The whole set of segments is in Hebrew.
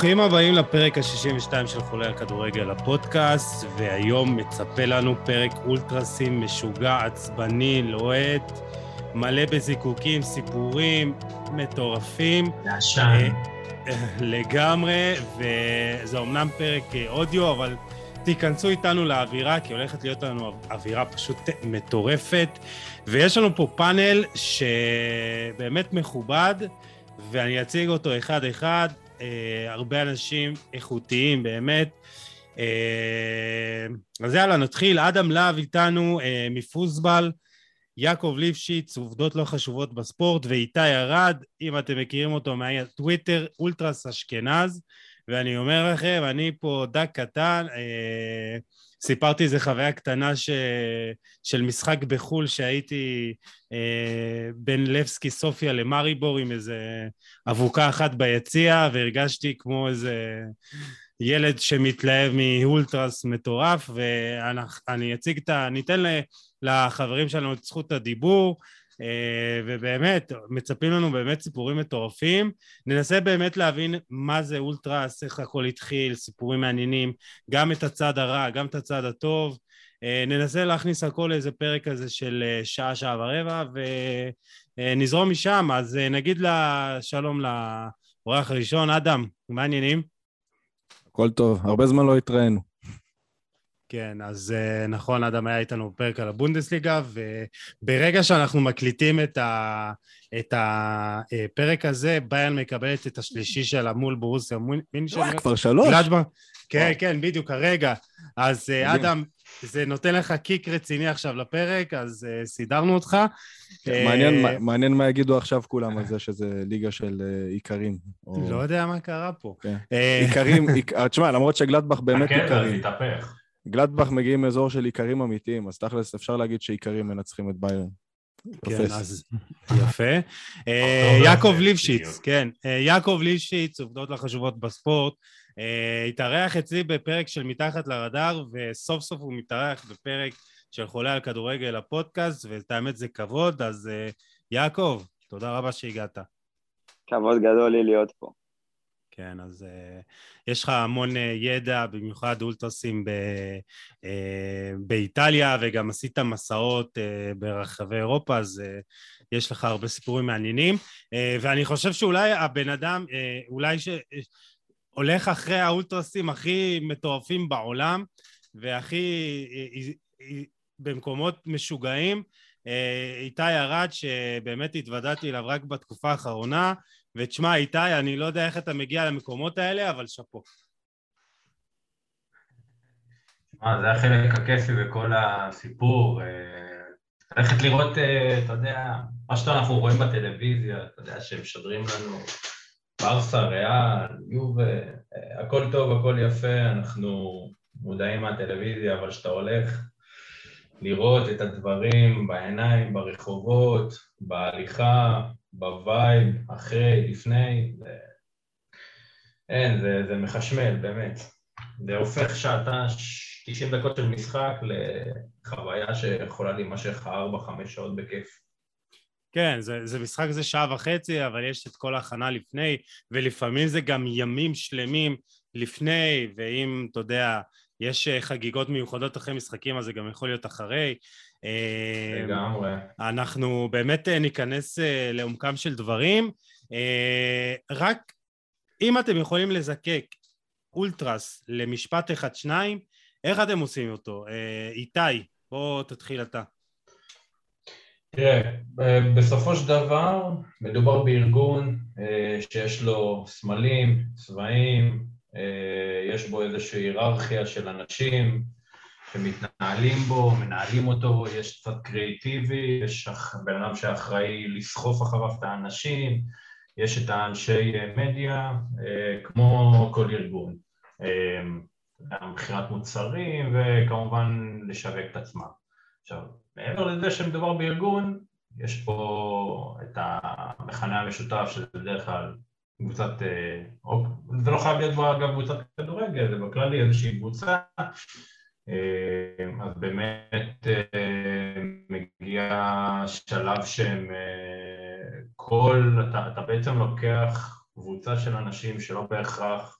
ברוכים הבאים לפרק ה-62 של חולי הכדורגל, הפודקאסט, והיום מצפה לנו פרק אולטרסים משוגע, עצבני, לוהט, מלא בזיקוקים, סיפורים מטורפים. לעשן. לגמרי, וזה אמנם פרק אודיו, אבל תיכנסו איתנו לאווירה, כי הולכת להיות לנו אווירה פשוט מטורפת. ויש לנו פה פאנל שבאמת מכובד, ואני אציג אותו אחד-אחד. אה, הרבה אנשים איכותיים באמת. אה, אז יאללה, נתחיל. אדם להב איתנו אה, מפוסבל, יעקב ליפשיץ, עובדות לא חשובות בספורט, ואיתי ארד, אם אתם מכירים אותו מהטוויטר, אולטרס אשכנז. ואני אומר לכם, אני פה דק קטן, אה, סיפרתי איזה חוויה קטנה ש... של משחק בחו"ל שהייתי אה, בין לבסקי סופיה למריבור עם איזה אבוקה אחת ביציע והרגשתי כמו איזה ילד שמתלהב מאולטרס מטורף ואני אציג את ה... ניתן לחברים שלנו את זכות הדיבור. אה, ובאמת, מצפים לנו באמת סיפורים מטורפים. ננסה באמת להבין מה זה אולטרס, איך הכל התחיל, סיפורים מעניינים, גם את הצד הרע, גם את הצד הטוב. אה, ננסה להכניס הכל לאיזה פרק כזה של אה, שעה, שעה ורבע, ונזרום משם. אז נגיד לה שלום לאורח הראשון, אדם, מה העניינים? הכל טוב, הרבה זמן לא התראינו. כן, אז אה, נכון, אדם היה איתנו בפרק על הבונדסליגה, וברגע שאנחנו מקליטים את, ה, את הפרק הזה, ביין מקבלת את השלישי שלה מול ברוסיה מינשן. וואי, כבר שלוש? גלדמן, כן, כן, בדיוק, הרגע. אז אה, אדם, זה נותן לך קיק רציני עכשיו לפרק, אז uh, סידרנו אותך. כן, מעניין, uh, מעניין מה יגידו עכשיו כולם על זה שזה ליגה של איכרים. או... לא יודע מה קרה פה. כן. איכרים, תשמע, למרות שגלדבך באמת איכרים. הקטע, התהפך. גלדבך מגיעים מאזור של איכרים אמיתיים, אז תכלס אפשר להגיד שאיכרים מנצחים את ביירן. כן, אז יפה. אה, יעקב ליפשיץ, כן, אה, יעקב ליפשיץ, עובדות לחשובות בספורט, אה, התארח אצלי בפרק של מתחת לרדאר, וסוף סוף הוא מתארח בפרק של חולה על כדורגל הפודקאסט, ואת האמת זה כבוד, אז יעקב, תודה רבה שהגעת. כבוד גדול לי להיות פה. כן, אז uh, יש לך המון uh, ידע, במיוחד אולטרסים ב, uh, באיטליה, וגם עשית מסעות uh, ברחבי אירופה, אז uh, יש לך הרבה סיפורים מעניינים. Uh, ואני חושב שאולי הבן אדם, uh, אולי שהולך אחרי האולטרסים הכי מטורפים בעולם, והכי... uh, uh, במקומות משוגעים, איתי ארד, שבאמת התוודעתי אליו רק בתקופה האחרונה, ותשמע, איתי, אני לא יודע איך אתה מגיע למקומות האלה, אבל שאפו. שמע, זה החלק הכיפי בכל הסיפור. אה, ללכת לראות, אה, אתה יודע, מה שאנחנו רואים בטלוויזיה, אתה יודע, שהם משדרים לנו ברסה, ריאל, יובה, אה, הכל טוב, הכל יפה, אנחנו מודעים מהטלוויזיה, אבל כשאתה הולך לראות את הדברים בעיניים, ברחובות, בהליכה, בווייב, אחרי, לפני, זה... אין, זה, זה מחשמל, באמת. זה הופך שעתה, 90 דקות של משחק לחוויה שיכולה להימשך 4-5 שעות בכיף. כן, זה, זה משחק זה שעה וחצי, אבל יש את כל ההכנה לפני, ולפעמים זה גם ימים שלמים לפני, ואם, אתה יודע, יש חגיגות מיוחדות אחרי משחקים, אז זה גם יכול להיות אחרי. לגמרי. אנחנו באמת אה, ניכנס אה, לעומקם של דברים. אה, רק אם אתם יכולים לזקק אולטרס למשפט אחד-שניים, איך אתם עושים אותו? איתי, בוא תתחיל אתה. תראה, בסופו של דבר מדובר בארגון שיש לו סמלים, צבעים, יש בו איזושהי היררכיה של אנשים, שמתנהלים בו, מנהלים אותו, יש קצת קריאיטיבי, יש בן אדם שאחראי לסחוף אחריו את האנשים, יש את האנשי מדיה, אה, כמו כל ארגון. אה, מכירת מוצרים וכמובן לשווק את עצמם. עכשיו, מעבר לזה שמדובר בארגון, יש פה את המכנה המשותף שזה בדרך כלל קבוצת, אה, זה לא חייב להיות בו אגב קבוצת כדורגל, זה בכללי איזושהי קבוצה אה, אז באמת אה, מגיע שלב שהם אה, כל, אתה, אתה בעצם לוקח קבוצה של אנשים שלא בהכרח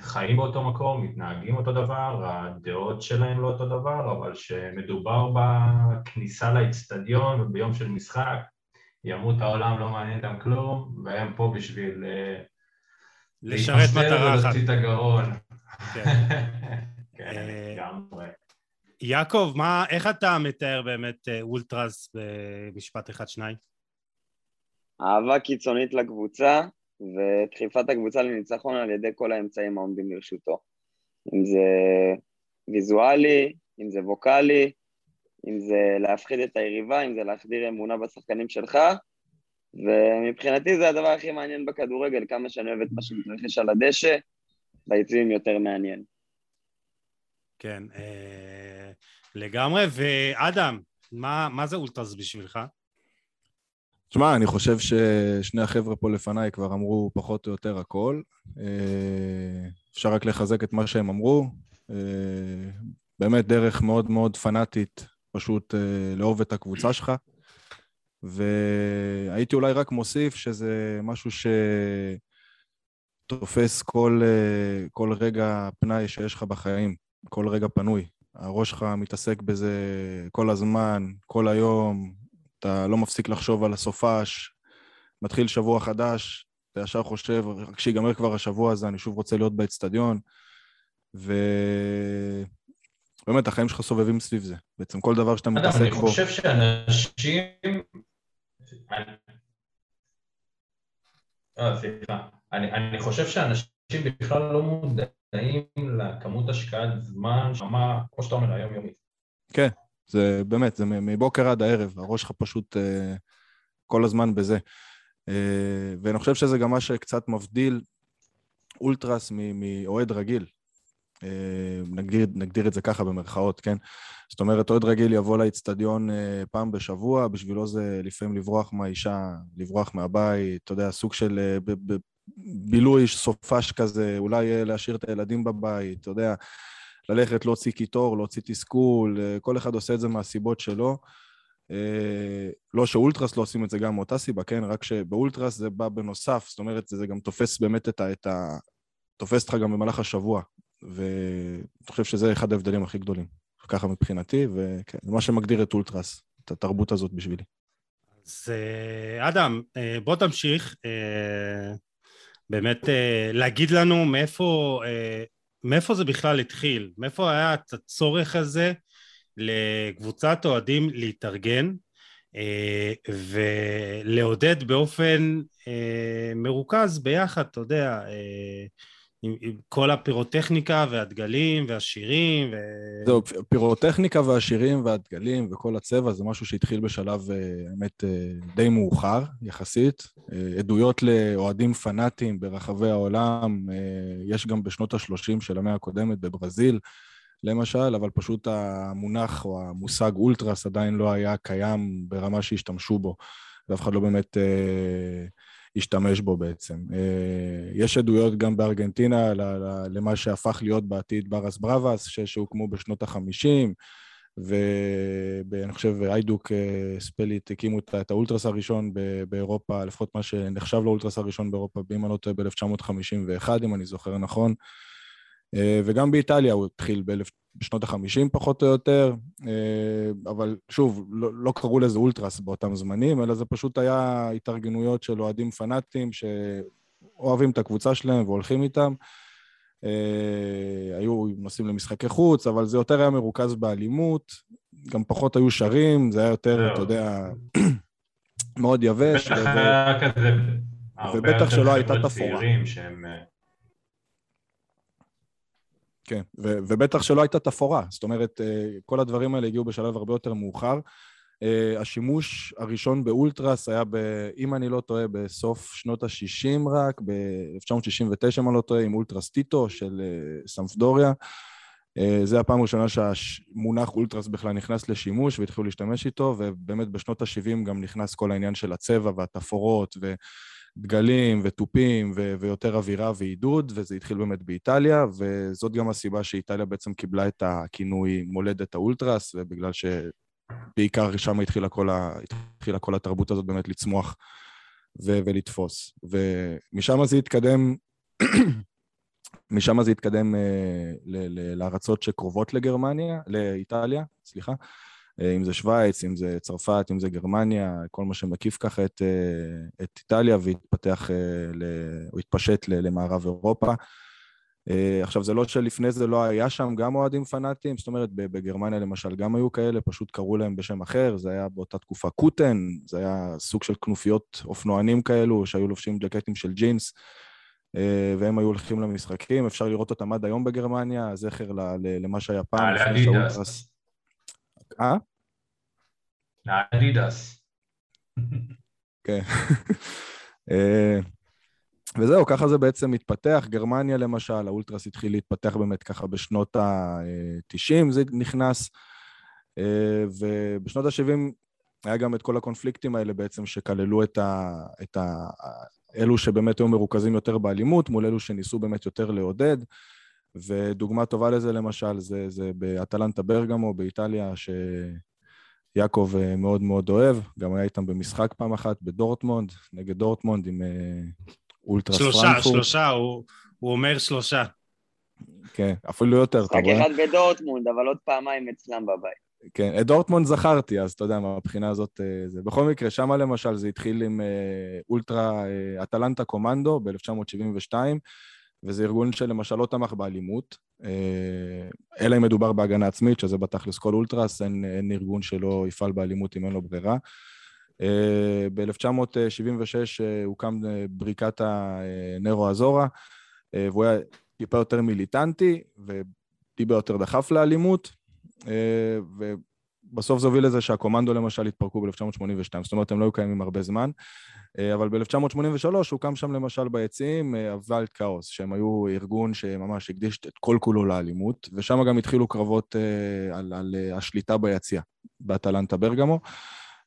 חיים באותו מקום, מתנהגים אותו דבר, הדעות שלהם לא אותו דבר, אבל שמדובר בכניסה לאצטדיון וביום של משחק, ימות העולם, לא מעניין אותם כלום, והם פה בשביל לשרת מטרה אחת. ולהוציא את הגרון. כן. כן, לגמרי. יעקב, מה, איך אתה מתאר באמת אולטרס במשפט אחד-שניים? אהבה קיצונית לקבוצה, ודחיפת הקבוצה לניצחון על ידי כל האמצעים העומדים לרשותו. אם זה ויזואלי, אם זה ווקאלי, אם זה להפחיד את היריבה, אם זה להחדיר אמונה בשחקנים שלך, ומבחינתי זה הדבר הכי מעניין בכדורגל, כמה שאני אוהב את מה שמתרחש על הדשא, ביציעים יותר מעניין. כן, אה, לגמרי. ואדם, מה, מה זה אולטרס בשבילך? תשמע, אני חושב ששני החבר'ה פה לפניי כבר אמרו פחות או יותר הכל. אה, אפשר רק לחזק את מה שהם אמרו. אה, באמת דרך מאוד מאוד פנאטית, פשוט אה, לאהוב את הקבוצה שלך. והייתי אולי רק מוסיף שזה משהו שתופס כל, כל רגע פנאי שיש לך בחיים, כל רגע פנוי. הראש שלך מתעסק בזה כל הזמן, כל היום, אתה לא מפסיק לחשוב על הסופש, מתחיל שבוע חדש, אתה ישר חושב, רק שיגמר כבר השבוע הזה, אני שוב רוצה להיות באצטדיון, ובאמת, החיים שלך סובבים סביב זה. בעצם כל דבר שאתה מתעסק בו... אני חושב שאנשים... אה, סליחה. אני, אני חושב שאנשים בכלל לא מודעים לכמות השקעת זמן, שמה, כמו שאתה אומר, היומיומית. כן, זה באמת, זה מבוקר עד הערב, הראש שלך פשוט uh, כל הזמן בזה. Uh, ואני חושב שזה גם מה שקצת מבדיל אולטרס מאוהד רגיל. Uh, נגדיר, נגדיר את זה ככה במרכאות, כן? זאת אומרת, אוהד רגיל יבוא לאיצטדיון uh, פעם בשבוע, בשבילו זה לפעמים לברוח מהאישה, לברוח מהבית, אתה יודע, סוג של ב- בילוי סופש כזה, אולי להשאיר את הילדים בבית, אתה יודע. ללכת להוציא קיטור, להוציא תסכול, אה, כל אחד עושה את זה מהסיבות שלו. אה, לא שאולטרס לא עושים את זה גם מאותה סיבה, כן? רק שבאולטרס זה בא בנוסף, זאת אומרת, זה גם תופס באמת את ה... את ה תופס אותך גם במהלך השבוע, ואני חושב שזה אחד ההבדלים הכי גדולים. ככה מבחינתי, וכן, זה מה שמגדיר את אולטרס, את התרבות הזאת בשבילי. אז אה, אדם, בוא תמשיך באמת להגיד לנו מאיפה מאיפה זה בכלל התחיל? מאיפה היה הצורך הזה לקבוצת אוהדים להתארגן אה, ולעודד באופן אה, מרוכז ביחד, אתה יודע, אה, עם, עם כל הפירוטכניקה והדגלים והשירים. ו... זהו, פירוטכניקה והשירים והדגלים וכל הצבע זה משהו שהתחיל בשלב, האמת, די מאוחר יחסית. עדויות לאוהדים פנאטיים ברחבי העולם, יש גם בשנות ה-30 של המאה הקודמת בברזיל, למשל, אבל פשוט המונח או המושג אולטרס עדיין לא היה קיים ברמה שהשתמשו בו, ואף אחד לא באמת... השתמש בו בעצם. אה, יש עדויות גם בארגנטינה למה שהפך להיות בעתיד ברס בראבס, שהוקמו בשנות החמישים, ואני חושב איידוק אה, ספליט הקימו את האולטרס הראשון באירופה, לפחות מה שנחשב לאולטרס הראשון באירופה, אם אני לא טועה, ב-1951, אם אני זוכר נכון. אה, וגם באיטליה הוא התחיל בשנות ה-50 פחות או יותר, אה, אבל שוב, לא, לא קראו לזה אולטרס באותם זמנים, אלא זה פשוט היה התארגנויות של אוהדים פנאטים שאוהבים את הקבוצה שלהם והולכים איתם. אה, היו נוסעים למשחקי חוץ, אבל זה יותר היה מרוכז באלימות, גם פחות היו שרים, זה היה יותר, אתה יודע, מאוד יבש. בטח היה כזה, ובטח שלא הייתה תפאורה. שהם... כן, ו- ובטח שלא הייתה תפאורה, זאת אומרת, אה, כל הדברים האלה הגיעו בשלב הרבה יותר מאוחר. Uh, השימוש הראשון באולטרס היה, ב, אם אני לא טועה, בסוף שנות ה-60 רק, ב-1969, אם אני לא טועה, עם אולטרס טיטו של uh, סמפדוריה. זה הפעם הראשונה שהמונח אולטרס בכלל נכנס לשימוש והתחילו להשתמש איתו, ובאמת בשנות ה-70 גם נכנס כל העניין של הצבע והתפאורות, ו... דגלים ותופים ו- ויותר אווירה ועידוד, וזה התחיל באמת באיטליה, וזאת גם הסיבה שאיטליה בעצם קיבלה את הכינוי מולדת האולטרס, ובגלל שבעיקר שם התחילה כל, ה- התחילה כל התרבות הזאת באמת לצמוח ו- ולתפוס. ומשם זה התקדם, משם זה התקדם אה, ל- ל- לארצות שקרובות לגרמניה, לאיטליה, סליחה. אה, אם זה שווייץ, אם זה צרפת, אם זה גרמניה, כל מה שמקיף ככה את, אה, את איטליה והתפתח, אה, הוא התפשט למערב אירופה. עכשיו, זה לא שלפני זה לא היה שם גם אוהדים פנאטיים, זאת אומרת, בגרמניה למשל גם היו כאלה, פשוט קראו להם בשם אחר, זה היה באותה תקופה קוטן, זה היה סוג של כנופיות אופנוענים כאלו, שהיו לובשים ג'קטים של ג'ינס, והם היו הולכים למשחקים, אפשר לראות אותם עד היום בגרמניה, זכר למה שהיה פעם. אה? אדידס. כן. אה, וזהו, ככה זה בעצם מתפתח. גרמניה למשל, האולטרס התחיל להתפתח באמת ככה בשנות ה-90, זה נכנס, אה, ובשנות ה-70 היה גם את כל הקונפליקטים האלה בעצם שכללו את, ה, את ה, אלו שבאמת היו מרוכזים יותר באלימות, מול אלו שניסו באמת יותר לעודד. ודוגמה טובה לזה למשל, זה, זה באטלנטה ברגמו באיטליה, שיעקב אה, מאוד מאוד אוהב, גם היה איתם במשחק פעם אחת בדורטמונד, נגד דורטמונד עם אה, אולטרס פרנקפורט. שלושה, שלושה, הוא, הוא אומר שלושה. כן, אפילו יותר, אתה רואה? משחק אחד בדורטמונד, אבל עוד פעמיים אצלם בבית. כן, את דורטמונד זכרתי, אז אתה יודע, מהבחינה הזאת אה, זה. בכל מקרה, שם למשל זה התחיל עם אולטרה אטלנטה קומנדו ב-1972, וזה ארגון שלמשל לא תמך באלימות, אה, אלא אם מדובר בהגנה עצמית, שזה בתכלס כל אולטרס, אין, אין ארגון שלא יפעל באלימות אם אין לו ברירה. אה, ב-1976 אה, הוקם בריקת הנרו אזורה, והוא היה טיפה יותר מיליטנטי, וטיפה יותר דחף לאלימות, ובסוף זה הוביל לזה שהקומנדו למשל התפרקו ב-1982, זאת אומרת, הם לא היו קיימים הרבה זמן. אה, אבל ב-1983 הוקם שם למשל ביציעים הוואלד אה, כאוס, שהם היו ארגון שממש הקדיש את כל כולו לאלימות, ושם גם התחילו קרבות אה, על, על השליטה ביציע, באטלנטה ברגמו,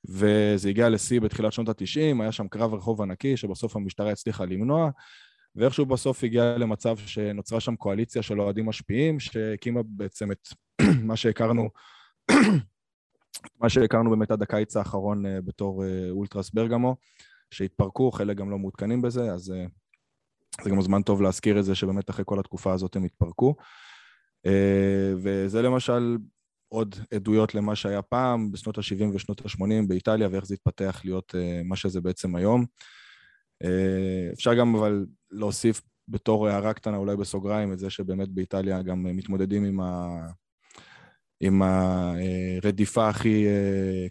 וזה הגיע לשיא בתחילת שנות ה-90, היה שם קרב רחוב ענקי שבסוף המשטרה הצליחה למנוע, ואיכשהו בסוף הגיע למצב שנוצרה שם קואליציה של אוהדים משפיעים, שהקימה בעצם את מה שהכרנו מה שהכרנו באמת עד הקיץ האחרון בתור אולטרס ברגמו. שהתפרקו, חלק גם לא מעודכנים בזה, אז אה, זה גם זמן טוב להזכיר את זה שבאמת אחרי כל התקופה הזאת הם התפרקו. אה, וזה למשל עוד עדויות למה שהיה פעם בשנות ה-70 ושנות ה-80 באיטליה ואיך זה התפתח להיות אה, מה שזה בעצם היום. אפשר גם אבל להוסיף בתור הערה קטנה אולי בסוגריים את זה שבאמת באיטליה גם מתמודדים עם, ה... עם הרדיפה הכי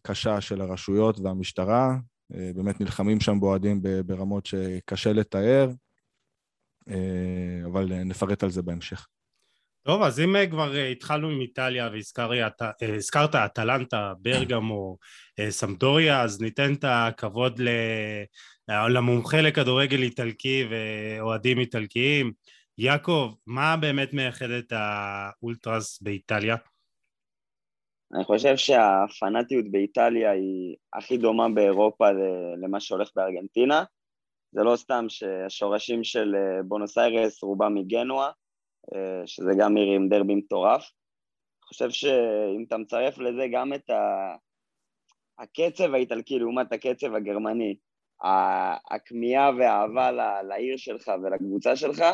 קשה של הרשויות והמשטרה, אה, באמת נלחמים שם באוהדים ברמות שקשה לתאר, אה, אבל נפרט על זה בהמשך. טוב, אז אם אה, כבר התחלנו עם איטליה והזכרת אטלנטה, ברגמו, סמדוריה, אז ניתן את הכבוד למומחה לכדורגל איטלקי ואוהדים איטלקיים. יעקב, מה באמת מייחד את האולטרס באיטליה? אני חושב שהפנאטיות באיטליה היא הכי דומה באירופה למה שהולך בארגנטינה. זה לא סתם שהשורשים של אה, בונוס איירס רובם מגנואה, אה, שזה גם עיר עם דרבי מטורף. אני חושב שאם אתה מצרף לזה גם את ה... הקצב האיטלקי לעומת הקצב הגרמני, הכמיהה והאהבה לעיר שלך ולקבוצה שלך,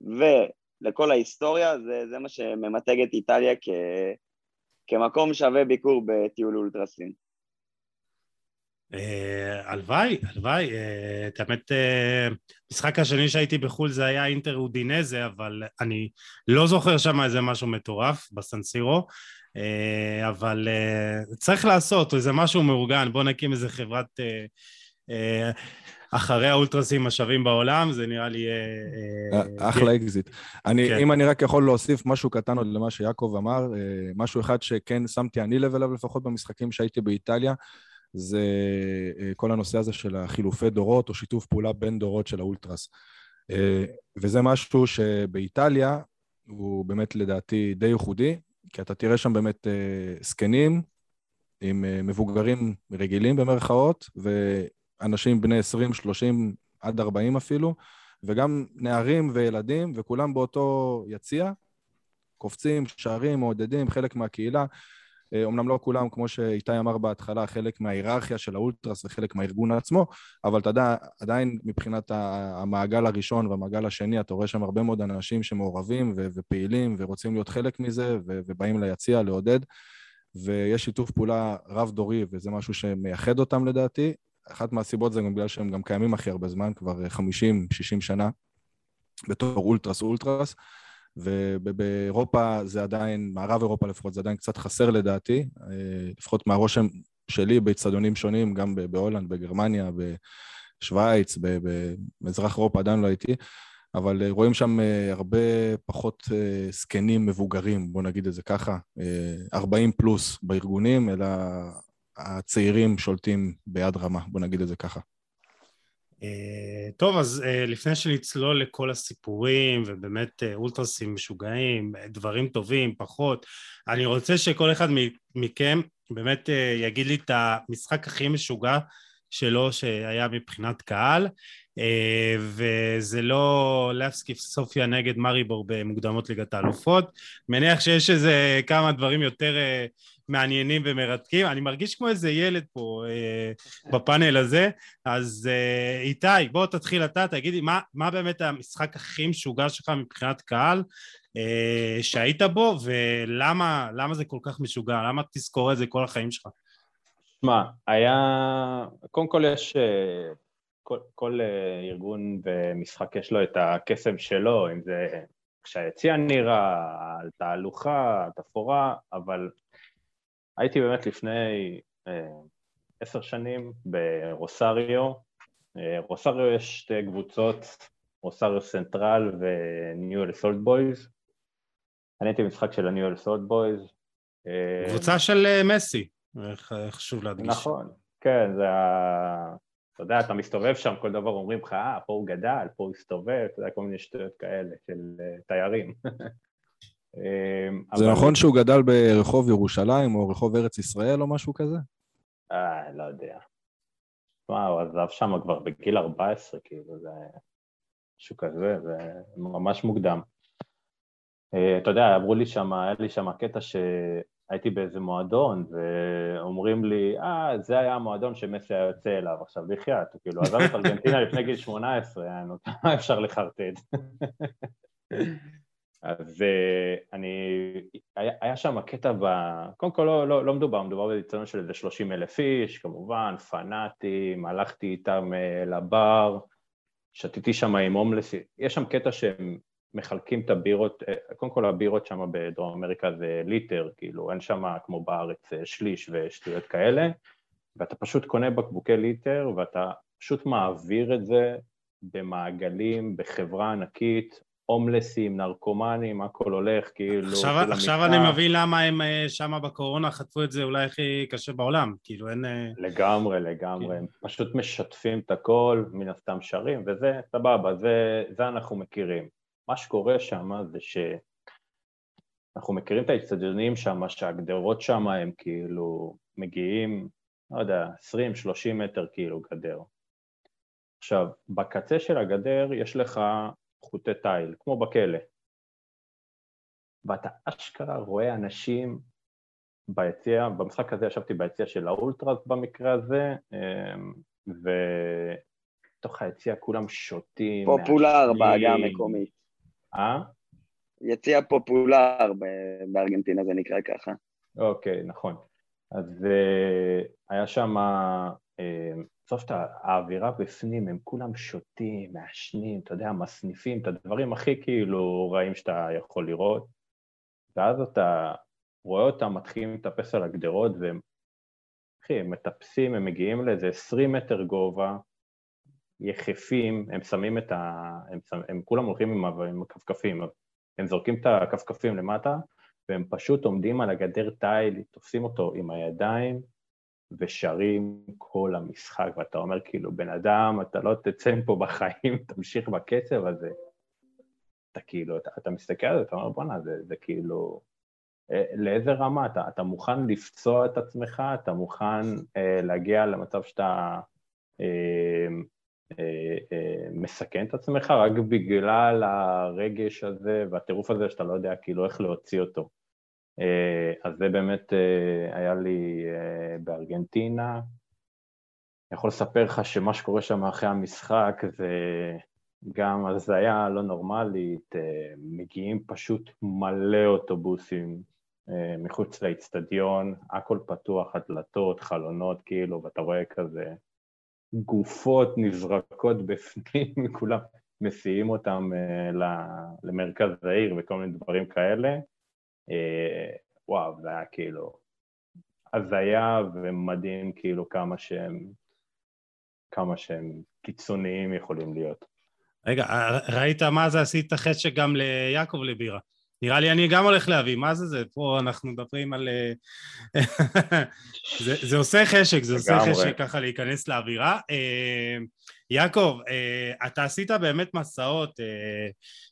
ולכל ההיסטוריה, זה, זה מה שממתג את איטליה כ... כמקום שווה ביקור בטיול אולטרסים. אה, הלוואי, הלוואי. אה, את האמת, המשחק השני שהייתי בחו"ל זה היה אינטר אודינזה, אבל אני לא זוכר שם איזה משהו מטורף בסנסירו, אה, אבל צריך לעשות איזה משהו מאורגן, בוא נקים איזה חברת אחרי האולטרסים השווים בעולם, זה נראה לי... אה, אה, אחלה אקזיט. כן. אם אני רק יכול להוסיף משהו קטן עוד למה שיעקב אמר, אה, משהו אחד שכן שמתי אני לב אליו לפחות במשחקים שהייתי באיטליה, זה כל הנושא הזה של החילופי דורות או שיתוף פעולה בין דורות של האולטרס. וזה משהו שבאיטליה הוא באמת לדעתי די ייחודי, כי אתה תראה שם באמת זקנים עם מבוגרים רגילים במרכאות, אנשים בני 20, 30 עד 40 אפילו, וגם נערים וילדים, וכולם באותו יציע, קופצים, שרים, מעודדים, חלק מהקהילה. אומנם לא כולם, כמו שאיתי אמר בהתחלה, חלק מההיררכיה של האולטרס וחלק מהארגון עצמו, אבל אתה יודע, עדיין מבחינת המעגל הראשון והמעגל השני, אתה רואה שם הרבה מאוד אנשים שמעורבים ופעילים ורוצים להיות חלק מזה ובאים ליציע לעודד, ויש שיתוף פעולה רב-דורי, וזה משהו שמייחד אותם לדעתי. אחת מהסיבות זה גם בגלל שהם גם קיימים הכי הרבה זמן, כבר 50-60 שנה, בתור אולטרס אולטרס. ובאירופה זה עדיין, מערב אירופה לפחות, זה עדיין קצת חסר לדעתי, אה, לפחות מהרושם שלי באצטדיונים שונים, גם בהולנד, בגרמניה, בשוויץ, במזרח אירופה עדיין לא הייתי, אבל אה, רואים שם אה, הרבה פחות זקנים מבוגרים, בוא נגיד את זה ככה, 40 פלוס בארגונים, אלא הצעירים שולטים ביד רמה, בוא נגיד את זה ככה. אה, טוב, אז אה, לפני שנצלול לכל הסיפורים, ובאמת אה, אולטרסים משוגעים, דברים טובים, פחות, אני רוצה שכל אחד מכם באמת יגיד לי את המשחק הכי משוגע שלו שהיה מבחינת קהל, וזה לא לפסקי סופיה נגד מריבור במוקדמות ליגת האלופות. מניח שיש איזה כמה דברים יותר מעניינים ומרתקים. אני מרגיש כמו איזה ילד פה אה, בפאנל הזה. אז אה, איתי, בוא תתחיל אתה, תגיד לי, מה, מה באמת המשחק הכי משוגע שלך מבחינת קהל אה, שהיית בו, ולמה זה כל כך משוגע? למה תזכור את זה כל החיים שלך? שמע, היה... קודם כל יש... אה, כל, כל אה, ארגון ומשחק יש לו את הקסם שלו, אם זה כשהיציע נראה, תהלוכה, תפאורה, אבל הייתי באמת לפני אה, עשר שנים ברוסריו. אה, רוסריו יש שתי קבוצות, רוסריו סנטרל וניואל סולט בויז. אני הייתי במשחק של הניואל סולט בויז. קבוצה של אה, מסי, חשוב להדגיש. נכון, כן, זה ה... אתה יודע, אתה מסתובב שם, כל דבר אומרים לך, אה, פה הוא גדל, פה הוא הסתובב, אתה יודע, כל מיני שטויות כאלה של תיירים. אמ, זה אבל... נכון שהוא גדל ברחוב ירושלים או רחוב ארץ ישראל או משהו כזה? אה, לא יודע. תשמע, הוא עזב שם כבר בגיל 14, כאילו, זה משהו כזה, זה ממש מוקדם. אה, אתה יודע, אמרו לי שם, היה לי שם קטע שהייתי באיזה מועדון, ואומרים לי, אה, זה היה המועדון שמסי היה יוצא אליו. עכשיו, בחייאת, הוא כאילו עזב את ארגנטינה לפני גיל 18, מה אפשר לחרטט? אז אני, היה, שם קטע ב... קודם כל לא, לא, לא מדובר, מדובר באיצטדיון של איזה 30 אלף איש, כמובן, פנאטים, הלכתי איתם אה, לבר, שתיתי שם עם הומלסים, יש שם קטע שהם מחלקים את הבירות, אה, קודם כל הבירות שם בדרום אמריקה זה ליטר, כאילו אין שם כמו בארץ אה, שליש ושטויות כאלה, ואתה פשוט קונה בקבוקי ליטר ואתה פשוט מעביר את זה במעגלים, בחברה ענקית, הומלסים, נרקומנים, הכל הולך, כאילו... עכשיו, עכשיו אני מבין למה הם אה, שם בקורונה חטפו את זה אולי הכי קשה בעולם, כאילו אין... אה, לגמרי, לגמרי, כן. הם פשוט משתפים את הכל, מן הסתם שרים, וזה סבבה, זה, זה אנחנו מכירים. מה שקורה שם זה ש... אנחנו מכירים את האצטדיונים שם, שהגדרות שם הם כאילו מגיעים, לא יודע, 20-30 מטר כאילו גדר. עכשיו, בקצה של הגדר יש לך חוטי תיל, כמו בכלא. ואתה אשכרה רואה אנשים ביציע, במשחק הזה ישבתי ביציע של האולטרס במקרה הזה, אמ, ובתוך היציע כולם שותים. פופולר בעגה המקומית. אה? יציע פופולר בארגנטינה זה נקרא ככה. אוקיי, נכון. אז אה, היה שם בסוף האווירה בפנים, הם כולם שותים, מעשנים, אתה יודע, מסניפים את הדברים הכי כאילו רעים שאתה יכול לראות, ואז אתה רואה אותם מתחילים לטפס על הגדרות, והם, אחי, הם מטפסים, הם מגיעים לאיזה 20 מטר גובה, יחפים, הם שמים את ה... הם, הם, הם כולם הולכים עם, עם הכפכפים, הם זורקים את הכפכפים למטה, והם פשוט עומדים על הגדר תיל, תופסים אותו עם הידיים, ושרים כל המשחק, ואתה אומר כאילו, בן אדם, אתה לא תצא מפה בחיים, תמשיך בקצב הזה. אתה כאילו, אתה, אתה מסתכל על זה, אתה אומר, בואנה, זה, זה כאילו... אה, לאיזה רמה? אתה, אתה מוכן לפצוע את עצמך? אתה מוכן אה, להגיע למצב שאתה אה, אה, אה, מסכן את עצמך רק בגלל הרגש הזה והטירוף הזה שאתה לא יודע כאילו איך להוציא אותו. אז זה באמת היה לי בארגנטינה. אני יכול לספר לך שמה שקורה שם אחרי המשחק זה גם הזיה לא נורמלית, מגיעים פשוט מלא אוטובוסים מחוץ לאיצטדיון, הכל פתוח, הדלתות, חלונות, כאילו, ואתה רואה כזה גופות נזרקות בפנים, כולם מסיעים אותם למרכז העיר וכל מיני דברים כאלה. וואו, זה היה כאילו הזיה ומדהים כאילו כמה שהם, כמה שהם קיצוניים יכולים להיות. רגע, ראית מה זה עשית חשק גם ליעקב לבירה? נראה לי אני גם הולך להביא, מה זה זה? פה אנחנו מדברים על... אה, זה, זה עושה חשק, זה עושה חשק ככה להיכנס לאווירה. אה, יעקב, אה, אתה עשית באמת מסעות,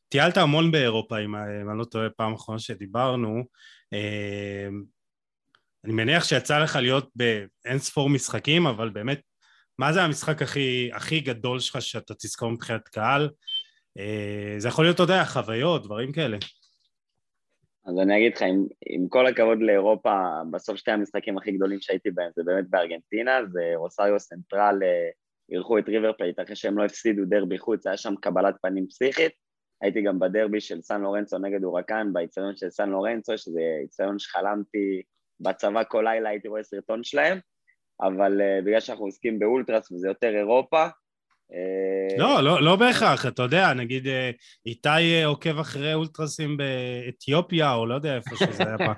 טיילת המון באירופה, אם אני לא טועה, פעם אחרונה שדיברנו. אני מניח שיצא לך להיות באין ספור משחקים, אבל באמת, מה זה המשחק הכי, הכי גדול שלך שאתה תזכור מבחינת קהל? זה יכול להיות, אתה יודע, חוויות, דברים כאלה. אז אני אגיד לך, עם, עם כל הכבוד לאירופה, בסוף שתי המשחקים הכי גדולים שהייתי בהם זה באמת בארגנטינה, זה רוסריו סנטרל אה, אירחו את ריבר פלייט אחרי שהם לא הפסידו דרבי חוץ, היה שם קבלת פנים פסיכית. הייתי גם בדרבי של סן לורנצו נגד אוראקן, באיצטדיון של סן לורנצו, שזה איצטדיון שחלמתי בצבא כל לילה, הייתי רואה סרטון שלהם, אבל uh, בגלל שאנחנו עוסקים באולטרס וזה יותר אירופה, לא, לא, לא בהכרח, אתה יודע, נגיד אה, איתי אה, עוקב אחרי אולטרסים באתיופיה, או לא יודע איפה שזה היה פעם.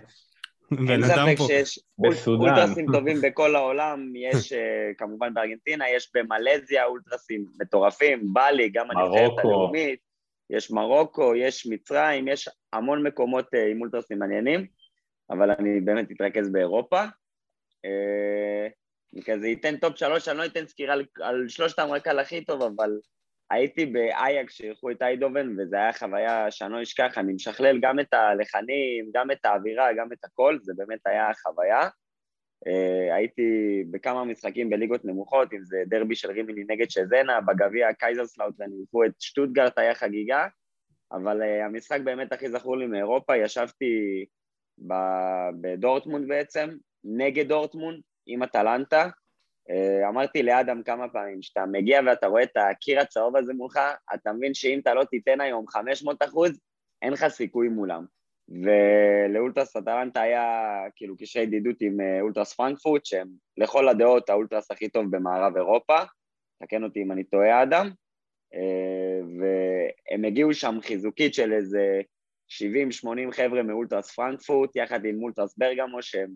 אין ספק שיש אולטרסים טובים בכל העולם, יש אה, כמובן בארגנטינה, יש במלזיה אולטרסים מטורפים, בלי, גם הנבחרת הלאומית, יש מרוקו, יש מצרים, יש המון מקומות עם אולטרסים מעניינים, אבל אני באמת אתרכז באירופה. אני כזה אתן טופ שלוש, אני לא אתן סקירה על, על שלושתם רק על הכי טוב, אבל הייתי באייק שאירחו את איינדהובן, וזו הייתה חוויה שאני לא אשכח, אני משקלל גם את הלחנים, גם את האווירה, גם את הכל, זה באמת היה חוויה. Uh, הייתי בכמה משחקים בליגות נמוכות, אם זה דרבי של רימיני נגד צ'זנה, בגביע קייזרסלאוטרן אירחו את שטוטגרט, היה חגיגה, אבל uh, המשחק באמת הכי זכור לי מאירופה, ישבתי בדורטמונד בעצם, נגד דורטמונד, עם אטלנטה. אה, אמרתי לאדם כמה פעמים, כשאתה מגיע ואתה רואה את הקיר הצהוב הזה מולך, אתה מבין שאם אתה לא תיתן היום 500 אחוז, אין לך סיכוי מולם. ולאולטרס אטלנטה היה כאילו קשרי ידידות עם אה, אולטרס פרנקפורט, שהם לכל הדעות האולטרס הכי טוב במערב אירופה, תקן אותי אם אני טועה אדם, אה, והם הגיעו שם חיזוקית של איזה 70-80 חבר'ה מאולטרס פרנקפורט, יחד עם אולטרס ברגמו, שהם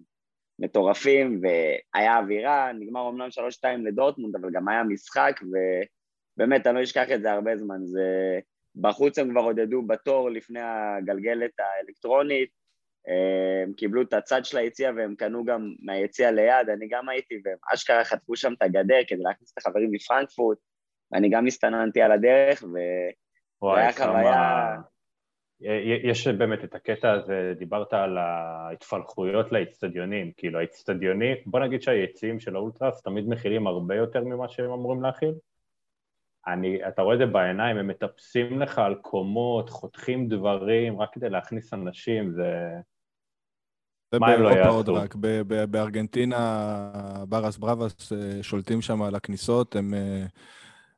מטורפים, והיה אווירה, נגמר אמנם שלוש שתיים לדורטמונד, אבל גם היה משחק, ובאמת, אני לא אשכח את זה הרבה זמן. זה... בחוץ הם כבר עודדו בתור לפני הגלגלת האלקטרונית, הם קיבלו את הצד של היציע והם קנו גם מהיציע ליד, אני גם הייתי, והם אשכרה חטפו שם את הגדר כדי להכניס את החברים מפרנקפורט, ואני גם הסתננתי על הדרך, וזה היה חוויה... יש באמת את הקטע הזה, דיברת על ההתפלחויות לאצטדיונים, כאילו האצטדיונים, בוא נגיד שהיציעים של האולטרס תמיד מכילים הרבה יותר ממה שהם אמורים להכיל. אני, אתה רואה את זה בעיניים, הם מטפסים לך על קומות, חותכים דברים, רק כדי להכניס אנשים, זה... מה הם לא יעשו? רק בארגנטינה, ברס בראבס אה, שולטים שם על הכניסות, הם... אה,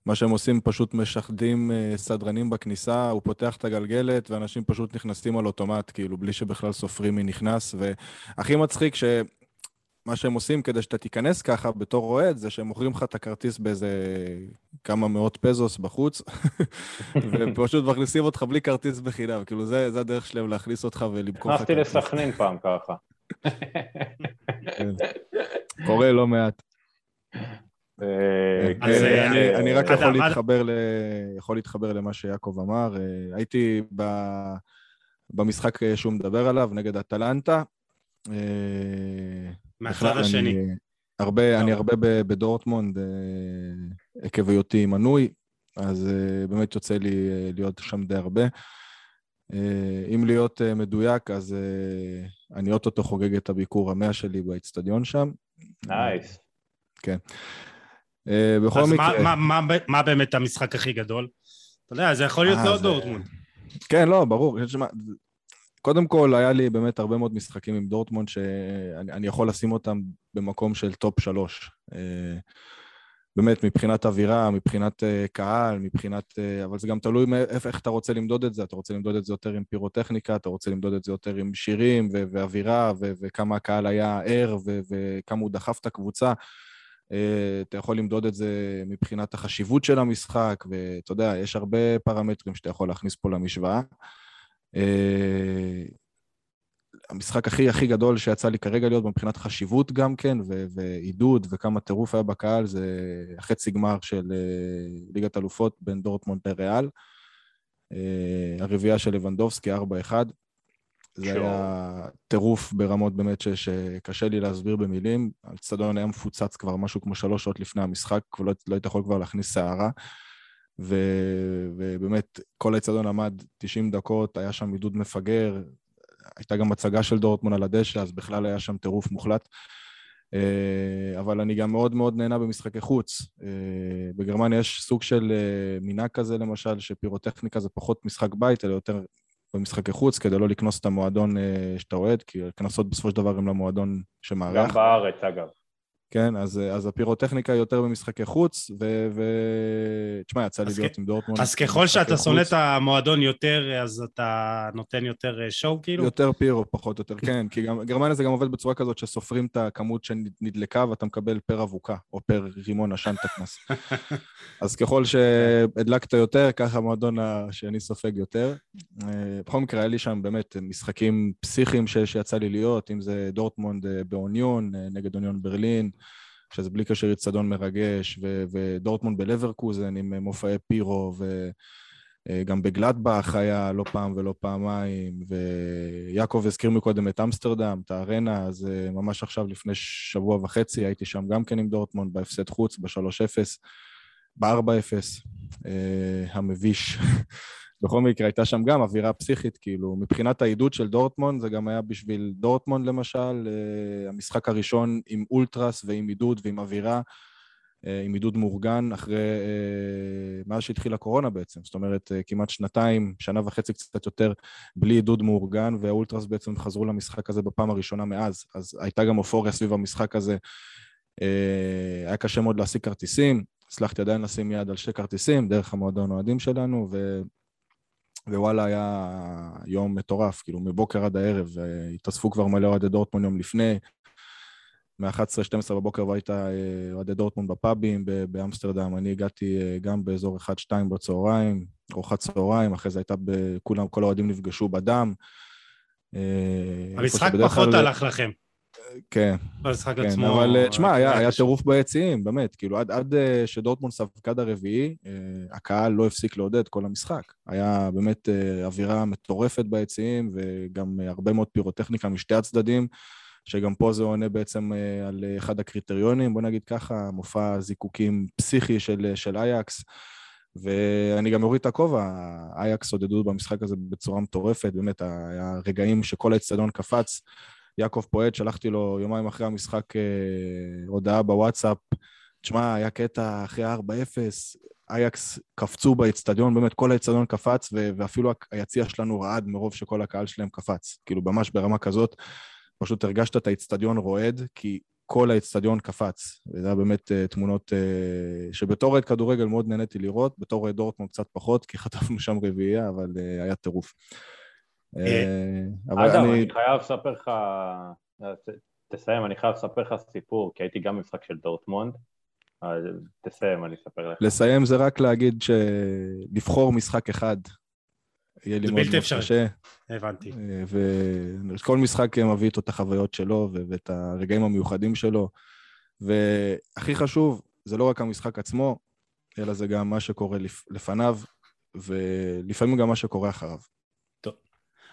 מה שהם עושים, פשוט משחדים אה, סדרנים בכניסה, הוא פותח את הגלגלת, ואנשים פשוט נכנסים על אוטומט, כאילו, בלי שבכלל סופרים מי נכנס. והכי מצחיק ש... מה שהם עושים כדי שאתה תיכנס ככה בתור אוהד, זה שהם מוכרים לך את הכרטיס באיזה כמה מאות פזוס בחוץ, ופשוט מכניסים אותך בלי כרטיס בחינם. כאילו, זה, זה הדרך שלהם להכניס אותך ולמכור לך כרטיס. נכנסתי לסכנין פעם ככה. כן. קורה לא מעט. אה, אה, אני רק יכול להתחבר למה שיעקב אמר. אה, הייתי במשחק שהוא מדבר עליו, נגד אטלנטה. מהצד השני. אני הרבה בדורטמונד, עקב היותי מנוי, אז באמת יוצא לי להיות שם די הרבה. אם להיות מדויק, אז אני אוטוטו חוגג את הביקור המאה שלי באצטדיון שם. nice. כן. אה, בכל אז מקרה... אז מה, מה, מה, מה באמת המשחק הכי גדול? אתה יודע, זה יכול להיות לא דורטמונד. כן, לא, ברור. קודם כל, היה לי באמת הרבה מאוד משחקים עם דורטמונד שאני יכול לשים אותם במקום של טופ שלוש. אה, באמת, מבחינת אווירה, מבחינת uh, קהל, מבחינת... Uh, אבל זה גם תלוי איך אתה רוצה למדוד את זה. אתה רוצה למדוד את זה יותר עם פירוטכניקה, אתה רוצה למדוד את זה יותר עם שירים ו- ואווירה, ו- וכמה הקהל היה ער, ו- וכמה הוא דחף את הקבוצה. אתה יכול למדוד את זה מבחינת החשיבות של המשחק, ואתה יודע, יש הרבה פרמטרים שאתה יכול להכניס פה למשוואה. Uh, המשחק הכי הכי גדול שיצא לי כרגע להיות מבחינת חשיבות גם כן, ו- ועידוד, וכמה טירוף היה בקהל, זה החצי גמר של uh, ליגת אלופות בין דורטמונד לריאל. Uh, הרביעייה של לבנדובסקי, 4-1. זה. היה טירוף ברמות באמת ש- שקשה לי להסביר במילים. האצטדיון היה מפוצץ כבר משהו כמו שלוש שעות לפני המשחק, ולא לא היית יכול כבר להכניס סערה. ו- ובאמת, כל האצטדיון עמד 90 דקות, היה שם עידוד מפגר, הייתה גם הצגה של דורטמון על הדשא, אז בכלל היה שם טירוף מוחלט. אה, אבל אני גם מאוד מאוד נהנה במשחקי חוץ. אה, בגרמניה יש סוג של אה, מנהג כזה, למשל, שפירוטכניקה זה פחות משחק בית, אלא יותר במשחקי חוץ, כדי לא לקנוס את המועדון שאתה אוהד, כי קנסות בסופו של דבר הם למועדון שמארח. גם בארץ, אגב. כן, אז, אז הפירוטכניקה היא יותר במשחקי חוץ, ו... ו... תשמע, יצא לי להיות כ... עם דורטמונד. אז ככל שאתה שונא את המועדון יותר, אז אתה נותן יותר שואו, אה, כאילו? יותר פירו, פחות או יותר, כן, כי גם, גרמניה זה גם עובד בצורה כזאת שסופרים את הכמות שנדלקה ואתה מקבל פר אבוקה, או פר רימון עשן את הקנס. אז ככל שהדלקת יותר, ככה המועדון השני סופג יותר. אה, בכל מקרה, היה לי שם באמת משחקים פסיכיים שיצא לי להיות, אם זה דורטמונד אה, באוניון, נגד אוניון ברלין, שזה בלי קשר איצטדיון מרגש, ו- ודורטמונד בלברקוזן עם מופעי פירו, וגם בגלדבך היה לא פעם ולא פעמיים, ויעקב הזכיר מקודם את אמסטרדם, את הארנה, אז אה, ממש עכשיו לפני שבוע וחצי הייתי שם גם כן עם דורטמונד בהפסד חוץ, ב-3-0, ב-4-0, אה, המביש. בכל מקרה, הייתה שם גם אווירה פסיכית, כאילו, מבחינת העידוד של דורטמונד, זה גם היה בשביל דורטמונד למשל, uh, המשחק הראשון עם אולטרס ועם עידוד ועם אווירה, uh, עם עידוד מאורגן, אחרי, uh, מאז שהתחילה הקורונה בעצם, זאת אומרת, כמעט שנתיים, שנה וחצי קצת יותר, בלי עידוד מאורגן, והאולטרס בעצם חזרו למשחק הזה בפעם הראשונה מאז, אז הייתה גם אופוריה סביב המשחק הזה. היה קשה מאוד להשיג כרטיסים, הצלחתי עדיין לשים יד על שתי כרטיסים, דרך המועדון אוהדים שלנו, ו... ווואלה, היה יום מטורף, כאילו מבוקר עד הערב, התאספו כבר מלא אוהדי דורטמונד יום לפני, מ-11-12 בבוקר והיית אה, אוהדי דורטמונד בפאבים באמסטרדם, אני הגעתי אה, גם באזור 1-2 בצהריים, ארוחת צהריים, אחרי זה הייתה, כולם, כל האוהדים נפגשו בדם. אה, המשחק פחות הלך לכם. כן. במשחק כן, עצמו... אבל אה, תשמע, היה, היה טירוף ביציעים, באמת. כאילו, עד, עד אה, שדורטמונד ספגד הרביעי, אה, הקהל לא הפסיק לעודד כל המשחק. היה באמת אווירה מטורפת ביציעים, וגם הרבה מאוד פירוטכניקה משתי הצדדים, שגם פה זה עונה בעצם על אחד הקריטריונים, בוא נגיד ככה, מופע זיקוקים פסיכי של, של אייקס. ואני גם אוריד את הכובע, אייקס עודדו במשחק הזה בצורה מטורפת, באמת, היה רגעים שכל האצטדיון קפץ. יעקב פועד, שלחתי לו יומיים אחרי המשחק אה, הודעה בוואטסאפ. תשמע, היה קטע אחרי 4-0, אייקס קפצו באצטדיון, באמת כל האצטדיון קפץ, ואפילו היציע שלנו רעד מרוב שכל הקהל שלהם קפץ. כאילו, ממש ברמה כזאת, פשוט הרגשת את האצטדיון רועד, כי כל האצטדיון קפץ. וזה היה באמת uh, תמונות uh, שבתור אוהד כדורגל מאוד נהניתי לראות, בתור אוהד דורטמונד קצת פחות, כי חטפנו שם רביעייה, אבל uh, היה טירוף. אה, אדם, אני חייב לספר לך, תסיים, אני חייב לספר לך סיפור, כי הייתי גם משחק של דורטמונד, תסיים, אני אספר לך. לסיים זה רק להגיד שלבחור משחק אחד יהיה לי מאוד מאוד קשה. הבנתי. אה, וכל משחק מביא איתו את החוויות שלו ואת הרגעים המיוחדים שלו. והכי חשוב, זה לא רק המשחק עצמו, אלא זה גם מה שקורה לפניו, ולפעמים גם מה שקורה אחריו.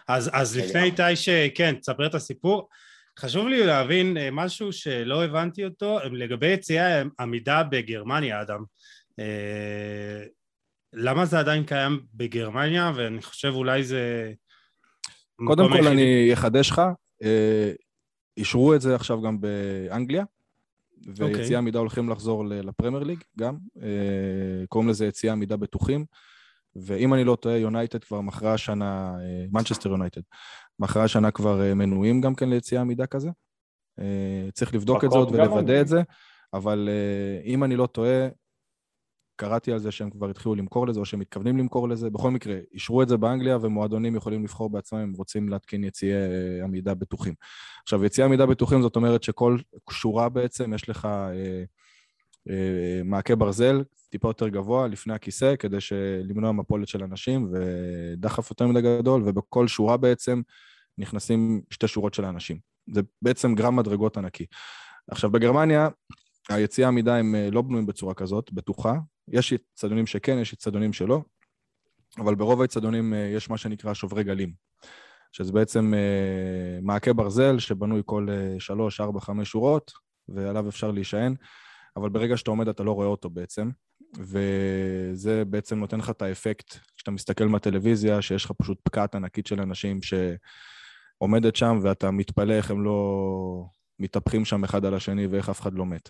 אז, אז לפני איתי שכן, תספר את הסיפור. חשוב לי להבין אה, משהו שלא הבנתי אותו לגבי יציאה עמידה בגרמניה, אדם. אה, למה זה עדיין קיים בגרמניה, ואני חושב אולי זה... קודם כל אני אחדש לך, אה, אישרו את זה עכשיו גם באנגליה, ויציאה okay. עמידה הולכים לחזור לפרמייר ליג גם, קוראים לזה יציאה עמידה בטוחים. ואם אני לא טועה, יונייטד כבר מכרה השנה, מנצ'סטר יונייטד, מכרה השנה כבר מנויים גם כן ליציאה מידה כזה. צריך לבדוק את זה עוד ולוודא את זה, אבל אם אני לא טועה, קראתי על זה שהם כבר התחילו למכור לזה, או שהם מתכוונים למכור לזה. בכל מקרה, אישרו את זה באנגליה, ומועדונים יכולים לבחור בעצמם אם רוצים להתקין יציאי אה, עמידה בטוחים. עכשיו, יציאי עמידה בטוחים זאת אומרת שכל שורה בעצם יש לך אה, אה, מעקה ברזל, טיפה יותר גבוה, לפני הכיסא, כדי למנוע מפולת של אנשים, ודחף יותר מדי גדול, ובכל שורה בעצם נכנסים שתי שורות של האנשים. זה בעצם גרם מדרגות ענקי. עכשיו, בגרמניה, היציאה עמידה הם אה, לא בנויים בצורה כזאת, בטוחה, יש אצטדיונים שכן, יש אצטדיונים שלא, אבל ברוב האצטדיונים אה, יש מה שנקרא שוברי גלים, שזה בעצם אה, מעקה ברזל שבנוי כל שלוש, ארבע, חמש שורות, ועליו אפשר להישען, אבל ברגע שאתה עומד אתה לא רואה אותו בעצם, וזה בעצם נותן לך את האפקט, כשאתה מסתכל מהטלוויזיה, שיש לך פשוט פקעת ענקית של אנשים שעומדת שם, ואתה מתפלא איך הם לא מתהפכים שם אחד על השני ואיך אף אחד לא מת.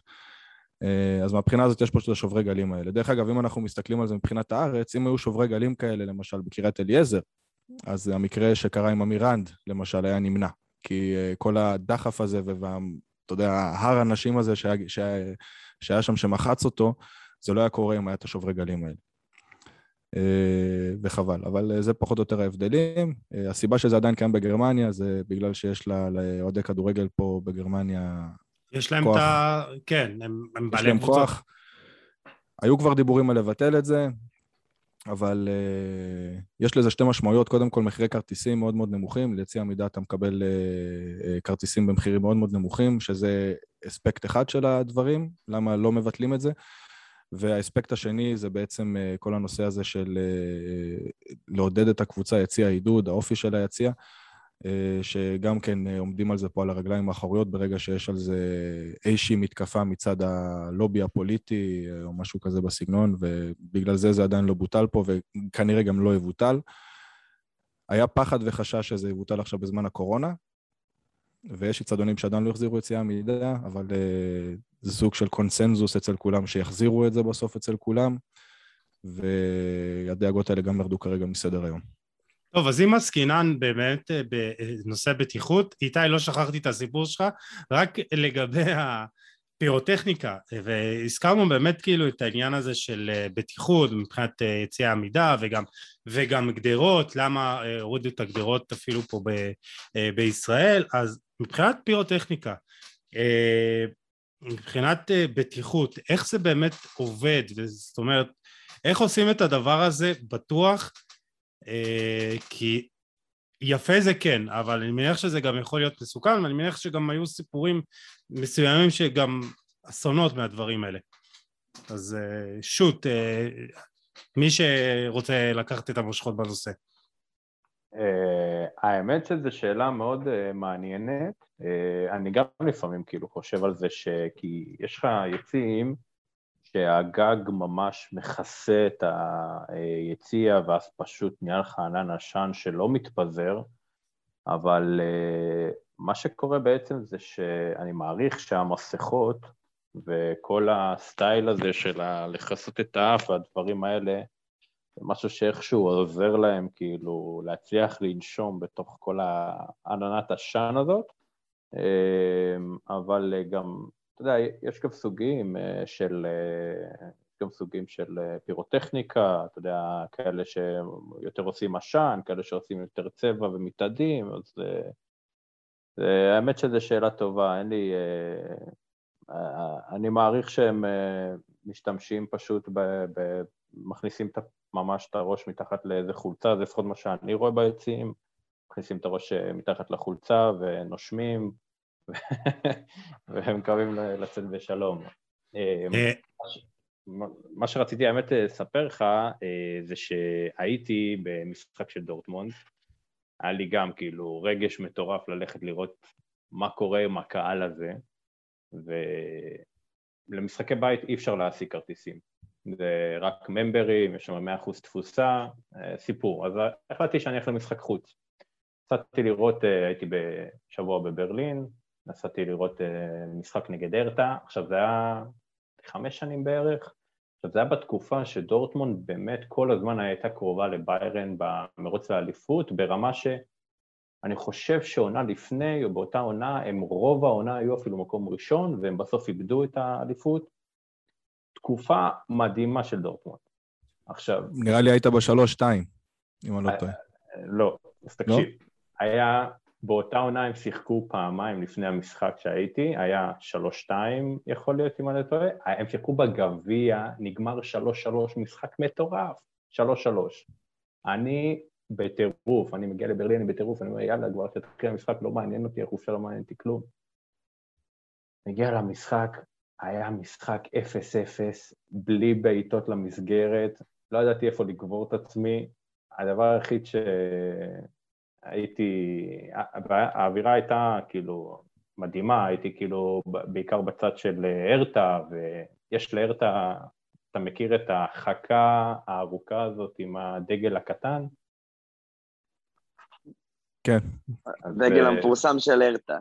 אה, אז מהבחינה הזאת יש פה את השוברי גלים האלה. דרך אגב, אם אנחנו מסתכלים על זה מבחינת הארץ, אם היו שוברי גלים כאלה, למשל בקריית אליעזר, אז המקרה שקרה עם אמירנד, למשל, היה נמנע. כי אה, כל הדחף הזה, ואתה יודע, הר הנשים הזה שהיה, שהיה, שהיה שם שמחץ אותו, זה לא היה קורה אם היה את השוברי גלים האלה. אה, וחבל, אבל זה פחות או יותר ההבדלים. הסיבה שזה עדיין קיים בגרמניה זה בגלל שיש לאוהדי כדורגל פה בגרמניה יש להם כוח. את ה... כן, הם, הם בעלי קבוצות. יש להם כוח. היו כבר דיבורים על לבטל את זה, אבל uh, יש לזה שתי משמעויות. קודם כל, מחירי כרטיסים מאוד מאוד נמוכים. ליציע עמידה אתה מקבל uh, כרטיסים במחירים מאוד מאוד נמוכים, שזה אספקט אחד של הדברים, למה לא מבטלים את זה. והאספקט השני זה בעצם uh, כל הנושא הזה של uh, לעודד את הקבוצה, יציע העידוד, האופי של היציע. אה, שגם כן אה, עומדים על זה פה על הרגליים האחוריות ברגע שיש על זה איזושהי מתקפה מצד הלובי הפוליטי אה, או משהו כזה בסגנון, ובגלל זה זה עדיין לא בוטל פה וכנראה גם לא יבוטל. היה פחד וחשש שזה יבוטל עכשיו בזמן הקורונה, ויש אצטדיונים שעדיין לא החזירו יציאה מידע, אבל זה סוג של קונסנזוס אצל כולם שיחזירו את זה בסוף אצל כולם, והדאגות האלה גם ירדו כרגע מסדר היום. טוב, אז אם עסקינן באמת אה, בנושא בטיחות, איתי, לא שכחתי את הסיפור שלך, רק לגבי הפירוטכניקה, והזכרנו באמת כאילו את העניין הזה של אה, בטיחות מבחינת אה, יציאה עמידה וגם, וגם גדרות, למה הורידו את הגדרות אפילו פה ב, בישראל, אז מבחינת פירוטכניקה, מבחינת בטיחות, איך זה באמת עובד, זאת אומרת, איך עושים את הדבר הזה בטוח כי יפה זה כן, אבל אני מניח שזה גם יכול להיות מסוכן, ואני מניח שגם היו סיפורים מסוימים שגם אסונות מהדברים האלה. אז אה, שוט, אה, מי שרוצה לקחת את המושכות בנושא. האמת שזו שאלה מאוד מעניינת. אני גם לפעמים כאילו חושב על זה שכי יש לך יציאים שהגג ממש מכסה את היציע ואז פשוט נהיה לך ענן עשן שלא מתפזר, אבל אה, מה שקורה בעצם זה שאני מעריך שהמסכות וכל הסטייל הזה של לכסות את האף והדברים האלה, זה משהו שאיכשהו עוזר להם כאילו להצליח לנשום בתוך כל העננת עשן הזאת, אה, אבל גם אתה יודע, יש גם סוגים אה, של, אה, גם סוגים של אה, פירוטכניקה, אתה יודע, כאלה שיותר עושים עשן, כאלה שעושים יותר צבע ומתאדים, אז זה, האמת שזו שאלה טובה, אין לי... אני מעריך שהם משתמשים פשוט ב... ב מכניסים ממש את הראש מתחת לאיזה חולצה, זה לפחות מה שאני רואה ביציעים, מכניסים את הראש מתחת לחולצה ונושמים, והם מקווים לצאת בשלום. אה, אה. מה שרציתי האמת לספר לך אה, זה שהייתי במשחק של דורטמונד, היה לי גם כאילו רגש מטורף ללכת לראות מה קורה עם הקהל הזה, ולמשחקי בית אי אפשר להשיג כרטיסים, זה רק ממברים, יש שם 100% תפוסה, סיפור, אז החלטתי שאני אלך למשחק חוץ. יצאתי לראות, הייתי בשבוע בברלין, נסעתי לראות uh, משחק נגד הרטה, עכשיו זה היה חמש שנים בערך, עכשיו, זה היה בתקופה שדורטמונד באמת כל הזמן הייתה קרובה לביירן במרוץ לאליפות, ברמה שאני חושב שעונה לפני, או באותה עונה, הם רוב העונה היו אפילו מקום ראשון, והם בסוף איבדו את האליפות. תקופה מדהימה של דורטמונד. עכשיו... נראה לי היית בשלוש-שתיים, אם אני לא טועה. לא, אז תקשיב. היה באותה עונה הם שיחקו פעמיים לפני המשחק שהייתי, היה שלוש-שתיים יכול להיות אם אני לא טועה, הם שיחקו בגביע, נגמר שלוש-שלוש, משחק מטורף, שלוש-שלוש. אני בטירוף, אני מגיע לברלין, אני בטירוף, אני אומר יאללה כבר תתחיל המשחק, לא מעניין אותי, החופשה לא מעניין אותי כלום. מגיע למשחק, היה משחק 0-0, בלי בעיטות למסגרת, לא ידעתי איפה לגבור את עצמי, הדבר היחיד ש... הייתי, האווירה הייתה כאילו מדהימה, הייתי כאילו בעיקר בצד של הרטה, ויש להרטה, אתה מכיר את החכה הארוכה הזאת עם הדגל הקטן? כן. הדגל המפורסם של הרטה.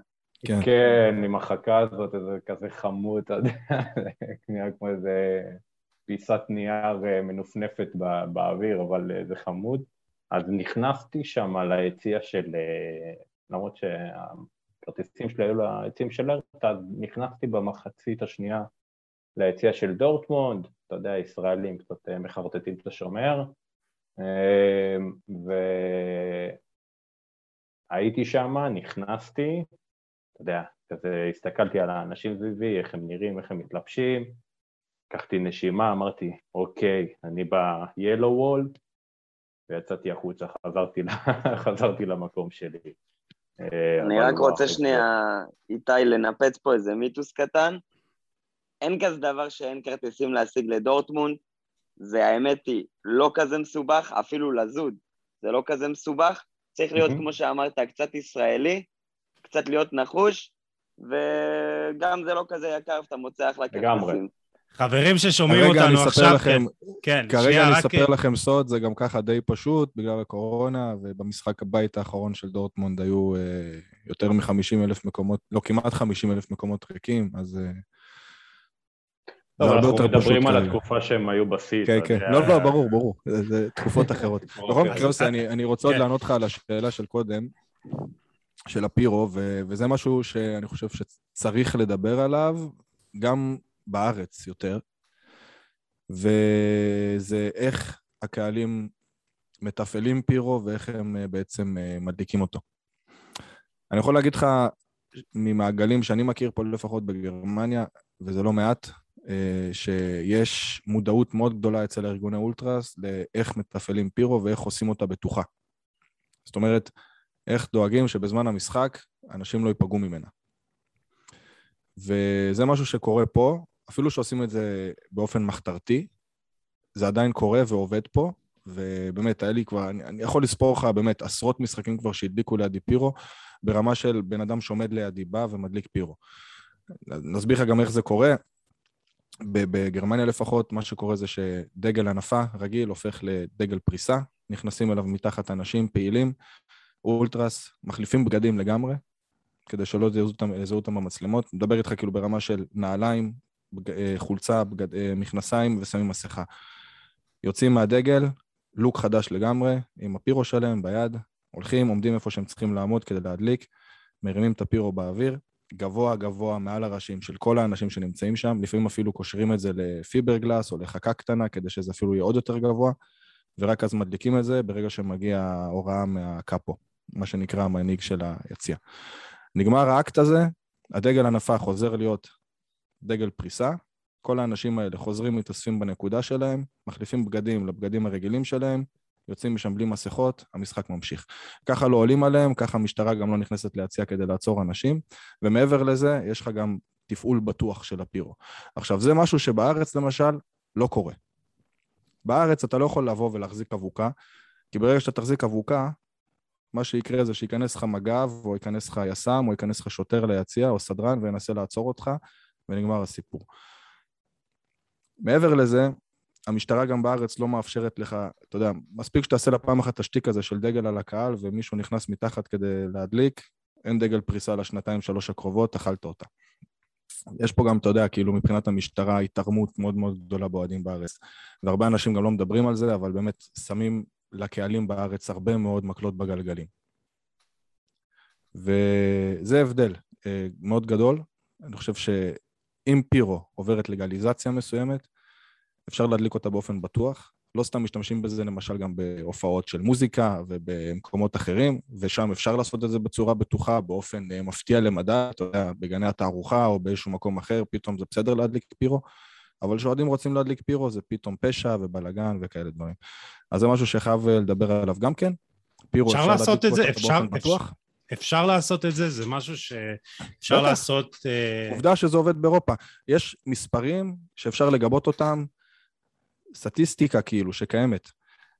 כן. כן, עם החכה הזאת, זה כזה חמוד, אתה יודע, נראה כמו איזה פיסת נייר אה, מנופנפת באוויר, אבל אה, זה חמוד. אז נכנסתי שם ליציע של, אה, למרות שהכרטיסים שלי היו ליציעים של ארט, אז נכנסתי במחצית השנייה ליציע של דורטמונד, אתה יודע, ישראלים קצת אה, מחרטטים את השומר, אה, והייתי שם, נכנסתי, אתה יודע, כזה הסתכלתי על האנשים סביבי, איך הם נראים, איך הם מתלבשים, לקחתי נשימה, אמרתי, אוקיי, אני ב-Yellow Wall, ויצאתי החוצה, חזרתי, חזרתי למקום שלי. אה, אני רק רוצה שנייה, איתי, לנפץ פה איזה מיתוס קטן. אין כזה דבר שאין כרטיסים להשיג לדורטמונד, זה האמת היא לא כזה מסובך, אפילו לזוד, זה לא כזה מסובך, צריך להיות, כמו שאמרת, קצת ישראלי, קצת להיות נחוש, וגם זה לא כזה יקר, ואתה מוצא אחלה כרטיסים. לגמרי. חברים ששומעים אותנו עכשיו, לכם, כן, כן, כרגע אני אספר רק... לכם סוד, זה גם ככה די פשוט בגלל הקורונה, ובמשחק הבית האחרון של דורטמונד היו אה, יותר מ-50 אלף מקומות, לא, כמעט 50 אלף מקומות ריקים, אז... אה, טוב, אנחנו מדברים על התקופה שהם היו בשיא. כן, כן, לא, לא, ברור, ברור, זה תקופות אחרות. בכל מקרה, יוסי, אני רוצה עוד כן. לענות לך על השאלה של קודם, של הפירו, וזה משהו שאני חושב שצריך לדבר עליו, גם בארץ יותר, וזה איך הקהלים מתפעלים פירו ואיך הם אה, בעצם אה, מדליקים אותו. אני יכול להגיד לך, ממעגלים שאני מכיר פה לפחות בגרמניה, וזה לא מעט, אה, שיש מודעות מאוד גדולה אצל ארגוני אולטרס לאיך מתפעלים פירו ואיך עושים אותה בטוחה. זאת אומרת, איך דואגים שבזמן המשחק אנשים לא ייפגעו ממנה. וזה משהו שקורה פה, אפילו שעושים את זה באופן מחתרתי, זה עדיין קורה ועובד פה, ובאמת, היה לי כבר, אני, אני יכול לספור לך באמת עשרות משחקים כבר שהדליקו לידי פירו, ברמה של בן אדם שעומד לידי בא ומדליק פירו. נסביר לך גם איך זה קורה. בגרמניה לפחות, מה שקורה זה שדגל הנפה רגיל הופך לדגל פריסה, נכנסים אליו מתחת אנשים פעילים, אולטרס, מחליפים בגדים לגמרי, כדי שלא יזהו אותם במצלמות. מדבר איתך כאילו ברמה של נעליים, חולצה, בגד, אה, מכנסיים ושמים מסכה. יוצאים מהדגל, לוק חדש לגמרי, עם הפירו שלהם ביד, הולכים, עומדים איפה שהם צריכים לעמוד כדי להדליק, מרימים את הפירו באוויר, גבוה גבוה מעל הראשים של כל האנשים שנמצאים שם, לפעמים אפילו קושרים את זה לפיברגלס או לחכה קטנה כדי שזה אפילו יהיה עוד יותר גבוה, ורק אז מדליקים את זה ברגע שמגיע הוראה מהקאפו, מה שנקרא המנהיג של היציע. נגמר האקט הזה, הדגל הנפה חוזר להיות דגל פריסה, כל האנשים האלה חוזרים, מתאספים בנקודה שלהם, מחליפים בגדים לבגדים הרגילים שלהם, יוצאים משם בלי מסכות, המשחק ממשיך. ככה לא עולים עליהם, ככה המשטרה גם לא נכנסת להציע כדי לעצור אנשים, ומעבר לזה, יש לך גם תפעול בטוח של הפירו. עכשיו, זה משהו שבארץ, למשל, לא קורה. בארץ אתה לא יכול לבוא ולהחזיק אבוקה, כי ברגע שאתה תחזיק אבוקה, מה שיקרה זה שייכנס לך מג"ב, או ייכנס לך יס"מ, או ייכנס לך שוטר ליציע, או סדרן, וינסה לעצור אותך, ונגמר הסיפור. מעבר לזה, המשטרה גם בארץ לא מאפשרת לך, אתה יודע, מספיק שתעשה לה פעם אחת את השטיק הזה של דגל על הקהל ומישהו נכנס מתחת כדי להדליק, אין דגל פריסה לשנתיים שלוש הקרובות, אכלת אותה. יש פה גם, אתה יודע, כאילו מבחינת המשטרה, התערמות מאוד מאוד גדולה באוהדים בארץ. והרבה אנשים גם לא מדברים על זה, אבל באמת שמים לקהלים בארץ הרבה מאוד מקלות בגלגלים. וזה הבדל אה, מאוד גדול. אני חושב שאם פירו עוברת לגליזציה מסוימת, אפשר להדליק אותה באופן בטוח. לא סתם משתמשים בזה למשל גם בהופעות של מוזיקה ובמקומות אחרים, ושם אפשר לעשות את זה בצורה בטוחה, באופן אה, מפתיע למדי, אתה יודע, בגני התערוכה או באיזשהו מקום אחר, פתאום זה בסדר להדליק פירו, אבל כשאוהדים רוצים להדליק פירו זה פתאום פשע ובלאגן וכאלה דברים. אז זה משהו שחייב אה, לדבר עליו גם כן. פירו אפשר, אפשר לעשות את זה, אפשר, אפשר, אפשר לעשות את זה, זה משהו שאפשר בטח. לעשות... אה, עובדה שזה עובד באירופה. יש מספרים שאפשר לגבות אותם, סטטיסטיקה כאילו שקיימת.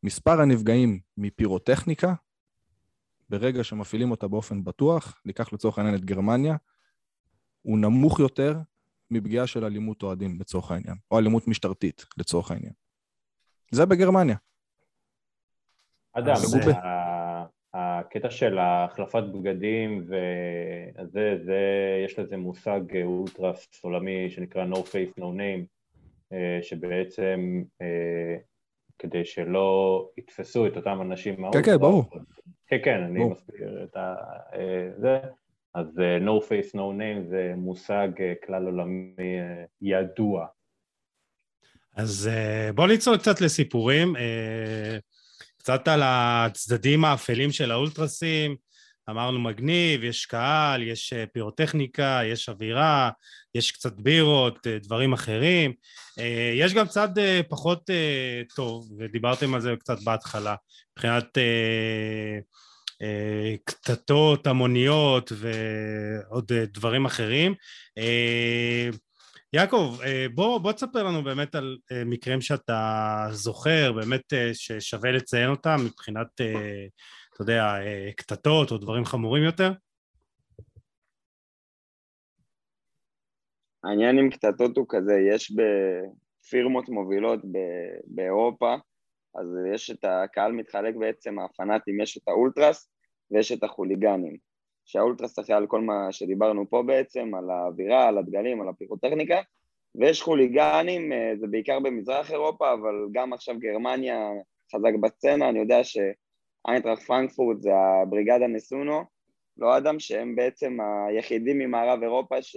מספר הנפגעים מפירוטכניקה, ברגע שמפעילים אותה באופן בטוח, ניקח לצורך העניין את גרמניה, הוא נמוך יותר מפגיעה של אלימות אוהדים לצורך העניין, או אלימות משטרתית לצורך העניין. זה בגרמניה. אדם, זה... הקטע של החלפת בגדים, וזה, זה, יש לזה מושג אולטרס עולמי שנקרא No Face No Name, אה, שבעצם אה, כדי שלא יתפסו את אותם אנשים מהאולטרס. כן, כן, ברור. כן, כן, אני מסביר את ה... אה, זה. אז No Face No Name זה מושג כלל עולמי ידוע. אז בואו נצלול קצת לסיפורים. קצת על הצדדים האפלים של האולטרסים, אמרנו מגניב, יש קהל, יש אה, פירוטכניקה, יש אווירה, יש קצת בירות, אה, דברים אחרים. אה, יש גם צד פחות טוב, ודיברתם על זה קצת בהתחלה, מבחינת קטטות המוניות ועוד דברים אחרים. יעקב, אה, בוא, בוא תספר לנו באמת על אה, מקרים שאתה זוכר, באמת אה, ששווה לציין אותם מבחינת, אתה יודע, קטטות או דברים חמורים יותר? העניין עם קטטות הוא כזה, יש בפירמות מובילות באירופה, אז יש את הקהל מתחלק בעצם, הפנאטים, יש את האולטרס ויש את החוליגנים. שהאולטרס אחראי על כל מה שדיברנו פה בעצם, על האווירה, על הדגלים, על הפירוטכניקה, ויש חוליגנים, אה, זה בעיקר במזרח אירופה, אבל גם עכשיו גרמניה חזק בסצנה, אני יודע שאיינטראך פרנקפורט זה הבריגדה נסונו, לא אדם שהם בעצם היחידים ממערב אירופה ש...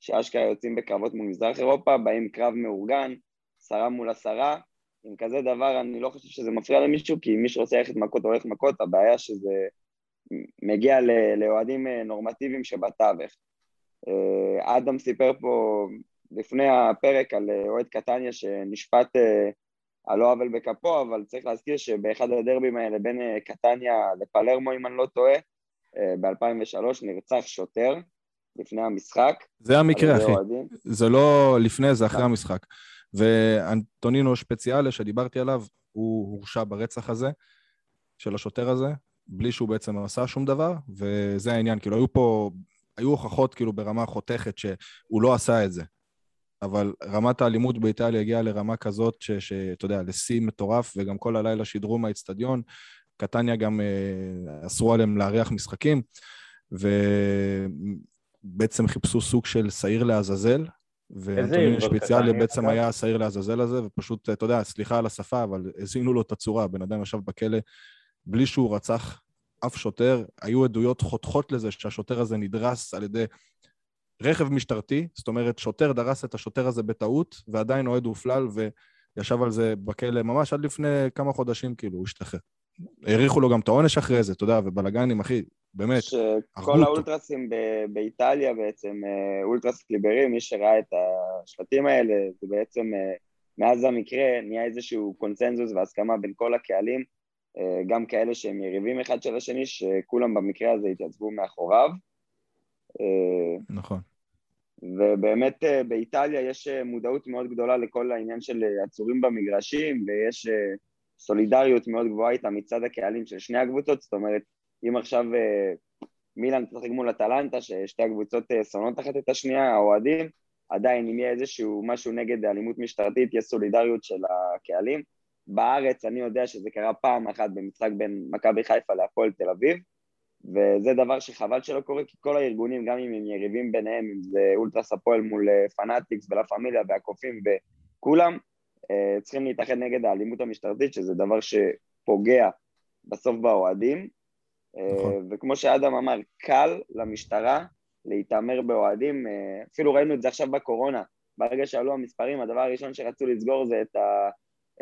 שאשכרה יוצאים בקרבות מול מזרח אירופה, באים קרב מאורגן, עשרה מול עשרה, עם כזה דבר אני לא חושב שזה מפריע למישהו, כי מי שרוצה ללכת מכות הולך מכות, הבעיה שזה מגיע לאוהדים אה, נורמטיביים שבתווך. אה, אדם סיפר פה לפני הפרק על אה, אוהד קטניה שנשפט על לא עוול בכפו, אבל צריך להזכיר שבאחד הדרבים האלה בין קטניה לפלרמו, אם אני לא טועה, ב-2003 נרצח שוטר לפני המשחק. זה המקרה, אחי. אוהדים. זה לא לפני, זה אחרי המשחק. ואנטונינו שפציאלה, שדיברתי עליו, הוא הורשע ברצח הזה, של השוטר הזה, בלי שהוא בעצם עשה שום דבר, וזה העניין, כאילו היו פה, היו הוכחות כאילו ברמה חותכת שהוא לא עשה את זה. אבל רמת האלימות באיטליה הגיעה לרמה כזאת, שאתה יודע, לשיא מטורף, וגם כל הלילה שידרו מהאיצטדיון. קטניה גם אה, אסרו עליהם לארח משחקים, ובעצם חיפשו סוג של שעיר לעזאזל, ואנטונינו שפיציאלי בעצם היה השעיר לעזאזל הזה, ופשוט, אתה יודע, סליחה על השפה, אבל הזינו לו את הצורה, הבן אדם ישב בכלא בלי שהוא רצח אף שוטר. היו עדויות חותכות לזה שהשוטר הזה נדרס על ידי רכב משטרתי, זאת אומרת, שוטר דרס את השוטר הזה בטעות, ועדיין אוהד הופלל וישב על זה בכלא ממש עד לפני כמה חודשים, כאילו, הוא השתחרר. האריכו לו גם את העונש אחרי זה, אתה יודע, ובלאגנים, אחי, באמת, שכל האולטרסים באיטליה בעצם, אה, אולטרס ליברי, מי שראה את השלטים האלה, זה בעצם, אה, מאז המקרה נהיה איזשהו קונצנזוס והסכמה בין כל הקהלים גם כאלה שהם יריבים אחד של השני, שכולם במקרה הזה התייצבו מאחוריו. אה, נכון. ובאמת אה, באיטליה יש מודעות מאוד גדולה לכל העניין של עצורים במגרשים, ויש סולידריות מאוד גבוהה איתם מצד הקהלים של שני הקבוצות, זאת אומרת, אם עכשיו מילאן תשחק מול אטלנטה, ששתי הקבוצות שונאות אחת את השנייה, האוהדים, עדיין אם יהיה איזשהו משהו נגד אלימות משטרתית, יש סולידריות של הקהלים. בארץ אני יודע שזה קרה פעם אחת במשחק בין מכבי חיפה להפועל תל אביב, וזה דבר שחבל שלא קורה, כי כל הארגונים, גם אם הם יריבים ביניהם, אם זה אולטרס הפועל מול אה, פנאטיקס ולה פמיליה והקופים וכולם, אה, צריכים להתאחד נגד האלימות המשטרתית, שזה דבר שפוגע בסוף באוהדים. נכון. וכמו שאדם אמר, קל למשטרה להתעמר באוהדים, אפילו ראינו את זה עכשיו בקורונה, ברגע שעלו המספרים, הדבר הראשון שרצו לסגור זה את, ה,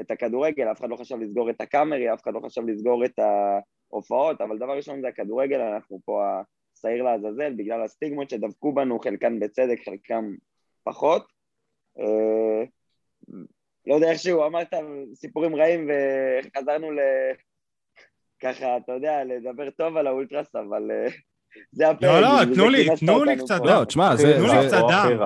את הכדורגל, אף אחד לא חשב לסגור את הקאמרי, אף אחד לא חשב לסגור את ההופעות, אבל דבר ראשון זה הכדורגל, אנחנו פה השעיר לעזאזל, בגלל הסטיגמות שדבקו בנו, חלקן בצדק, חלקן פחות. אה, לא יודע איכשהו, אמרת סיפורים רעים וחזרנו ל... ככה, אתה יודע, לדבר טוב על האולטרס, אבל אה, זה הפרק. לא, לא, תנו לי, תנו לי קצת דם. לא, תשמע, זה... תנו לי קצת דם.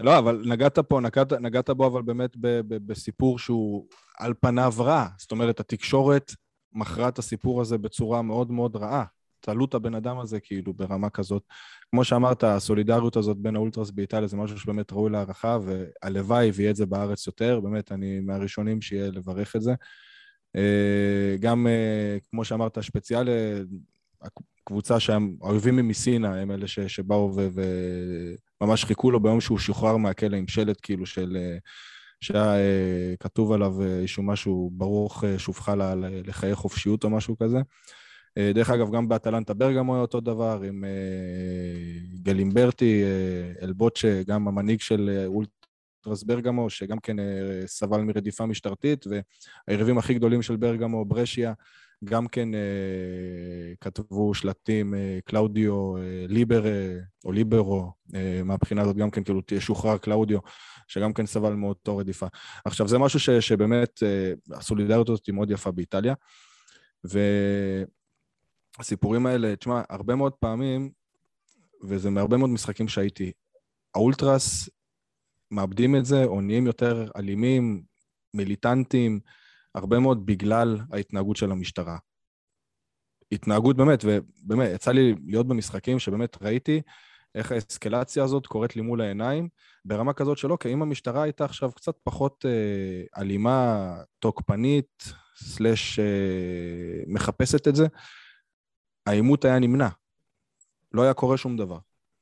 לא, אבל נגעת פה, נגעת, נגעת בו, אבל באמת ב, ב, בסיפור שהוא על פניו רע. זאת אומרת, התקשורת מכרה את הסיפור הזה בצורה מאוד מאוד רעה. תעלו את הבן אדם הזה כאילו ברמה כזאת. כמו שאמרת, הסולידריות הזאת בין האולטרס באיטליה זה משהו שבאמת ראוי להערכה, והלוואי ויהיה את זה בארץ יותר, באמת, אני מהראשונים שיהיה לברך את זה. אה, גם, אה, כמו שאמרת, שפציאלי, הקבוצה שהם, האויבים מסינה, הם אלה ש, שבאו ו, וממש חיכו לו ביום שהוא שוחרר מהכלא עם שלט כאילו של... שהיה אה, כתוב עליו איזשהו משהו, ברוך שובך לחיי חופשיות או משהו כזה. דרך אגב, גם באטלנטה ברגמו היה אותו דבר, עם גלימברטי, אלבוטשה, גם המנהיג של אולטרס ברגמו, שגם כן סבל מרדיפה משטרתית, והיריבים הכי גדולים של ברגמו, ברשיה, גם כן אה, כתבו שלטים אה, קלאודיו אה, ליבר אה, או ליברו, אה, מהבחינה הזאת גם כן כאילו שוחרר קלאודיו, שגם כן סבל מאותו רדיפה. עכשיו זה משהו ש, שבאמת, אה, הסולידריות הזאת היא מאוד יפה באיטליה, והסיפורים האלה, תשמע, הרבה מאוד פעמים, וזה מהרבה מאוד משחקים שהייתי, האולטרס מאבדים את זה, או נהיים יותר אלימים, מיליטנטים, הרבה מאוד בגלל ההתנהגות של המשטרה. התנהגות באמת, ובאמת, יצא לי להיות במשחקים שבאמת ראיתי איך האסקלציה הזאת קורית לי מול העיניים, ברמה כזאת שלא, כי אם המשטרה הייתה עכשיו קצת פחות אה, אלימה, תוקפנית, סלאש אה, מחפשת את זה, העימות היה נמנע. לא היה קורה שום דבר.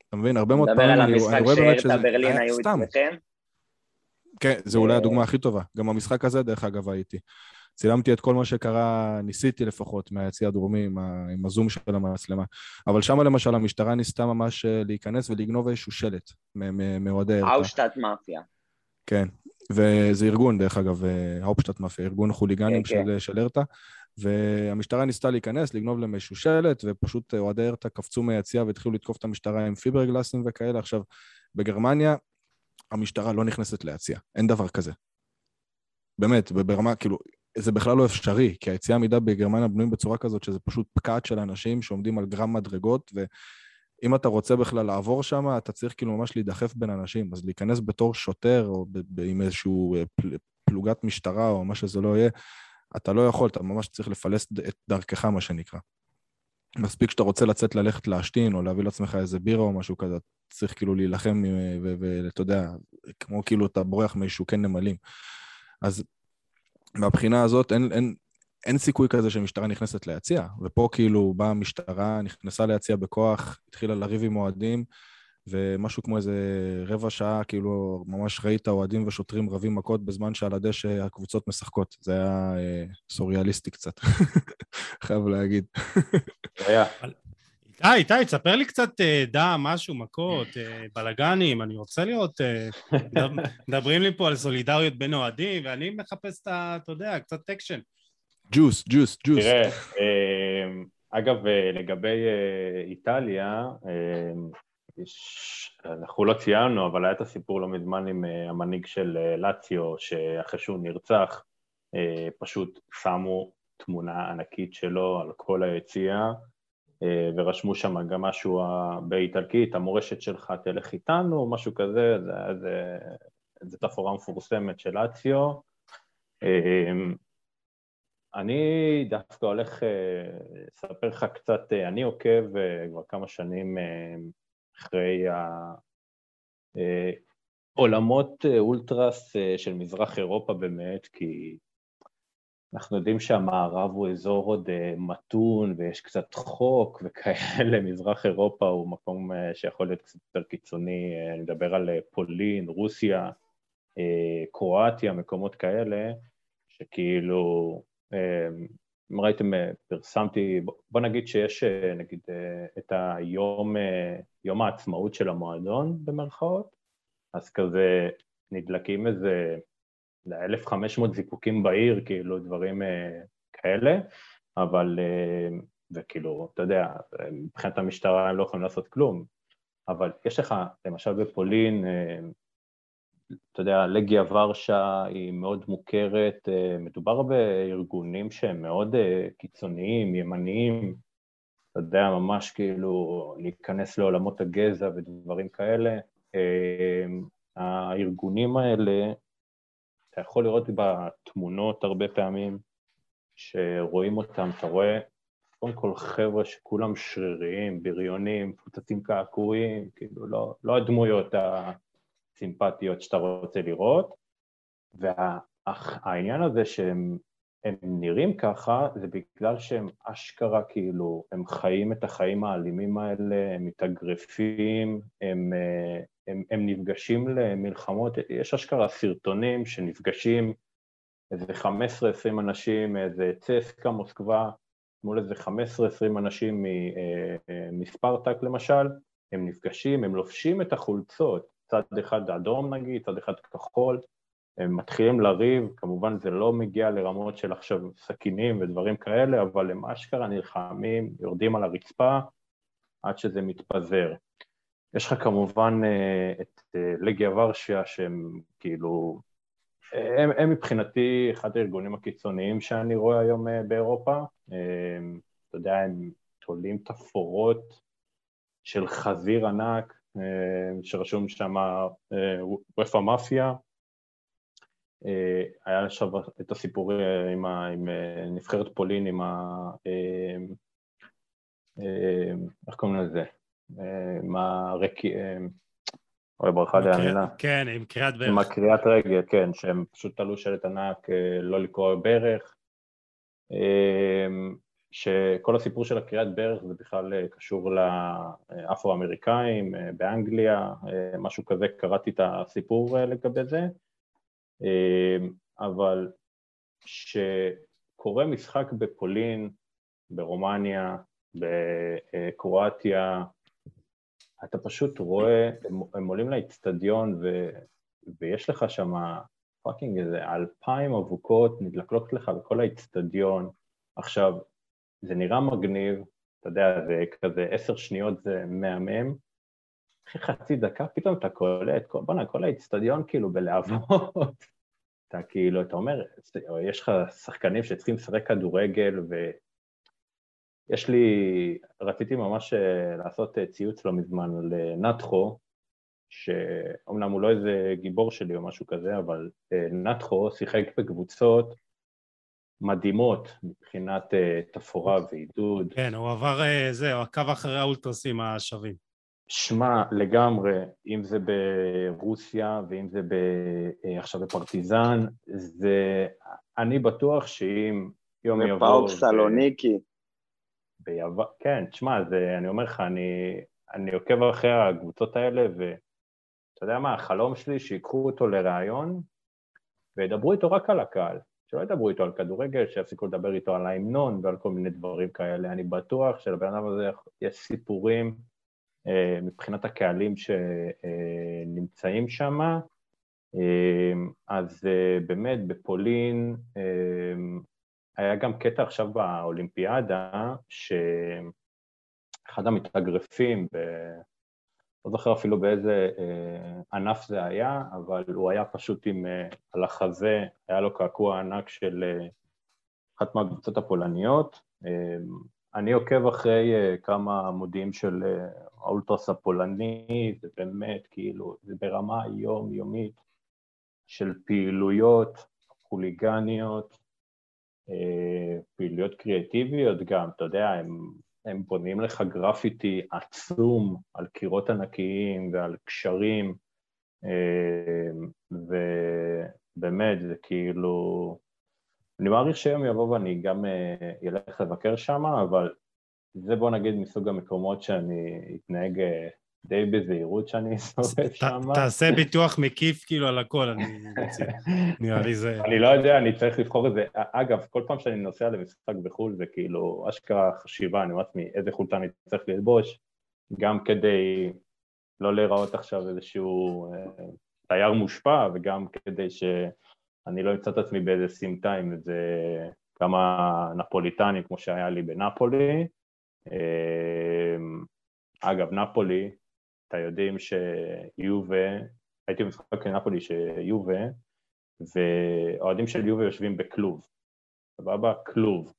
אתה מבין? הרבה מאוד פעמים אני, אני רואה באמת שזה... מדבר על המשחק שארתה ברלין היו אצלכם? כן, זה אולי הדוגמה הכי טובה. גם במשחק הזה, דרך אגב, הייתי. צילמתי את כל מה שקרה, ניסיתי לפחות, מהיציא הדרומי עם, ה, עם הזום של המצלמה. אבל שם למשל המשטרה ניסתה ממש אה, להיכנס ולגנוב איזשהו שלט מאוהדי ארתה. האושטאט מאפיה. כן, וזה ארגון, דרך אגב, האופשטאט אה, מאפיה, ארגון חוליגנים כן, של, כן. של ארתה. והמשטרה ניסתה להיכנס, לגנוב להם איזשהו שלט, ופשוט אוהדי ארתה קפצו מהיציאה והתחילו לתקוף את המשטרה עם פיברגלסים וכאלה. עכשיו, בגרמניה המשטרה לא נכנסת להציע, אין דבר כזה. באמת, ברמה, כאילו, זה בכלל לא אפשרי, כי היציאה מידה בגרמניה בנויים בצורה כזאת שזה פשוט פקעת של אנשים שעומדים על גרם מדרגות, ואם אתה רוצה בכלל לעבור שם, אתה צריך כאילו ממש להידחף בין אנשים. אז להיכנס בתור שוטר, או עם איזשהו אה, פל, פלוגת משטרה, או מה שזה לא יהיה, אתה לא יכול, אתה ממש צריך לפלס את דרכך, מה שנקרא. מספיק שאתה רוצה לצאת ללכת להשתין, או להביא לעצמך איזה בירה או משהו כזה, צריך כאילו להילחם, ואתה יודע, כמו כאילו אתה בורח מאיזשהו כן נמלים. אז מהבחינה הזאת אין, אין, אין סיכוי כזה שמשטרה נכנסת ליציע, ופה כאילו באה המשטרה, נכנסה ליציע בכוח, התחילה לריב עם אוהדים, ומשהו כמו איזה רבע שעה, כאילו, ממש ראית אוהדים ושוטרים רבים מכות בזמן שעל הדשא הקבוצות משחקות. זה היה אה, סוריאליסטי קצת, חייב להגיד. איתי, איתי, תספר לי קצת אה, דם, משהו, מכות, אה, בלאגנים, אני רוצה לראות... אה, מדברים לי פה על סולידריות בין אוהדים, ואני מחפש את ה... אתה יודע, קצת אקשן. ג'וס, ג'וס, ג'וס. תראה, אגב, לגבי איטליה, אנחנו לא ציינו, אבל היה את הסיפור לא מזמן עם uh, המנהיג של uh, לאציו, שאחרי שהוא נרצח, uh, פשוט שמו תמונה ענקית שלו על כל היציאה, uh, ורשמו שם גם משהו באיטלקית, המורשת שלך תלך איתנו, או משהו כזה, איזה תפאורה מפורסמת של לאציו. Uh, אני דווקא הולך לספר לך קצת, אני עוקב כבר כמה שנים אחרי העולמות אה, אולטרס אה, של מזרח אירופה באמת, כי אנחנו יודעים שהמערב הוא אזור עוד אה, מתון ויש קצת חוק וכאלה, מזרח אירופה הוא מקום אה, שיכול להיות קצת יותר קיצוני, אני מדבר על פולין, רוסיה, קרואטיה, מקומות כאלה, שכאילו, אם ראיתם, פרסמתי, בוא נגיד שיש נגיד את היום, יום העצמאות של המועדון במרכאות, אז כזה נדלקים איזה 1,500 זיקוקים בעיר, כאילו דברים אה, כאלה, אבל, אה, וכאילו, אתה יודע, מבחינת המשטרה הם לא יכולים לעשות כלום, אבל יש לך, למשל בפולין, אה, אתה יודע, לגיה ורשה היא מאוד מוכרת, מדובר בארגונים שהם מאוד קיצוניים, ימניים, אתה יודע, ממש כאילו להיכנס לעולמות הגזע ודברים כאלה. הארגונים האלה אתה יכול לראות בתמונות הרבה פעמים שרואים אותם, אתה רואה קודם כל חבר'ה שכולם שריריים, בריונים, מפוצצים קעקועים, כאילו לא, לא הדמויות הסימפטיות שאתה רוצה לראות, והעניין הזה שהם הם נראים ככה זה בגלל שהם אשכרה כאילו, הם חיים את החיים האלימים האלה, הם מתאגרפים, הם, אה, הם, הם נפגשים למלחמות, יש אשכרה סרטונים שנפגשים איזה 15-20 אנשים, איזה צסקה מוסקבה, מול איזה 15-20 אנשים מספרטק אה, למשל, הם נפגשים, הם לובשים את החולצות, צד אחד אדום נגיד, צד אחד כחול, הם מתחילים לריב, כמובן זה לא מגיע לרמות של עכשיו סכינים ודברים כאלה, אבל הם אשכרה נלחמים, יורדים על הרצפה עד שזה מתפזר. יש לך כמובן אה, את אה, לגיה ורשיה שהם כאילו, הם, הם מבחינתי אחד הארגונים הקיצוניים שאני רואה היום אה, באירופה. אתה יודע, הם תולים תפאורות של חזיר ענק שרשום שם וופא מאפיה. היה שם את הסיפור עם, ה, עם נבחרת פולין, עם ה... איך קוראים לזה? עם הרקי... אוי, ברכה לי המילה. כן, עם קריאת ברך. עם הקריאת רגל, כן, שהם פשוט תלו שלט ענק אה, לא לקרוא ברך. אה, שכל הסיפור של הקריאת ברך זה בכלל אה, קשור לאפרו-אמריקאים באנגליה, משהו כזה, קראתי את הסיפור לגבי זה, אבל שקורה משחק בפולין, ברומניה, בקרואטיה, אתה פשוט רואה, הם, הם עולים לאצטדיון ו, ויש לך שם fucking איזה אלפיים אבוקות נדלקות לך בכל האצטדיון. עכשיו, זה נראה מגניב, אתה יודע, זה כזה עשר שניות זה מהמם, אחרי חצי דקה פתאום אתה קולט, בואנה, כל האצטדיון כאילו בלהבות. אתה כאילו, אתה אומר, יש לך שחקנים שצריכים לשחק כדורגל ו... יש לי, רציתי ממש אה, לעשות אה, ציוץ לא מזמן לנתחו, אה, שאומנם הוא לא איזה גיבור שלי או משהו כזה, אבל נתחו שיחק בקבוצות מדהימות מבחינת תפאורה ועידוד. כן, הוא עבר, זה, הוא עקב אחרי האולטרסים השווים. שמע, לגמרי, אם זה ברוסיה ואם זה ב, עכשיו בפרטיזן, זה, אני בטוח שאם יום יבוא... ופאוק סלוניקי. ביוון, כן, תשמע, זה, אני אומר לך, אני, אני עוקב אחרי הקבוצות האלה, ואתה יודע מה, החלום שלי שיקחו אותו לראיון וידברו איתו רק על הקהל, שלא ידברו איתו על כדורגל, שיפסיקו לדבר איתו על ההמנון ועל כל מיני דברים כאלה. אני בטוח שלבן אדם הזה יש סיפורים אה, מבחינת הקהלים שנמצאים שם. אה, אז אה, באמת, בפולין, אה, היה גם קטע עכשיו באולימפיאדה, שאחד המתאגרפים, ב... לא זוכר אפילו באיזה אה, ענף זה היה, אבל הוא היה פשוט עם, אה, על החזה, היה לו קעקוע ענק של אה, אחת מהקבוצות הפולניות. אני עוקב אחרי כמה עמודים של האולטרס הפולני, זה באמת כאילו, זה ברמה יומיומית של פעילויות חוליגניות, פעילויות קריאטיביות גם, אתה יודע, הם, הם בונים לך גרפיטי עצום על קירות ענקיים ועל קשרים, אה, ובאמת, זה כאילו... אני מעריך שיום יבוא ואני גם אלך לבקר שם, אבל זה בוא נגיד מסוג המקומות שאני אתנהג די בזהירות שאני אסתובב שם. תעשה ביטוח מקיף כאילו על הכל, אני מציע. נראה לי זה... אני לא יודע, אני צריך לבחור את זה. אגב, כל פעם שאני נוסע למשחק בחו"ל זה כאילו אשכרה חשיבה, אני אומר לעצמי איזה חולצה אני צריך ללבוש, גם כדי לא להיראות עכשיו איזשהו אה, תייר מושפע, וגם כדי שאני לא אמצא את עצמי באיזה סמטה עם איזה כמה נפוליטנים כמו שהיה לי בנפולי. אה, אגב, נפולי, אתה יודעים שיובה, הייתי במשחק נפולי שיובה, ואוהדים של יובה יושבים בכלוב, סבבה? כלוב.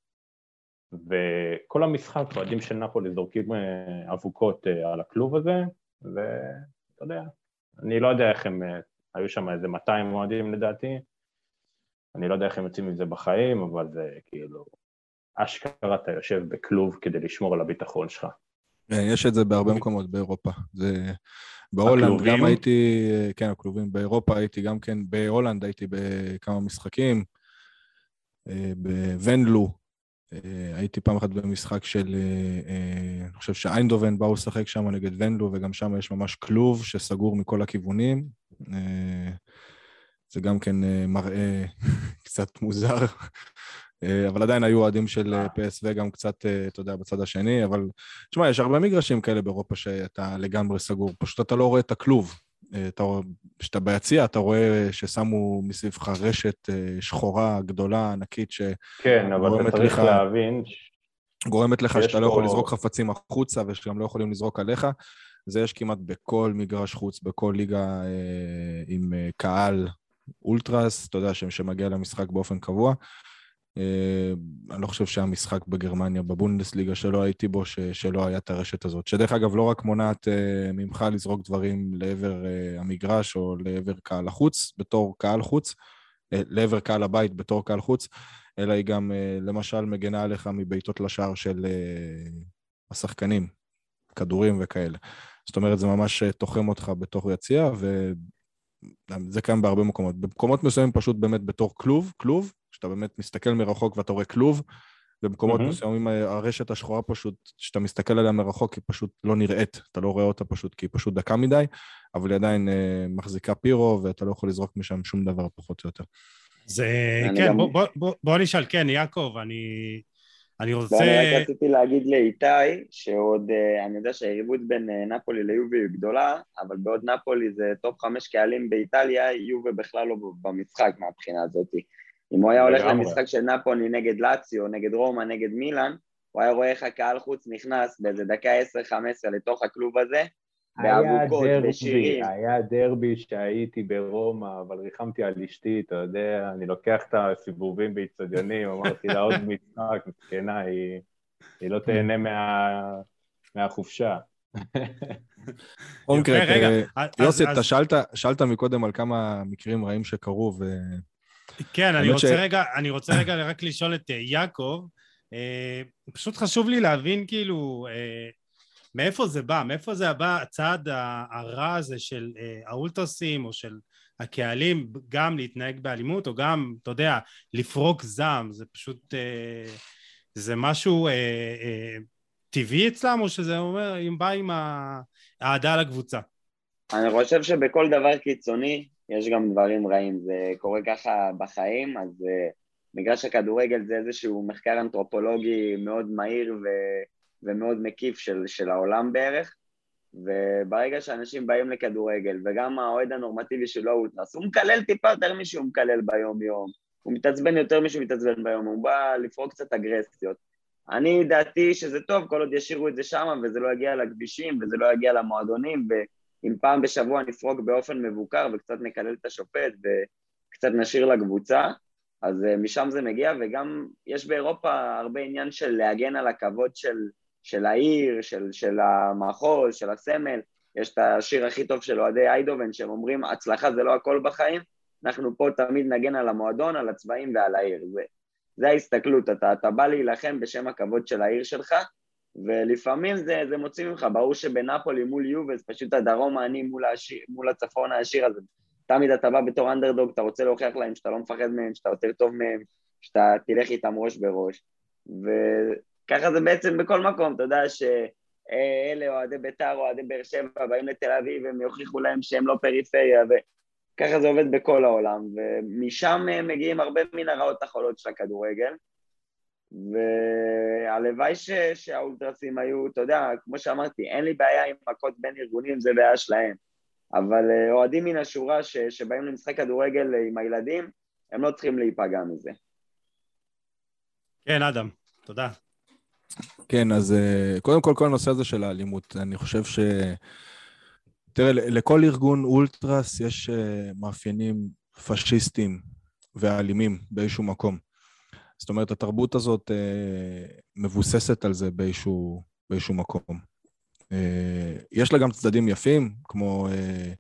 וכל המשחק אוהדים של נפולי זורקים אה, אבוקות אה, על הכלוב הזה, ואתה יודע, אני לא יודע איך הם, אה, היו שם איזה 200 אוהדים לדעתי, אני לא יודע איך הם יוצאים מזה בחיים, אבל זה כאילו, אשכרה אתה יושב בכלוב כדי לשמור על הביטחון שלך. כן, יש את זה בהרבה מקומות באירופה. זה... בהולנד הכלובים? גם הייתי, כן, הכלובים. באירופה הייתי גם כן, בהולנד הייתי בכמה משחקים. אה, בוונלו, אה, הייתי פעם אחת במשחק של, אה, אני חושב שאיינדהובן באו לשחק שם נגד ונלו, וגם שם יש ממש כלוב שסגור מכל הכיוונים. זה גם כן מראה קצת מוזר. אה, אבל עדיין היו אוהדים של אה, PSV גם קצת, אה, אתה יודע, בצד השני, אבל תשמע, יש הרבה מגרשים כאלה באירופה שאתה לגמרי סגור, פשוט אתה לא רואה את הכלוב. כשאתה ביציע, אתה רואה ששמו מסביבך רשת שחורה, גדולה, ענקית, ש... כן, אבל אתה צריך לך, להבין... גורמת לך שאתה פה... לא יכול לזרוק חפצים החוצה ושגם לא יכולים לזרוק עליך. זה יש כמעט בכל מגרש חוץ, בכל ליגה אה, עם אה, קהל אולטרס, אתה יודע, שמגיע למשחק באופן קבוע. אה, אני לא חושב שהיה משחק בגרמניה, בבונדסליגה שלא הייתי בו, ש, שלא היה את הרשת הזאת. שדרך אגב, לא רק מונעת uh, ממך לזרוק דברים לעבר uh, המגרש או לעבר קהל החוץ, בתור קהל חוץ, לעבר קהל הבית בתור קהל חוץ, אלא היא גם למשל מגנה עליך מבעיטות לשער של השחקנים, כדורים וכאלה. זאת אומרת, זה ממש תוחם אותך בתור יציע, וזה קיים בהרבה מקומות. במקומות מסוימים פשוט באמת בתור כלוב, כלוב, שאתה באמת מסתכל מרחוק ואתה רואה כלוב, במקומות mm-hmm. מסוימים הרשת השחורה פשוט, כשאתה מסתכל עליה מרחוק היא פשוט לא נראית, אתה לא רואה אותה פשוט כי היא פשוט דקה מדי, אבל היא עדיין אה, מחזיקה פירו ואתה לא יכול לזרוק משם שום דבר פחות או יותר. זה, כן, גם... בוא, בוא, בוא, בוא נשאל, כן, יעקב, אני, אני רוצה... ואני רק רציתי להגיד לאיתי, שעוד, אה, אני יודע שהיריבות בין אה, נפולי ליובי היא גדולה, אבל בעוד נפולי זה טופ חמש קהלים באיטליה, יובי בכלל לא במשחק מהבחינה הזאתי. אם הוא היה הולך למשחק של נפולי נגד לאציו, נגד רומא, נגד מילאן, הוא היה רואה איך הקהל חוץ נכנס באיזה דקה 10-15 לתוך הכלוב הזה, באבוקות, בשירים. היה דרבי שהייתי ברומא, אבל ריחמתי על אשתי, אתה יודע, אני לוקח את הסיבובים באיצטדיונים, אמרתי לה עוד משחק, מסכנה, היא, היא לא תהנה מה, מהחופשה. אוקיי, יוסי, אתה שאלת מקודם על כמה מקרים רעים שקרו, ו... כן, אני רוצה, ש... רגע, אני רוצה רגע רק לשאול את uh, יעקב. Uh, פשוט חשוב לי להבין כאילו uh, מאיפה זה בא, מאיפה זה בא הצעד הרע הזה של uh, האולטרסים או של הקהלים גם להתנהג באלימות או גם, אתה יודע, לפרוק זעם, זה פשוט, uh, זה משהו uh, uh, טבעי אצלם או שזה אומר, אם בא עם האהדה לקבוצה? אני חושב שבכל דבר קיצוני יש גם דברים רעים, זה קורה ככה בחיים, אז uh, מגרש הכדורגל זה איזשהו מחקר אנתרופולוגי מאוד מהיר ו, ומאוד מקיף של, של העולם בערך, וברגע שאנשים באים לכדורגל, וגם האוהד הנורמטיבי שלו הוא אולטרס, הוא מקלל טיפה יותר משהוא מקלל ביום-יום, הוא מתעצבן יותר משהוא מתעצבן ביום, הוא בא לפרוק קצת אגרסיות. אני דעתי שזה טוב כל עוד ישאירו את זה שם וזה לא יגיע לכבישים וזה לא יגיע למועדונים ו... אם פעם בשבוע נפרוק באופן מבוקר וקצת נקלל את השופט וקצת נשאיר לקבוצה, אז uh, משם זה מגיע, וגם יש באירופה הרבה עניין של להגן על הכבוד של, של העיר, של, של המחוז, של הסמל. יש את השיר הכי טוב של אוהדי איידובן, שהם אומרים, הצלחה זה לא הכל בחיים, אנחנו פה תמיד נגן על המועדון, על הצבעים ועל העיר. זה, זה ההסתכלות, אתה, אתה בא להילחם בשם הכבוד של העיר שלך, ולפעמים זה, זה מוציא ממך, ברור שבנפולי מול יובס, פשוט הדרום העני מול, מול הצפון העשיר הזה. תמיד אתה בא בתור אנדרדוג, אתה רוצה להוכיח להם שאתה לא מפחד מהם, שאתה יותר טוב מהם, שאתה תלך איתם ראש בראש. וככה זה בעצם בכל מקום, אתה יודע שאלה אוהדי בית"ר, אוהדי באר שבע, באים לתל אביב, הם יוכיחו להם שהם לא פריפריה, וככה זה עובד בכל העולם, ומשם מגיעים הרבה מן הרעות החולות של הכדורגל. והלוואי ש... שהאולטרסים היו, אתה יודע, כמו שאמרתי, אין לי בעיה עם מכות בין ארגונים, זה בעיה שלהם. אבל אה, אוהדים מן השורה ש... שבאים למשחק כדורגל עם הילדים, הם לא צריכים להיפגע מזה. כן, אדם, תודה. כן, אז אה, קודם כל, כל הנושא הזה של האלימות, אני חושב ש... תראה, לכל ארגון אולטרס יש אה, מאפיינים פשיסטיים ואלימים באיזשהו מקום. זאת אומרת, התרבות הזאת אה, מבוססת על זה באיזשהו, באיזשהו מקום. אה, יש לה גם צדדים יפים, כמו אה,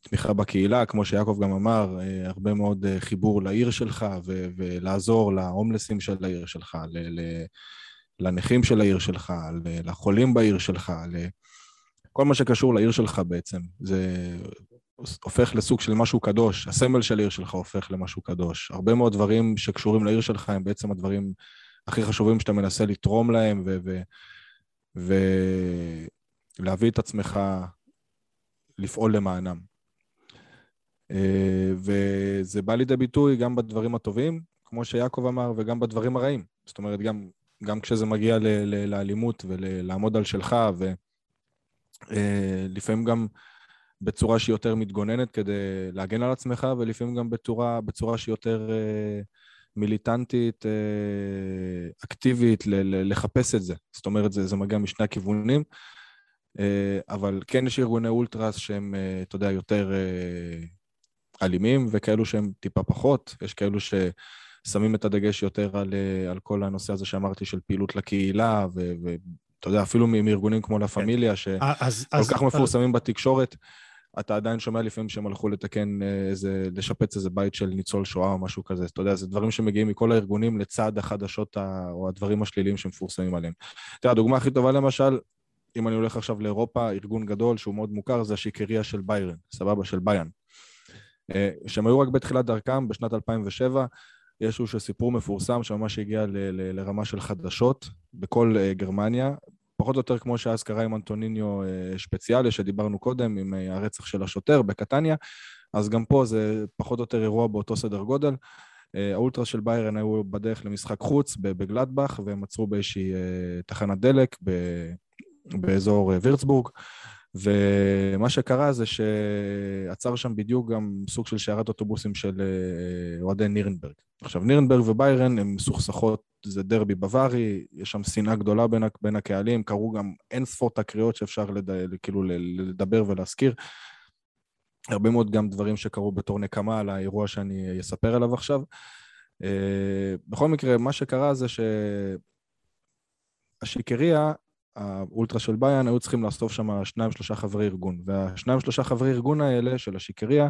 תמיכה בקהילה, כמו שיעקב גם אמר, אה, הרבה מאוד אה, חיבור לעיר שלך ו- ולעזור להומלסים של העיר שלך, ל- ל- לנכים של העיר שלך, לחולים בעיר שלך, כל מה שקשור לעיר שלך בעצם. זה הופך לסוג של משהו קדוש, הסמל של העיר שלך הופך למשהו קדוש. הרבה מאוד דברים שקשורים לעיר שלך הם בעצם הדברים הכי חשובים שאתה מנסה לתרום להם ולהביא ו- את עצמך לפעול למענם. אה, וזה בא לידי ביטוי גם בדברים הטובים, כמו שיעקב אמר, וגם בדברים הרעים. זאת אומרת, גם, גם כשזה מגיע ל- ל- לאלימות ולעמוד על שלך, ולפעמים אה, גם בצורה שהיא יותר מתגוננת כדי להגן על עצמך, ולפעמים גם בצורה, בצורה שהיא יותר אה, מיליטנטית, אה, אקטיבית, ל- ל- לחפש את זה. זאת אומרת, זה, זה מגיע משני הכיוונים, אה, אבל כן יש ארגוני אולטרס שהם, אה, אתה יודע, יותר אה, אלימים, וכאלו שהם טיפה פחות. יש כאלו ששמים את הדגש יותר על, אה, על כל הנושא הזה שאמרתי, של פעילות לקהילה, ואתה יודע, אפילו מארגונים כמו לה פמיליה, כן. שכל כך מפורסמים בתקשורת. אתה עדיין שומע לפעמים שהם הלכו לתקן אה, איזה, לשפץ איזה בית של ניצול שואה או משהו כזה. אתה יודע, זה דברים שמגיעים מכל הארגונים לצד החדשות או הדברים השליליים שמפורסמים עליהם. תראה, הדוגמה הכי טובה למשל, אם אני הולך עכשיו לאירופה, ארגון גדול שהוא מאוד מוכר, זה השיקריה של ביירן, סבבה? של ביאן. אה, שהם היו רק בתחילת דרכם, בשנת 2007, יש איזשהו סיפור מפורסם שממש הגיע ל- ל- לרמה של חדשות בכל uh, גרמניה, פחות או יותר כמו שאז קרה עם אנטוניניו uh, שפציאלי, שדיברנו קודם, עם uh, הרצח של השוטר בקטניה, אז גם פה זה פחות או יותר אירוע באותו סדר גודל. Uh, האולטרס של ביירן היו בדרך למשחק חוץ בגלדבך, והם עצרו באיזושהי תחנת דלק באזור וירצבורג. ומה שקרה זה שעצר שם בדיוק גם סוג של שיירת אוטובוסים של אה, אוהדי נירנברג. עכשיו, נירנברג וביירן הם מסוכסכות, זה דרבי בווארי, יש שם שנאה גדולה בין, בין הקהלים, קרו גם אין ספור תקריות שאפשר לד, כאילו לדבר ולהזכיר. הרבה מאוד גם דברים שקרו בתור נקמה על האירוע שאני אספר עליו עכשיו. אה, בכל מקרה, מה שקרה זה שהשיקריה האולטרה של ביאן היו צריכים לאסוף שם שניים שלושה חברי ארגון. והשניים שלושה חברי ארגון האלה של השיקריה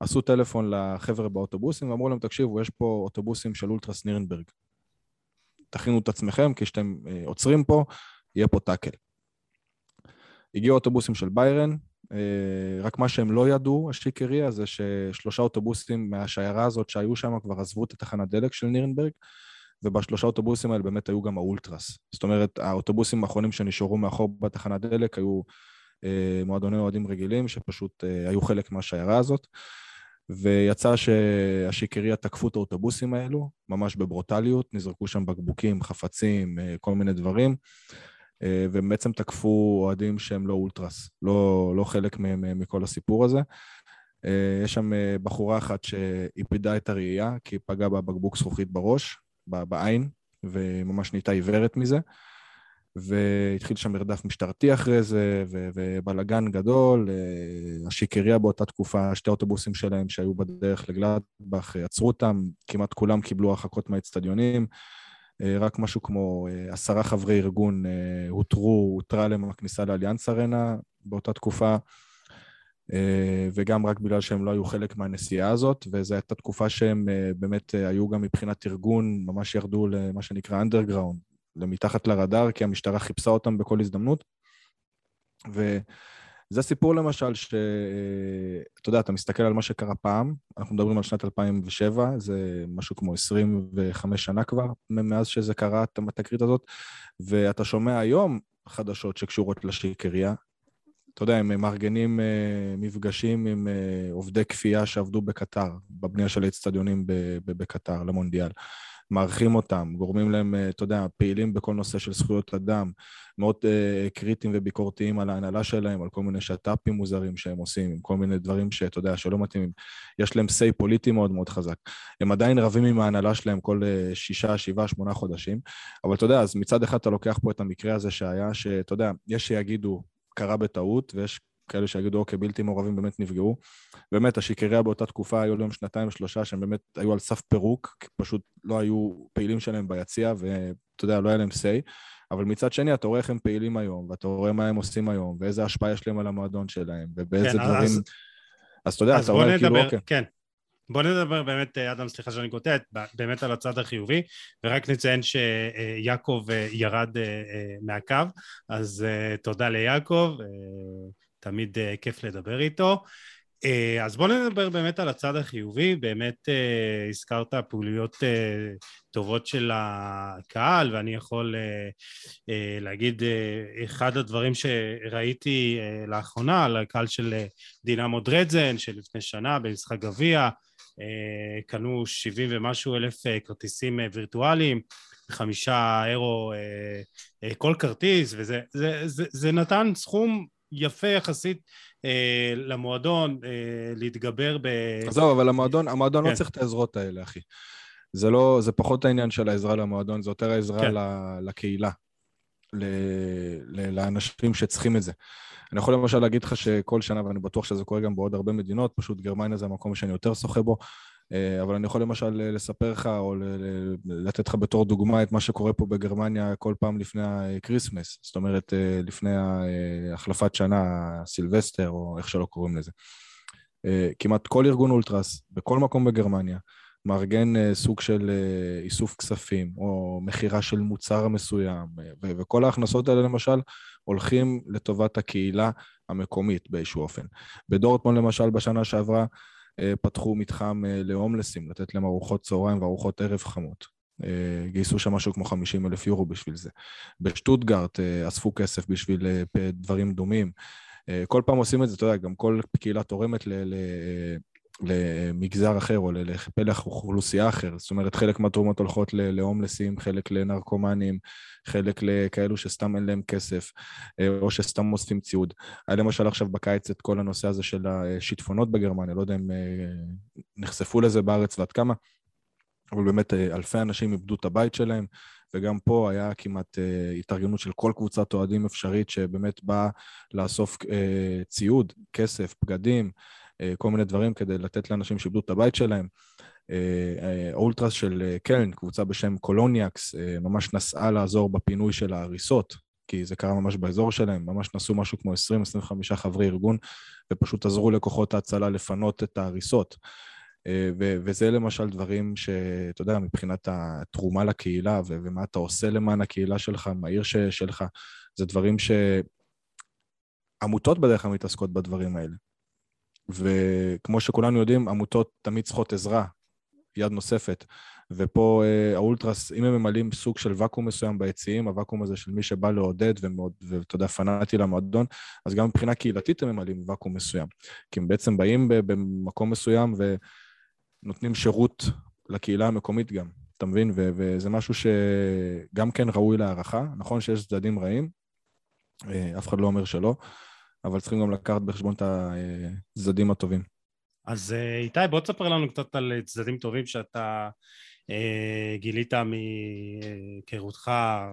עשו טלפון לחבר'ה באוטובוסים ואמרו להם, תקשיבו, יש פה אוטובוסים של אולטרס נירנברג. תכינו את עצמכם, כי כשאתם אה, עוצרים פה, יהיה פה טאקל. הגיעו אוטובוסים של ביירן, אה, רק מה שהם לא ידעו, השיקריה, זה ששלושה אוטובוסים מהשיירה הזאת שהיו שם כבר עזבו את התחנת דלק של נירנברג, ובשלושה אוטובוסים האלה באמת היו גם האולטרס. זאת אומרת, האוטובוסים האחרונים שנשארו מאחור בתחנת דלק היו אה, מועדוני אוהדים רגילים, שפשוט אה, היו חלק מהשיירה הזאת. ויצא שהשיקריה תקפו את האוטובוסים האלו, ממש בברוטליות, נזרקו שם בקבוקים, חפצים, אה, כל מיני דברים, אה, והם בעצם תקפו אוהדים שהם לא אולטרס, לא, לא חלק מהם מכל הסיפור הזה. אה, יש שם אה, בחורה אחת שהיא את הראייה, כי היא פגעה בבקבוק זכוכית בראש, בעין, וממש נהייתה עיוורת מזה. והתחיל שם מרדף משטרתי אחרי זה, ובלאגן גדול. אה, השיקריה באותה תקופה, שתי אוטובוסים שלהם שהיו בדרך לגלדבך, עצרו אותם, כמעט כולם קיבלו הרחקות מהאצטדיונים. אה, רק משהו כמו אה, עשרה חברי ארגון הותרו, הותרה להם הכניסה לאליאנס ארנה באותה תקופה. אה, וגם רק בגלל שהם לא היו חלק מהנסיעה הזאת, וזו הייתה תקופה שהם אה, באמת אה, היו גם מבחינת ארגון, ממש ירדו למה שנקרא אנדרגראונד, למתחת לרדאר, כי המשטרה חיפשה אותם בכל הזדמנות. זה סיפור למשל שאתה יודע, אתה מסתכל על מה שקרה פעם, אנחנו מדברים על שנת 2007, זה משהו כמו 25 שנה כבר מאז שזה קרה, התקרית הזאת, ואתה שומע היום חדשות שקשורות לשיקריה. אתה יודע, הם מארגנים מפגשים עם עובדי כפייה שעבדו בקטר, בבנייה של האצטדיונים בקטר, למונדיאל. מארחים אותם, גורמים להם, אה, אתה יודע, פעילים בכל נושא של זכויות אדם, מאוד uh, קריטיים וביקורתיים על ההנהלה שלהם, על כל מיני שת"פים מוזרים שהם עושים, עם כל מיני דברים שאתה יודע, שלא מתאימים. יש להם סיי פוליטי מאוד מאוד חזק. הם עדיין רבים עם ההנהלה שלהם כל uh, שישה, שבעה, שמונה חודשים, אבל אתה יודע, אז מצד אחד אתה לוקח פה את המקרה הזה שהיה, שאתה יודע, יש שיגידו, קרה בטעות, ויש כאלה שיגידו, אוקיי, בלתי מעורבים באמת נפגעו. באמת, השיקריה באותה תקופה היו להם שנתיים, שלושה, שהם באמת היו על סף פירוק, כי פשוט לא היו פעילים שלהם ביציע, ואתה יודע, לא היה להם say. אבל מצד שני, אתה רואה איך הם פעילים היום, ואתה רואה מה הם עושים היום, ואיזה השפעה יש להם על המועדון שלהם, ובאיזה כן, דברים... אז, אז אתה יודע, אתה אומר כאילו, אוקיי. כן. בוא נדבר באמת, אדם, סליחה שאני קוטע, באמת על הצד החיובי, ורק נציין שיעקב אה, ירד אה, אה, מהקו, אז תודה ליעקב. תמיד כיף לדבר איתו. Uh, אז בואו נדבר באמת על הצד החיובי, באמת uh, הזכרת פעוליות uh, טובות של הקהל, ואני יכול uh, uh, להגיד uh, אחד הדברים שראיתי uh, לאחרונה על הקהל של uh, דינמו דרדזן, שלפני שנה במשחק גביע, uh, קנו 70 ומשהו אלף uh, כרטיסים uh, וירטואליים, חמישה אירו uh, uh, כל כרטיס, וזה זה, זה, זה נתן סכום יפה יחסית אה, למועדון אה, להתגבר ב... עזוב, אבל המועדון, המועדון לא כן. לא צריך את העזרות האלה, אחי. זה לא, זה פחות העניין של העזרה למועדון, זה יותר העזרה כן. לקהילה, ל, ל, לאנשים שצריכים את זה. אני יכול למשל להגיד לך שכל שנה, ואני בטוח שזה קורה גם בעוד הרבה מדינות, פשוט גרמניה זה המקום שאני יותר שוחה בו, אבל אני יכול למשל אה, לספר לך, או לתת לך בתור דוגמה את מה שקורה פה בגרמניה כל פעם לפני ה Christmas, זאת אומרת, אה, לפני החלפת שנה, סילבסטר, או איך שלא קוראים לזה. כמעט כל ארגון אולטרס, בכל מקום בגרמניה, מארגן סוג של איסוף כספים, או מכירה של מוצר מסוים, וכל ההכנסות האלה למשל הולכים לטובת הקהילה המקומית באיזשהו אופן. בדורטמון למשל בשנה שעברה אה, פתחו מתחם אה, להומלסים, לתת להם ארוחות צהריים וארוחות ערב חמות. אה, גייסו שם משהו כמו 50 אלף יורו בשביל זה. בשטוטגרט אספו כסף בשביל דברים דומים. כל פעם עושים את זה, אתה יודע, גם כל קהילה תורמת ל- למגזר אחר או לפלח אוכלוסייה אחר. זאת אומרת, חלק מהתרומות הולכות להומלסים, חלק לנרקומנים, חלק לכאלו שסתם אין להם כסף, אה, או שסתם אוספים ציוד. היה למשל עכשיו בקיץ את כל הנושא הזה של השיטפונות בגרמניה, לא יודע אם אה, נחשפו לזה בארץ ועד כמה, אבל באמת אה, אלפי אנשים איבדו את הבית שלהם, וגם פה היה כמעט התארגנות של כל קבוצת אוהדים אפשרית שבאמת באה לאסוף ציוד, כסף, בגדים, כל מיני דברים כדי לתת לאנשים שאיבדו את הבית שלהם. של אה, קלן, קבוצה בשם קולוניאקס, אה, ממש נסעה לעזור בפינוי של ההריסות, כי זה קרה ממש באזור שלהם, ממש נסעו משהו כמו 20-25 חברי ארגון, ופשוט עזרו לכוחות ההצלה לפנות את ההריסות. אה, ו- וזה למשל דברים שאתה יודע, מבחינת התרומה לקהילה ו- ומה אתה עושה למען הקהילה שלך, מהעיר ש- שלך, זה דברים שעמותות בדרך כלל מתעסקות בדברים האלה. וכמו שכולנו יודעים, עמותות תמיד צריכות עזרה, יד נוספת. ופה אה, האולטרס, אם הם ממלאים סוג של ואקום מסוים ביציעים, הוואקום הזה של מי שבא לעודד ואתה יודע, פנאטי למועדון, אז גם מבחינה קהילתית הם ממלאים ואקום מסוים. כי הם בעצם באים במקום מסוים ונותנים שירות לקהילה המקומית גם, אתה מבין? ו- וזה משהו שגם כן ראוי להערכה. נכון שיש צדדים רעים, אה, אף אחד לא אומר שלא, אבל צריכים גם לקחת בחשבון את הצדדים הטובים. אז אה, איתי, בוא תספר לנו קצת על צדדים טובים שאתה אה, גילית מהיכרותך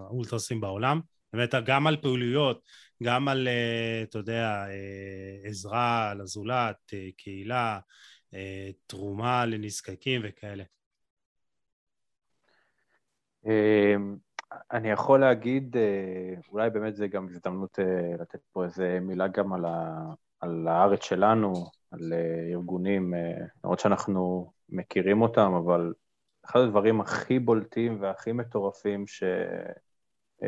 אולטרסים בעולם. באמת, גם על פעולויות, גם על, אה, אתה יודע, אה, עזרה לזולת, אה, קהילה, אה, תרומה לנזקקים וכאלה. אני יכול להגיד, אה, אולי באמת זה גם הזדמנות אה, לתת פה איזה מילה גם על, ה, על הארץ שלנו, על אה, ארגונים, למרות שאנחנו מכירים אותם, אבל אחד הדברים הכי בולטים והכי מטורפים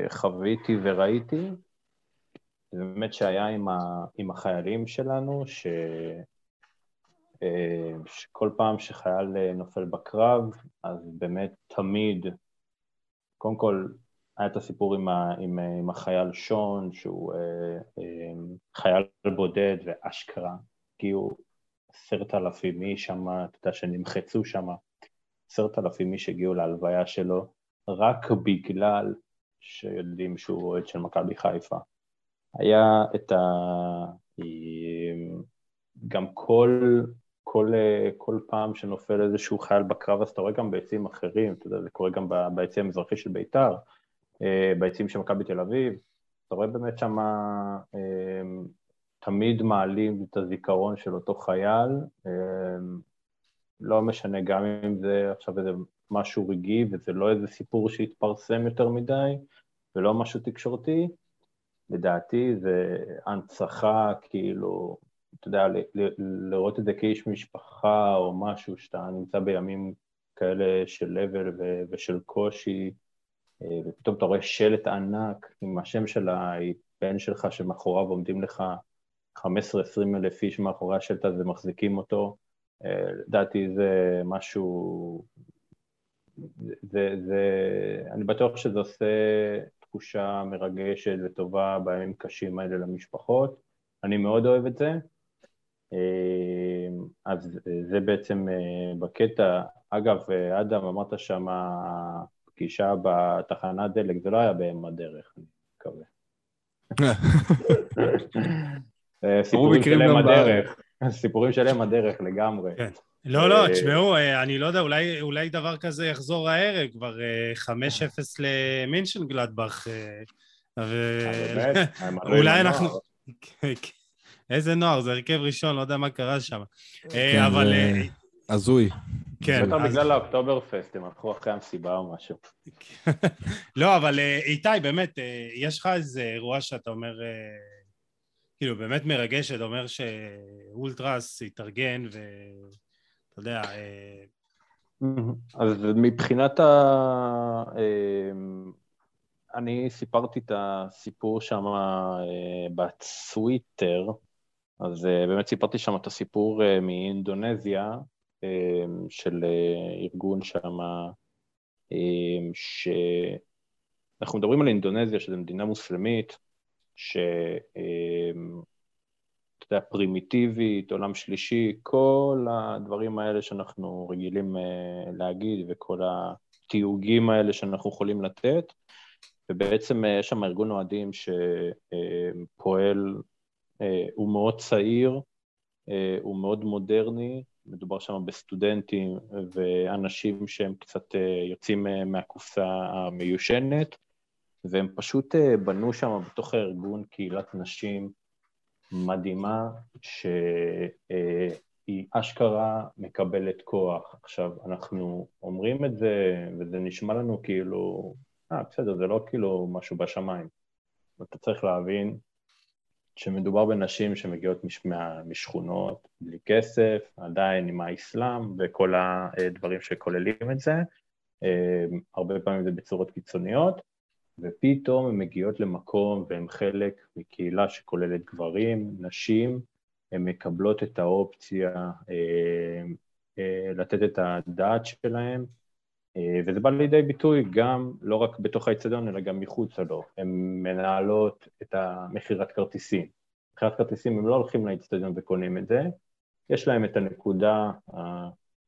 שחוויתי וראיתי, זה באמת שהיה עם, ה, עם החיילים שלנו, ש, שכל פעם שחייל נופל בקרב, אז באמת תמיד, קודם כל, היה את הסיפור עם, ה, עם, עם החייל שון, שהוא אה, אה, חייל בודד ואשכרה, הגיעו עשרת אלפים איש שם, אתה יודע, שנמחצו שם, עשרת אלפים איש הגיעו להלוויה שלו, רק בגלל שיודעים שהוא אוהד של מכבי חיפה. היה את ה... גם כל, כל, כל פעם שנופל איזשהו חייל בקרב, אז אתה רואה גם ביציעים אחרים, אתה יודע, זה קורה גם ביציא המזרחי של בית"ר, אה, ביציעים של מכבי תל אביב, אתה רואה באמת שם אה, תמיד מעלים את הזיכרון של אותו חייל, אה, לא משנה גם אם זה עכשיו איזה משהו רגעי וזה לא איזה סיפור שהתפרסם יותר מדי ולא משהו תקשורתי, לדעתי זה הנצחה, כאילו, אתה יודע, לראות את זה כאיש משפחה או משהו שאתה נמצא בימים כאלה של אבל ושל קושי, אה, ופתאום אתה רואה שלט ענק עם השם של הבן שלך שמאחוריו עומדים לך 15-20 אלף איש מאחורי השלט הזה ומחזיקים אותו, אה, לדעתי זה משהו, זה, זה, אני בטוח שזה עושה תחושה מרגשת וטובה בימים קשים האלה למשפחות, אני מאוד אוהב את זה. אה, אז זה בעצם בקטע, אגב, אדם, אמרת שם פגישה בתחנת דלק, זה לא היה באם הדרך, אני מקווה. סיפורים של אם הדרך, סיפורים של אם הדרך לגמרי. כן. לא, לא, אה, תשמעו, אה, אני לא יודע, אולי, אולי דבר כזה יחזור הערב, כבר 5-0 אה, למינשן גלדבך. אולי אנחנו... איזה נוער, זה הרכב ראשון, לא יודע מה קרה שם. כן, אבל... הזוי. כן. זה בגלל האוקטובר פסט, הם הלכו אחרי המסיבה או משהו. לא, אבל אה, איתי, באמת, אה, יש לך איזה אירוע שאתה אומר, אה, כאילו, באמת מרגש, אתה אומר שאולטרס התארגן ואתה יודע... אז מבחינת ה... אני סיפרתי את הסיפור שם בטוויטר, אז באמת סיפרתי שם את הסיפור מאינדונזיה, אמ, של אה, ארגון שם, שאנחנו מדברים על אינדונזיה, שזו מדינה מוסלמית, שאתה אמ, יודע, פרימיטיבית, עולם שלישי, כל הדברים האלה שאנחנו רגילים אה, להגיד וכל התיוגים האלה שאנחנו יכולים לתת, ובעצם אה, יש שם ארגון אוהדים שפועל, הוא מאוד צעיר, הוא מאוד מודרני, מדובר שם בסטודנטים ואנשים שהם קצת אה, יוצאים אה, מהקופסה המיושנת, והם פשוט אה, בנו שם בתוך הארגון קהילת נשים מדהימה, שהיא אשכרה מקבלת כוח. עכשיו, אנחנו אומרים את זה, וזה נשמע לנו כאילו, אה, בסדר, זה לא כאילו משהו בשמיים. אתה צריך להבין שמדובר בנשים שמגיעות מש, משכונות בלי כסף, עדיין עם האסלאם וכל הדברים שכוללים את זה, אה, הרבה פעמים זה בצורות קיצוניות, ופתאום הן מגיעות למקום והן חלק מקהילה שכוללת גברים, נשים, הן מקבלות את האופציה אה, אה, לתת את הדעת שלהן, וזה בא לידי ביטוי גם, לא רק בתוך האצטדיון, אלא גם מחוצה לו. הן מנהלות את המכירת כרטיסים. מכירת כרטיסים, הם לא הולכים לאצטדיון וקונים את זה, יש להם את הנקודה,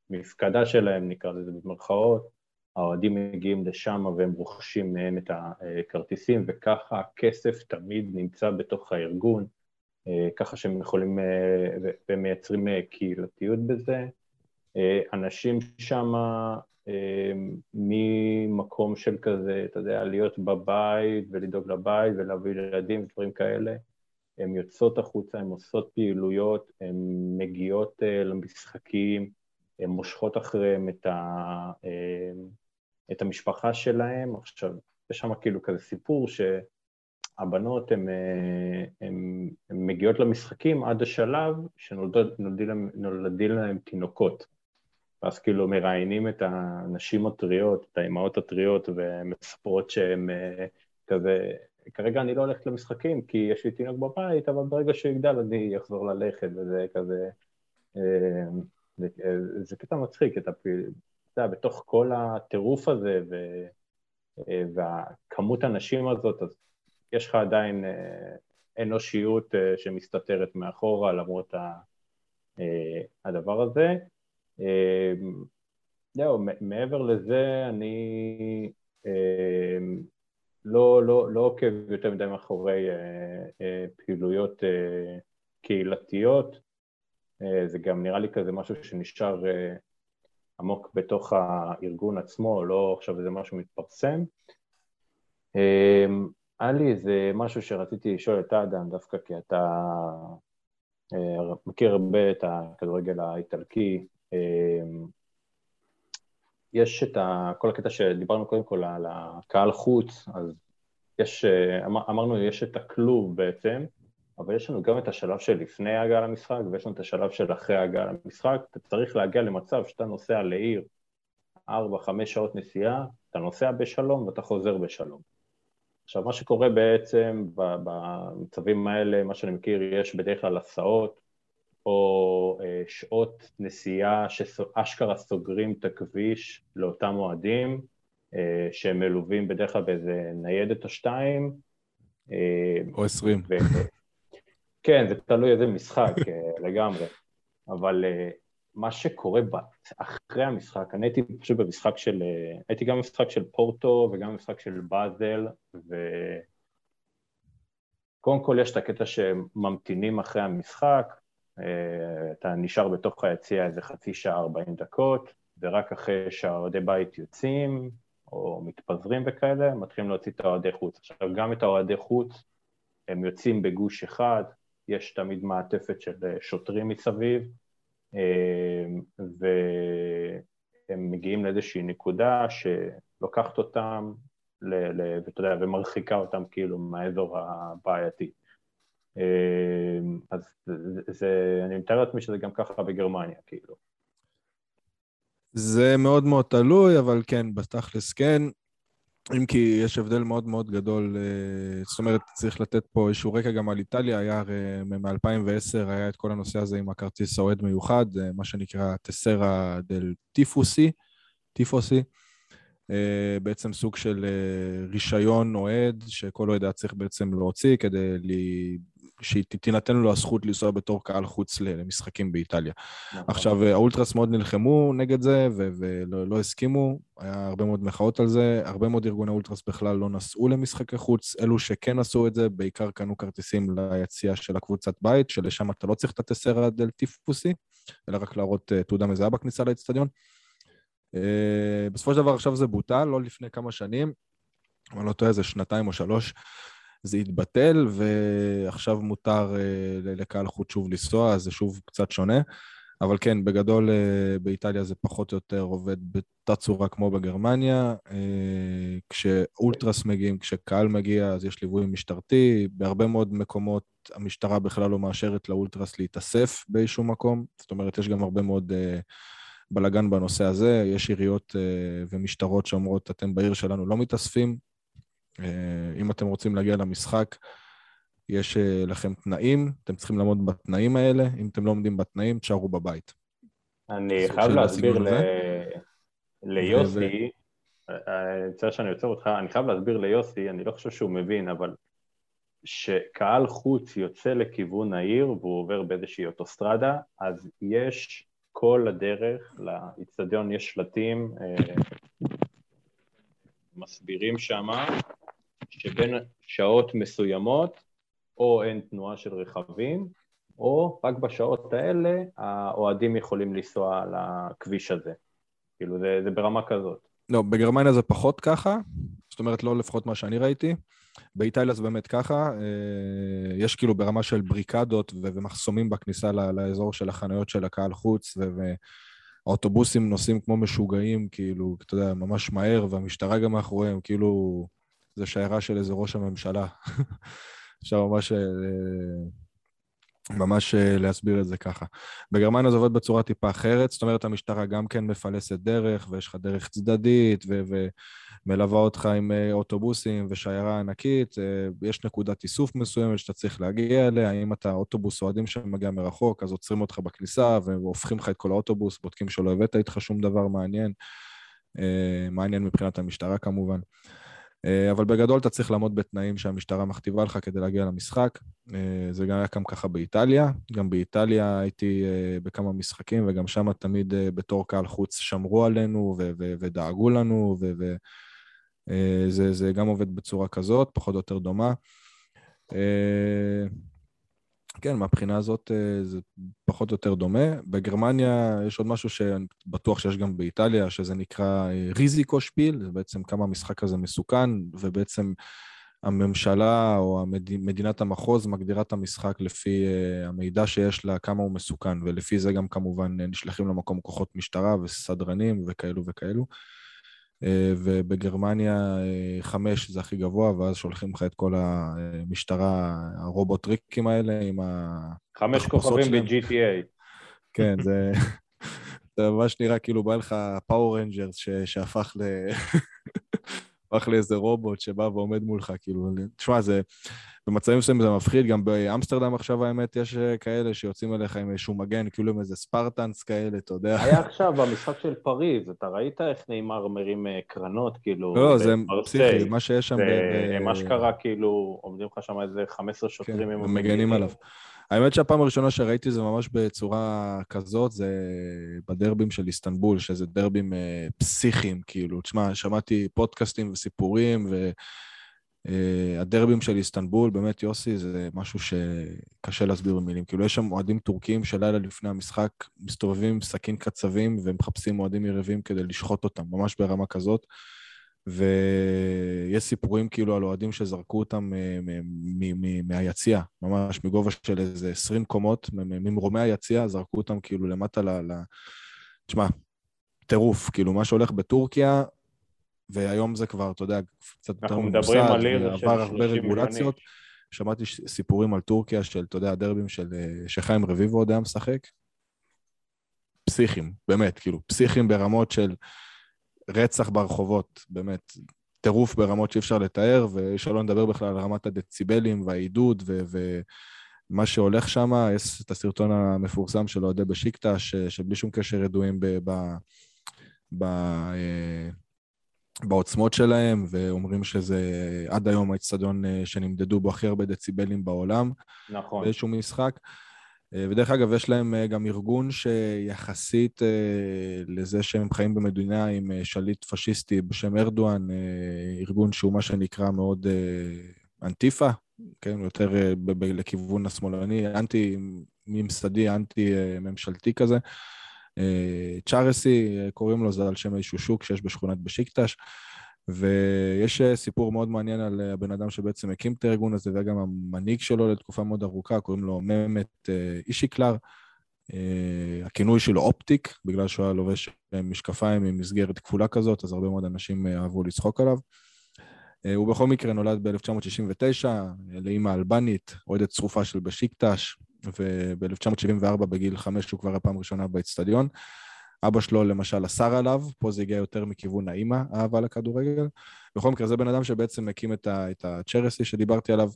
המפקדה שלהם, נקרא לזה במרכאות, האוהדים מגיעים לשם והם רוכשים מהם את הכרטיסים, וככה הכסף תמיד נמצא בתוך הארגון, ככה שהם יכולים, והם מייצרים קהילתיות בזה. אנשים שם ממקום של כזה, אתה יודע, להיות בבית ולדאוג לבית ולהביא ילדים ודברים כאלה, הן יוצאות החוצה, הן עושות פעילויות, הן מגיעות uh, למשחקים, הן מושכות אחריהן את, ה, uh, את המשפחה שלהן. עכשיו, יש שם כאילו כזה סיפור שהבנות הן uh, מגיעות למשחקים עד השלב שנולדים להם תינוקות. ואז כאילו מראיינים את הנשים הטריות, את האימהות הטריות, ומספרות שהן כזה כרגע אני לא הולכת למשחקים כי יש לי תינוק בבית, אבל ברגע שהוא יגדל אני אחזור ללכת, וזה כזה... אה, זה, זה קטע מצחיק, אתה יודע, בתוך כל הטירוף הזה ו, והכמות הנשים הזאת, אז יש לך עדיין אנושיות שמסתתרת מאחורה למרות הדבר הזה. זהו, מעבר לזה אני אה, לא, לא, לא עוקב יותר מדי מאחורי אה, אה, פעילויות קהילתיות, זה גם נראה לי כזה משהו שנשאר עמוק בתוך הארגון עצמו, לא עכשיו איזה משהו מתפרסם. היה לי איזה משהו שרציתי לשאול את אדם, דווקא כי אתה מכיר הרבה את הכדורגל האיטלקי, יש את ה, כל הקטע שדיברנו קודם כל על הקהל חוץ, אז יש, אמר, אמרנו, יש את הכלוב בעצם, אבל יש לנו גם את השלב של לפני ההגעה למשחק ויש לנו את השלב של אחרי ההגעה למשחק. אתה צריך להגיע למצב שאתה נוסע לעיר ארבע, חמש שעות נסיעה, אתה נוסע בשלום ואתה חוזר בשלום. עכשיו, מה שקורה בעצם במצבים האלה, מה שאני מכיר, יש בדרך כלל הסעות, או אה, שעות נסיעה שאשכרה סוגרים את הכביש לאותם אוהדים, אה, שהם מלווים בדרך כלל באיזה ניידת או שתיים. אה, או עשרים. ו... כן, זה תלוי איזה משחק לגמרי, אבל מה שקורה אחרי המשחק, אני הייתי פשוט במשחק של, הייתי גם במשחק של פורטו וגם במשחק של באזל, וקודם כל יש את הקטע שממתינים אחרי המשחק, אתה נשאר בתוך היציע איזה חצי שעה, 40 דקות, ורק אחרי שהאוהדי בית יוצאים, או מתפזרים וכאלה, מתחילים להוציא את האוהדי חוץ. עכשיו, גם את האוהדי חוץ, הם יוצאים בגוש אחד, יש תמיד מעטפת של אה, שוטרים מסביב, אה, והם מגיעים לאיזושהי נקודה שלוקחת אותם, ואתה יודע, ומרחיקה אותם כאילו מהאזור הבעייתי. אמ, אז זה, אני מתאר לעצמי שזה גם ככה בגרמניה, כאילו. זה מאוד מאוד תלוי, אבל כן, בתכלס כן. אם כי יש הבדל מאוד מאוד גדול, אה, זאת אומרת, צריך לתת פה איזשהו רקע גם על איטליה, היה הרי מ-2010 היה את כל הנושא הזה עם הכרטיס האוהד מיוחד, אה, מה שנקרא טסרה דל טיפוסי, טיפוסי, אה, בעצם סוג של רישיון אוהד, שכל אוהד היה צריך בעצם להוציא כדי שתינתן לו הזכות לנסוע בתור קהל חוץ למשחקים באיטליה. נכון. עכשיו, האולטרס מאוד נלחמו נגד זה ולא לא הסכימו, היה הרבה מאוד מחאות על זה, הרבה מאוד ארגוני אולטרס בכלל לא נסעו למשחקי חוץ, אלו שכן עשו את זה, בעיקר קנו כרטיסים ליציאה של הקבוצת בית, שלשם אתה לא צריך את הטסרה דל טיפוסי, אלא רק להראות אה, תעודה מזהה בכניסה לאצטדיון. אה, בסופו של דבר עכשיו זה בוטל, לא לפני כמה שנים, אבל לא טועה, זה שנתיים או שלוש. זה התבטל, ועכשיו מותר אה, לקהל חוץ שוב לנסוע, אז זה שוב קצת שונה. אבל כן, בגדול אה, באיטליה זה פחות או יותר עובד באותה צורה כמו בגרמניה. אה, כשאולטרס מגיעים, כשקהל מגיע, אז יש ליווי משטרתי. בהרבה מאוד מקומות המשטרה בכלל לא מאשרת לאולטרס להתאסף באיזשהו מקום. זאת אומרת, יש גם הרבה מאוד בלאגן בנושא הזה. יש עיריות ומשטרות שאומרות, אתם בעיר שלנו לא מתאספים, אם אתם רוצים להגיע למשחק, יש אה, לכם תנאים, אתם צריכים לעמוד בתנאים האלה, אם אתם לא עומדים בתנאים, תשארו בבית. אני חייב להסביר ל... ליוסי, אני אה, מצטער שאני עוצר אותך, אני חייב להסביר ליוסי, אני לא חושב שהוא מבין, אבל שקהל חוץ יוצא לכיוון העיר והוא עובר באיזושהי אוטוסטרדה, אז יש כל הדרך, לאיצטדיון יש שלטים, מסבירים שמה שבין שעות מסוימות או אין תנועה של רכבים, או רק בשעות האלה האוהדים יכולים לנסוע על הכביש הזה. כאילו, זה, זה ברמה כזאת. לא, בגרמניה זה פחות ככה, זאת אומרת, לא לפחות מה שאני ראיתי. באיטליה זה באמת ככה, אה, יש כאילו ברמה של בריקדות ומחסומים בכניסה לאזור של החנויות של הקהל חוץ, והאוטובוסים נוסעים כמו משוגעים, כאילו, אתה יודע, ממש מהר, והמשטרה גם מאחוריהם, כאילו, זה שיירה של איזה ראש הממשלה. אפשר ממש... אה, ממש אה, להסביר את זה ככה. בגרמניה זה עובד בצורה טיפה אחרת, זאת אומרת, המשטרה גם כן מפלסת דרך, ויש לך דרך צדדית, ו- ומלווה אותך עם אה, אוטובוסים ושיירה ענקית. יש נקודת איסוף מסוימת שאתה צריך להגיע אליה. אם אתה אוטובוס אוהדים שמגיע מרחוק, אז עוצרים אותך בכניסה והופכים לך את כל האוטובוס, בודקים שלא הבאת איתך שום דבר מעניין. מעניין מבחינת המשטרה כמובן. אה, אבל בגדול אתה צריך לעמוד בתנאים שהמשטרה מכתיבה לך כדי להגיע למשחק. אה, זה גם היה גם ככה באיטליה. גם באיטליה הייתי אה, בכמה משחקים, וגם שם תמיד בתור קהל חוץ שמרו עלינו ו- ו- ודאגו לנו, וזה גם עובד בצורה כזאת, פחות או יותר דומה. כן, מהבחינה הזאת אה, זה פחות או יותר דומה. בגרמניה יש עוד משהו שאני בטוח שיש גם באיטליה, שזה נקרא אה, ריזיקו שפיל, זה בעצם כמה המשחק הזה מסוכן, ובעצם הממשלה או. מדינת המחוז מגדירה את המשחק לפי uh, המידע שיש לה, כמה הוא מסוכן, ולפי זה גם כמובן נשלחים למקום כוחות משטרה וסדרנים וכאלו וכאלו. אה, ובגרמניה אה, חמש זה הכי גבוה, ואז שולחים לך את כל המשטרה, הרובוטריקים האלה עם ה... חמש כוכבים ב-GTA. כן, זה... זה ממש נראה כאילו בא לך פאור רנג'רס שהפך ל... הפך לאיזה רובוט שבא ועומד מולך, כאילו, תשמע, זה... במצבים מסוימים זה מפחיד, גם באמסטרדם עכשיו האמת יש אה, כאלה שיוצאים אליך עם איזשהו מגן, כאילו עם איזה Spartans כאלה, אתה יודע. היה עכשיו במשחק של פריז, אתה ראית איך נאמר מרים אה, קרנות, כאילו... לא, זה פסיכי, מה שיש שם... מה שקרה, כאילו, עומדים לך שם איזה 15 שוטרים כן, עם... מגנים עליו. האמת שהפעם הראשונה שראיתי זה ממש בצורה כזאת, זה בדרבים של איסטנבול, שזה דרבים אה, פסיכיים, כאילו. תשמע, שמעתי פודקאסטים וסיפורים, ו... Uh, הדרבים של איסטנבול, באמת, יוסי, זה משהו שקשה להסביר במילים. כאילו, יש שם אוהדים טורקים שלילה לפני המשחק מסתובבים עם סכין קצבים ומחפשים אוהדים יריבים כדי לשחוט אותם, ממש ברמה כזאת. ויש סיפורים כאילו על אוהדים שזרקו אותם אה, מהיציע, ממש מגובה של איזה 20 קומות, ממרומי היציע, זרקו אותם כאילו למטה ל... תשמע, טירוף, כאילו מה שהולך בטורקיה, והיום זה כבר, אתה יודע, קצת יותר ממוסד, עבר הרבה רגולציות. שמעתי סיפורים על טורקיה של, אתה יודע, הדרבים של אה, שחיים רביבו עוד היה משחק. פסיכים, באמת, כאילו, פסיכים ברמות של רצח ברחובות, באמת, טירוף ברמות שאי אפשר לתאר, ושלא נדבר בכלל על רמת הדציבלים והעידוד ו... ומה שהולך שם, יש את הסרטון המפורסם של אוהדי בשיקטה, שבלי שום קשר ידועים ב... ב... ב... בעוצמות שלהם, ואומרים שזה עד היום האצטדיון אה, שנמדדו בו הכי הרבה דציבלים בעולם. נכון. באיזשהו משחק. אה, ודרך אגב, יש להם אה, גם ארגון שיחסית לזה שהם חיים במדינה עם שליט פשיסטי בשם ארדואן, ארגון שהוא מה שנקרא מאוד אנטיפה, כן, יותר לכיוון השמאלני, אנטי-ממסדי, אנטי-ממשלתי כזה. צ'ארסי, קוראים לו, זה על שם איזשהו שוק שיש בשכונת בשיקטש. ויש סיפור מאוד מעניין על הבן אדם שבעצם הקים את הארגון הזה, וגם המנהיג שלו לתקופה מאוד ארוכה, קוראים לו ממת אישיקלר. הכינוי שלו אופטיק, בגלל שהוא היה לובש משקפיים עם מסגרת כפולה כזאת, אז הרבה מאוד אנשים אהבו לצחוק עליו. הוא בכל מקרה נולד ב-1979 לאימא אלבנית, אוהדת צרופה של בשיקטש, וב-1974 בגיל חמש הוא כבר הפעם הראשונה באצטדיון. אבא שלו למשל אסר עליו, פה זה הגיע יותר מכיוון האימא, אהבה לכדורגל. בכל מקרה, זה בן אדם שבעצם הקים את, ה- את הצ'רסי שדיברתי עליו.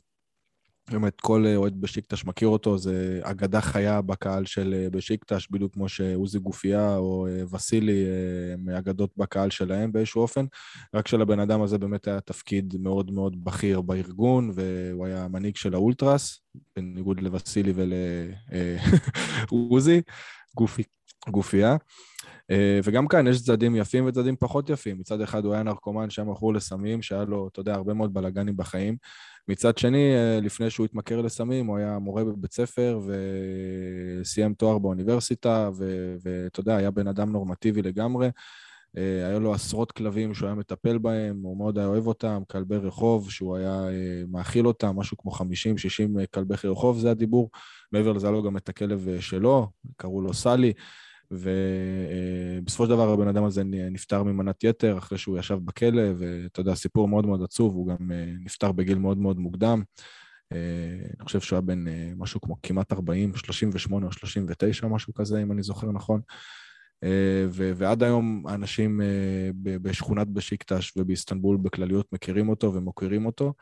באמת, כל אוהד בשיקטש מכיר אותו, זה אגדה חיה בקהל של אה, בשיקטש, בדיוק כמו שעוזי גופייה או אה, וסילי הם אה, אגדות בקהל שלהם באיזשהו אופן, רק שלבן אדם הזה באמת היה תפקיד מאוד מאוד בכיר בארגון, והוא היה מנהיג של האולטרס, בניגוד לווסילי ולעוזי, גופי, גופייה. וגם כאן יש צדדים יפים וצדדים פחות יפים. מצד אחד הוא היה נרקומן שהיה מכור לסמים, שהיה לו, אתה יודע, הרבה מאוד בלאגנים בחיים. מצד שני, אה, לפני שהוא התמכר לסמים, הוא היה מורה בבית ספר וסיים תואר באוניברסיטה, ואתה יודע, היה בן אדם נורמטיבי לגמרי. אה, היה לו עשרות כלבים שהוא היה מטפל בהם, הוא מאוד היה אוהב אותם, כלבי רחוב, שהוא היה אה, מאכיל אותם, משהו כמו 50-60 כלבי רחוב, זה הדיבור. מעבר לזה היה לו גם את הכלב שלו, קראו לו סלי. ובסופו של דבר הבן אדם הזה נפטר ממנת יתר אחרי שהוא ישב בכלא, ואתה יודע, סיפור מאוד מאוד עצוב, הוא גם אה, נפטר בגיל מאוד מאוד מוקדם. אני חושב שהוא היה בן משהו כמו כמעט 40, 38 או 39, משהו כזה, אם אני זוכר נכון. ו- ועד היום האנשים בשכונת בשיקטש ובאיסטנבול בכלליות מכירים אותו ומוקירים אותו.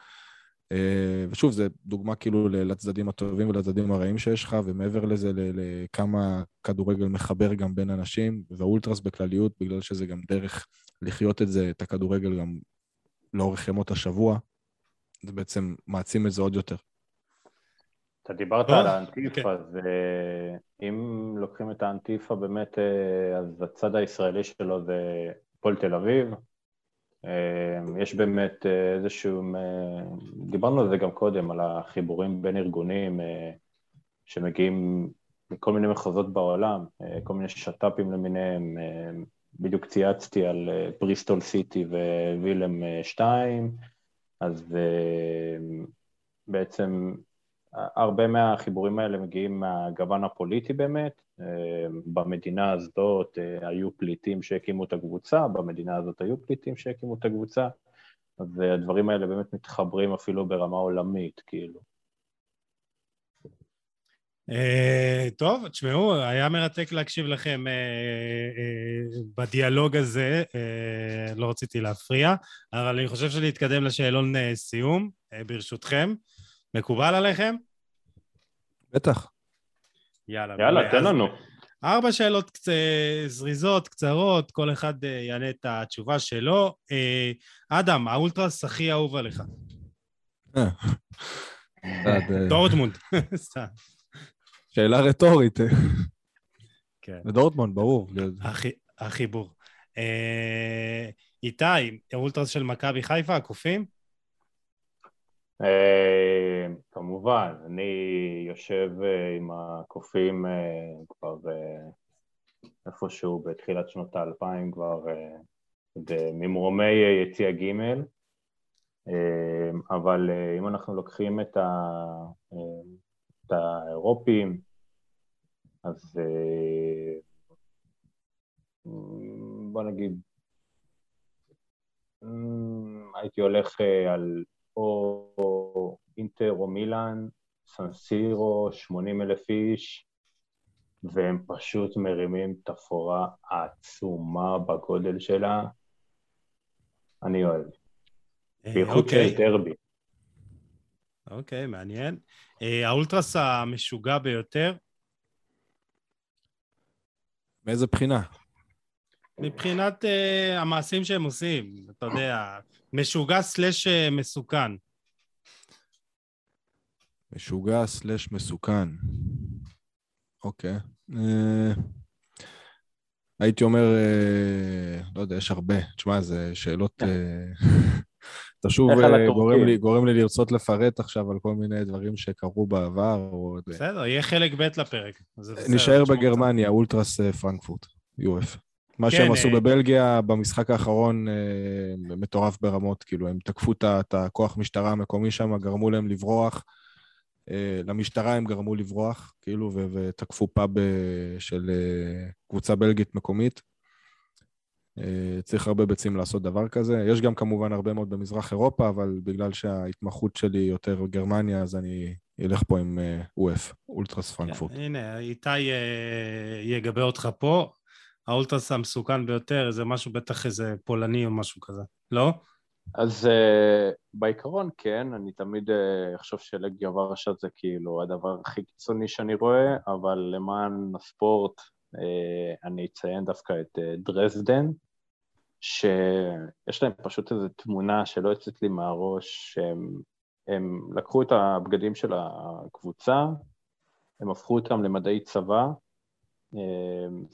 אה, ושוב, זו דוגמה כאילו לצדדים הטובים ולצדדים הרעים שיש לך, ומעבר לזה, לכמה כדורגל מחבר גם בין אנשים, והאולטרס בכלליות, בגלל שזה גם דרך לחיות את זה, את הכדורגל גם לאורך ימות השבוע, זה בעצם מעצים את זה עוד יותר. אתה דיברת על האנטיפה, okay. אז אם לוקחים את האנטיפה באמת, אה, אז הצד הישראלי שלו זה הפועל תל אביב, יש באמת אה, איזשהו, דיברנו על זה גם קודם, על החיבורים בין ארגונים אה, שמגיעים מכל מיני מחוזות בעולם, אה, כל מיני שת"פים למיניהם, בדיוק צייצתי על בריסטול סיטי ווילם 2, אז בעצם הרבה מהחיבורים האלה מגיעים מהגוון הפוליטי באמת. אה, במדינה הזאת אה, היו פליטים שהקימו את הקבוצה, במדינה הזאת היו פליטים שהקימו את הקבוצה, והדברים האלה באמת מתחברים אפילו ברמה עולמית, כאילו. Uh, טוב, תשמעו, היה מרתק להקשיב לכם בדיאלוג הזה, לא רציתי להפריע, אבל אני חושב שנתקדם לשאלון סיום, ברשותכם. מקובל עליכם? בטח. יאללה. יאללה, תן לנו. ארבע שאלות קצ... זריזות, קצרות, כל אחד אה, יענה את התשובה שלו. אה, אדם, האולטרס הכי אהוב עליך. אה. דורטמונד, שאלה רטורית. כן. דורטמונד, ברור. החיבור. איתי, האולטרס של מכבי חיפה, הקופים? אה, כמובן, אני יושב אה, עם הקופים אה, כבר איפשהו בתחילת שנות האלפיים, כבר ממרומי יציע ג', אבל אם אנחנו לוקחים את, ה... את האירופים, אז בוא נגיד, הייתי הולך על או אינטר או מילאן, סנסירו, 80 אלף איש, והם פשוט מרימים תפאורה עצומה בגודל שלה. אני אוהב. אה, בייחוד של אוקיי. דרבי. אוקיי, מעניין. אה, האולטרס המשוגע ביותר? מאיזה בחינה? מבחינת uh, המעשים שהם עושים, אתה יודע, משוגע סלאש אה, מסוכן. משוגע סלאש מסוכן. אוקיי. Uh, הייתי אומר, uh, לא יודע, יש הרבה. תשמע, זה שאלות... אתה שוב גורם לי, גורם לי לרצות לפרט עכשיו על כל מיני דברים שקרו בעבר. או... בסדר, יהיה חלק ב' לפרק. נשאר בגרמניה, אולטרס פרנקפורט, UF. מה כן, שהם עשו אה, בבלגיה במשחק האחרון אה, מטורף ברמות, כאילו, הם תקפו את הכוח משטרה המקומי שם, גרמו להם לברוח. אה, למשטרה הם גרמו לברוח, כאילו, ותקפו פאב של קבוצה בלגית מקומית. צריך הרבה ביצים לעשות דבר כזה. יש גם כמובן הרבה מאוד במזרח אירופה, אבל בגלל שההתמחות שלי יותר גרמניה, אז אני אלך פה עם UF, אולטרס פרנקפורט. כן, הנה, איתי יגבה אותך פה. האולטרס המסוכן ביותר, זה משהו בטח איזה פולני או משהו כזה, לא? אז uh, בעיקרון כן, אני תמיד uh, אחשוב שלגיה ורשה זה כאילו הדבר הכי קיצוני שאני רואה, אבל למען הספורט uh, אני אציין דווקא את uh, דרזדן, שיש להם פשוט איזו תמונה שלא יוצאת לי מהראש, שהם הם לקחו את הבגדים של הקבוצה, הם הפכו אותם למדעי צבא,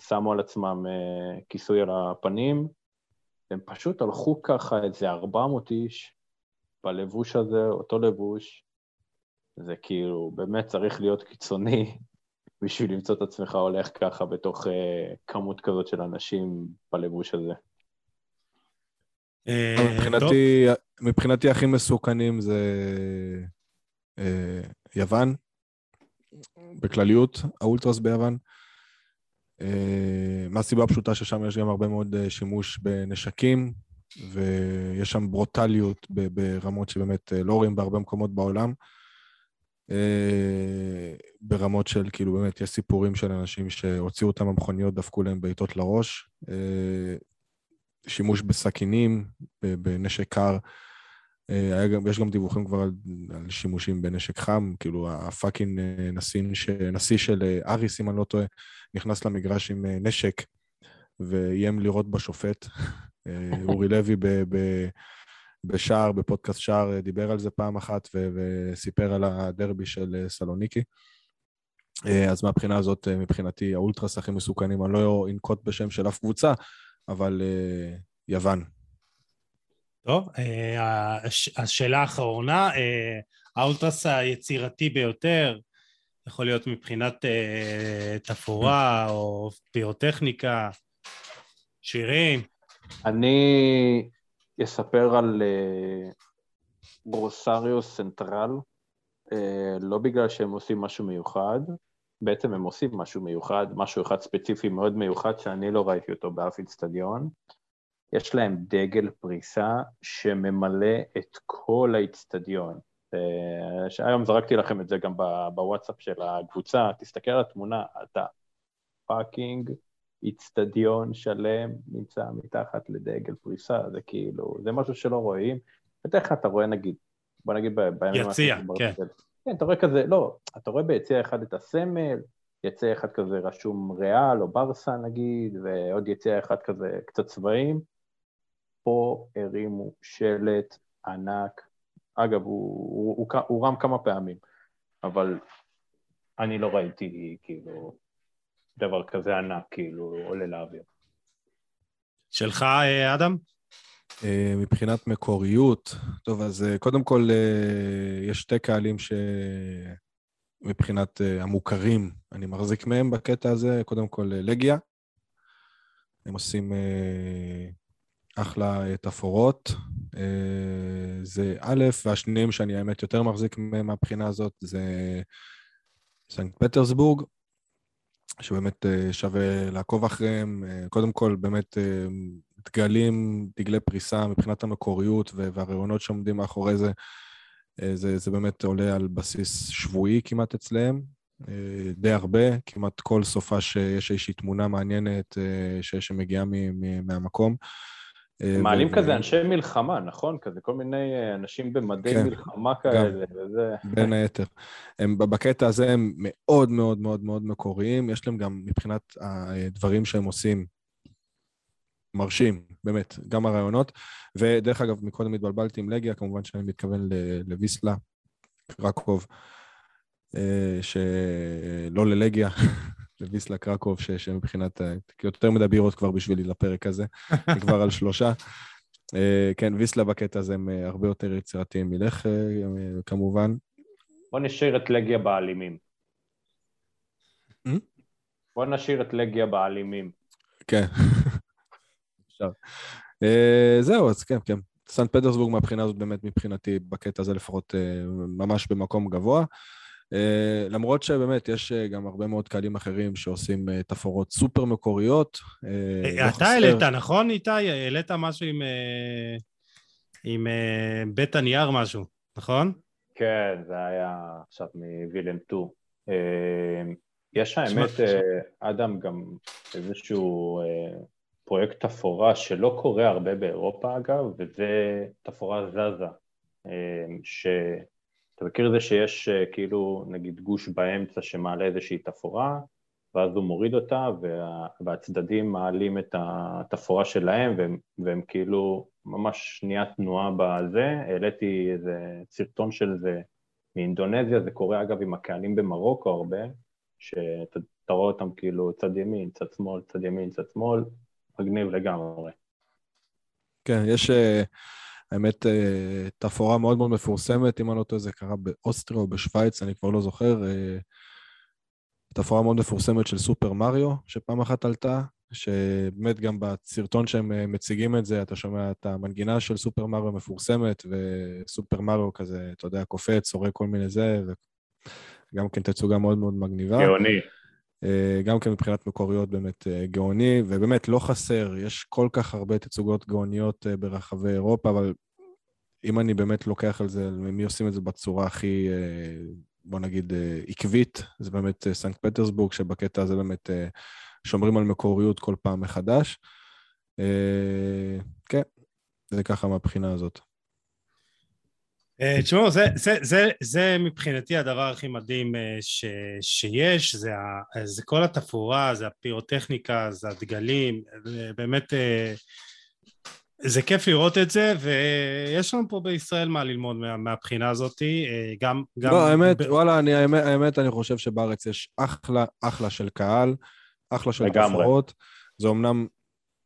שמו על עצמם אה, כיסוי על הפנים, הם פשוט הלכו ככה איזה 400 איש בלבוש הזה, אותו לבוש, זה כאילו, באמת צריך להיות קיצוני בשביל למצוא את עצמך הולך ככה בתוך uh, כמות כזאת של אנשים בלבוש הזה. אה, מבחינתי, מבחינתי הכי מסוכנים זה יוון, בכלליות, האולטרס ביוון. אה, מהסיבה הפשוטה ששם יש גם הרבה מאוד אה, שימוש בנשקים, ויש שם ברוטליות ברמות שבאמת אה, לא רואים בהרבה מקומות בעולם. ברמות של, כאילו, באמת, יש סיפורים של אנשים שהוציאו אותם המכוניות, דפקו להם בעיטות לראש. שימוש בסכינים, בנשק קר. היה גם, יש גם דיווחים כבר על, על שימושים בנשק חם, כאילו הפאקינג נשיא, נשיא של אריס, אם אני לא טועה, נכנס למגרש עם נשק ואיים לירות בשופט. אורי לוי ב, ב, בשער, בפודקאסט שער, אה, דיבר על זה פעם אחת ו- וסיפר על הדרבי של אה, סלוניקי. אה, אז מהבחינה הזאת, מבחינתי, האולטרס הכי מסוכנים, אני לא אנקוט בשם של אף קבוצה, אבל יוון. טוב, השאלה האחרונה, האולטרס היצירתי ביותר, יכול להיות מבחינת תפאורה או פירוטכניקה, שירים. אני אספר על ברוסריו uh, סנטרל, לא בגלל שהם עושים משהו מיוחד, בעצם הם עושים משהו מיוחד, משהו אחד ספציפי מאוד מיוחד שאני לא ראיתי אותו באף איצטדיון. יש להם דגל פריסה שממלא את כל האיצטדיון. Uh, היום זרקתי לכם את זה גם בוואטסאפ של הקבוצה, תסתכל על התמונה, אתה fucking איצטדיון שלם נמצא מתחת לדגל פריסה, זה כאילו, זה משהו שלא רואים. בדרך כלל אתה רואה נגיד, בוא נגיד בימים... יציע, כן. כן, אתה רואה כזה, לא, אתה רואה ביציע אחד את הסמל, יציע אחד כזה רשום ריאל או ברסה נגיד, ועוד יציע אחד כזה קצת צבעים. פה הרימו שלט ענק, אגב, הוא, הוא, הוא, הוא רם כמה פעמים, אבל אני לא ראיתי כאילו דבר כזה ענק, כאילו, עולה לאוויר. שלך, אה, אדם? אה, מבחינת מקוריות, טוב, אז אה, קודם כל יש שתי קהלים שמבחינת המוכרים, אני מחזיק מהם בקטע הזה, קודם כל לגיה. הם עושים אחלה תפאורות. זה א', והשניים שאני האמת יותר מחזיק מהבחינה הזאת, זה סנט פטרסבורג. שבאמת אה, שווה לעקוב אחריהם. אה, קודם כל, באמת אה, דגלים, דגלי פריסה מבחינת המקוריות והרעיונות שעומדים מאחורי זה, זה, זה באמת עולה על בסיס שבועי כמעט אצלם, די הרבה, כמעט כל סופה שיש איזושהי תמונה מעניינת שמגיעה מהמקום. אה, מעלים כזה אנשי מלחמה, נכון? כזה כל מיני אה, אנשים במדי כן, מלחמה כאלה, וזה... בין היתר. הם, בקטע הזה הם מאוד מאוד מאוד מאוד מקוריים, יש להם גם מבחינת הדברים שהם עושים מרשים, באמת, גם הרעיונות. ודרך אגב, מקודם התבלבלתי עם לגיה, כמובן שאני מתכוון לוויסלה, קרקוב, אה, שלא ללגיה, לוויסלה קרקוב, שמבחינת, יותר מדי בירות כבר בשבילי לפרק הזה, כבר על שלושה. אה, כן, ויסלה בקטע הזה הם אה, הרבה יותר יצירתיים מלך, אה, כמובן. בוא נשאיר את לגיה באלימים. בוא נשאיר את לגיה באלימים. כן, אפשר. זהו, אז כן, כן. סנט פטרסבורג מהבחינה הזאת באמת מבחינתי, בקטע הזה לפחות ממש במקום גבוה. Uh, למרות שבאמת יש uh, גם הרבה מאוד קהלים אחרים שעושים uh, תפאורות סופר מקוריות. Uh, אתה. העלית, נכון איתי? העלית משהו עם, עם בית הנייר משהו, נכון? כן, זה היה עכשיו מווילם 2. Uh, יש האמת, אדם, גם איזשהו פרויקט תפאורה שלא קורה הרבה באירופה אגב, וזה תפאורה זזה, ש... אתה מכיר זה שיש אה, כאילו נגיד גוש באמצע שמעלה איזושהי תפאורה ואז הוא מוריד אותה וה, והצדדים מעלים את התפאורה שלהם והם, והם כאילו ממש שנייה תנועה בזה, העליתי איזה סרטון של זה מאינדונזיה, זה קורה אגב עם הקהלים במרוקו הרבה, שאתה רואה אותם כאילו צד ימין, צד שמאל, צד ימין, צד שמאל, מגניב לגמרי. כן, יש... אה, האמת, אה, תפאורה מאוד מאוד מפורסמת, אם אני לא טועה, זה קרה באוסטריה או בשוויץ, אני כבר לא זוכר. אה, תפאורה מאוד מפורסמת של סופר מריו, שפעם אחת עלתה, שבאמת גם בסרטון שהם אה, מציגים את זה, אתה שומע את המנגינה של סופר מריו מפורסמת, וסופר מריו כזה, אתה יודע, קופץ, הורג כל מיני זה, וגם כן תצוגה מאוד מאוד מגניבה. גאוני. אה, גם כן מבחינת מקוריות באמת אה, גאוני, ובאמת לא חסר, יש כל כך הרבה תצוגות גאוניות אה, ברחבי אירופה, אבל אם אני באמת לוקח על זה, מי עושים את זה בצורה הכי בוא נגיד, עקבית, זה באמת סנקט פטרסבורג, שבקטע הזה באמת שומרים על מקוריות כל פעם מחדש. כן, זה ככה מהבחינה הזאת. אה, תשמעו, זה, זה, זה, זה מבחינתי הדבר הכי מדהים אה, ש, שיש, זה, ה, זה כל התפאורה, זה הפירוטכניקה, זה הדגלים, זה באמת, אה, זה כיף לראות את זה, ויש לנו פה בישראל מה ללמוד מה, מהבחינה הזאת, גם... גם לא, האמת, ב... וואלה, אני, האמת, האמת, אני חושב שבארץ יש אחלה, אחלה של קהל, אחלה של לגמרי. תופעות. זה אמנם